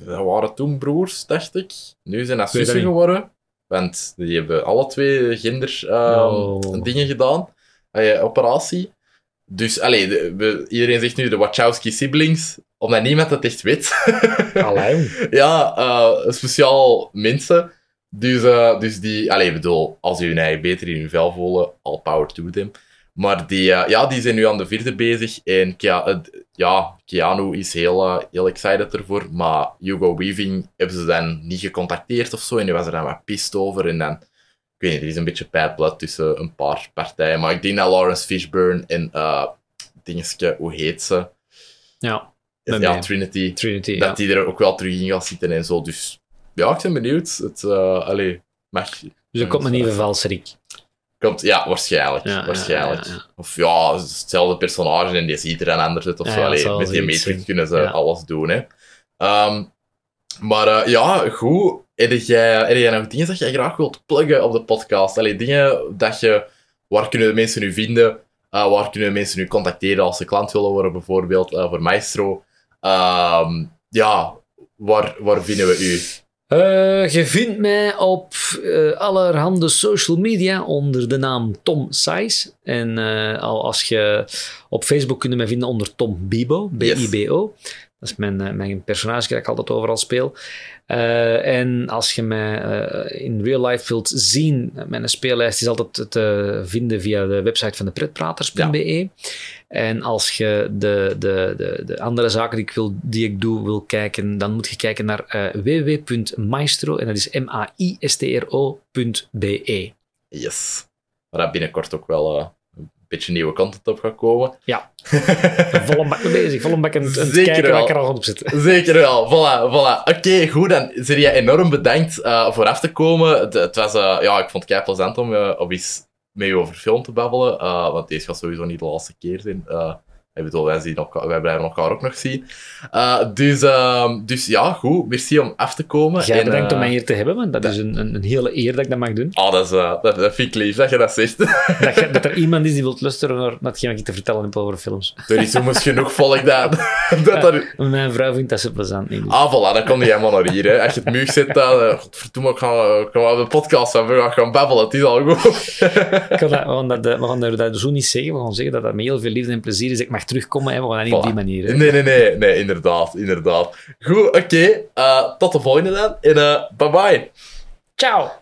Dat waren toen broers, dacht ik. Nu zijn dat zussen geworden. Want die hebben alle twee gender ehm, Oh. dingen gedaan. Eh, operatie. Dus, allee, de- we- iedereen zegt nu de Wachowski siblings, omdat niemand het echt weet. Allee. ja, eh, speciaal mensen. Dus, eh, dus die, allee, ik bedoel, als die hun eigen beter in hun vel voelen, all power to them. Maar die, eh, ja, die zijn nu aan de vierde bezig. En Kea- ja, Keanu is heel, heel excited ervoor. Maar Hugo Weaving hebben ze dan niet gecontacteerd of zo. En die was er dan wat pist over. En dan, ik weet niet, er is een beetje blood tussen een paar partijen. Maar ik denk dat Lawrence Fishburne en, eh dingetje, hoe heet ze? Ja, ja, mij. Trinity Trinity, dat ja. die er ook wel terug in gaat zitten en zo. Dus ja, ik ben benieuwd. Het, allee, mag. Dus er komt een nieuwe valserik. Komt, ja, waarschijnlijk. Ja, waarschijnlijk. ja, ja. Of ja, hetzelfde personage en die ziet er dan anders uit. Of zo. Allee, met die zijn. kunnen ze alles doen. Hè. Ehm, maar eh, ja, goed. Heb jij, heb jij nog dingen dat jij graag wilt pluggen op de podcast? Allee, dingen dat je... Waar kunnen de mensen nu vinden? Eh, waar kunnen mensen nu contacteren als ze klant willen worden, bijvoorbeeld eh, voor Maestro? Ehm, ja, waar, waar vinden we u? Eh, je vindt mij op allerhande social media onder de naam Tom Size. En al als je op Facebook kunt mij vinden onder Tom Bibo, B-I-B-O. Dat is mijn, eh, mijn personage dat ik altijd overal speel. Eh, en als je mij eh, in real life wilt zien, mijn speellijst is altijd te vinden via de website van de pretpraters.be. En als je de, de, de, de andere zaken die ik, wil, die ik doe wil kijken, dan moet je kijken naar eh, www.maestro, en dat is M-A-I-S-T-R-O.be. Yes. Waar dat binnenkort ook wel beetje nieuwe content op gaat komen. Ja, volle bak mee bezig, volle bak aan het aan het Zeker kijken wel. wat ik er al op zit. Zeker wel, voilà, voilà. Oké, goed, dan zit je enorm bedankt eh, voor af te komen. Het, het was, eh, ja, ik vond het kei plezant om, eh, om eens met je over film te babbelen, want deze gaat sowieso niet de laatste keer zijn. Eh, Ik bedoel, wij, zien elkaar, wij blijven elkaar ook nog zien. Uh, dus, uh, dus ja, goed. Merci om af te komen. Jij bedankt om mij hier te hebben, want dat, dat is een, een, een, hele eer dat ik dat mag doen. Oh, dat, is, uh, dat, dat vind ik lief dat je dat zegt. dat, je, dat er iemand is die wilt luisteren naar hetgeen wat ik te vertellen heb over films. Er is soms genoeg volk dat... dat, dat Mijn vrouw vindt dat zo plezant. Niet, dus. Ah, voilà, dan kom je helemaal naar hier. Hè. Als je het muug zet, dan... Uh, godverdomme, ik ga, gaan de podcast hebben. We gaan, gaan babbelen. Het is al goed. ik dat, we, gaan dat, we gaan dat zo niet zeggen. We gaan zeggen dat dat met heel veel liefde en plezier is. Ik mag terugkomen. Hè. We gaan niet op die manier. Hè. Nee, nee, nee, nee. Inderdaad, inderdaad. Goed, oké. Okay. Uh, tot de volgende dan. En uh, bye bye. Ciao.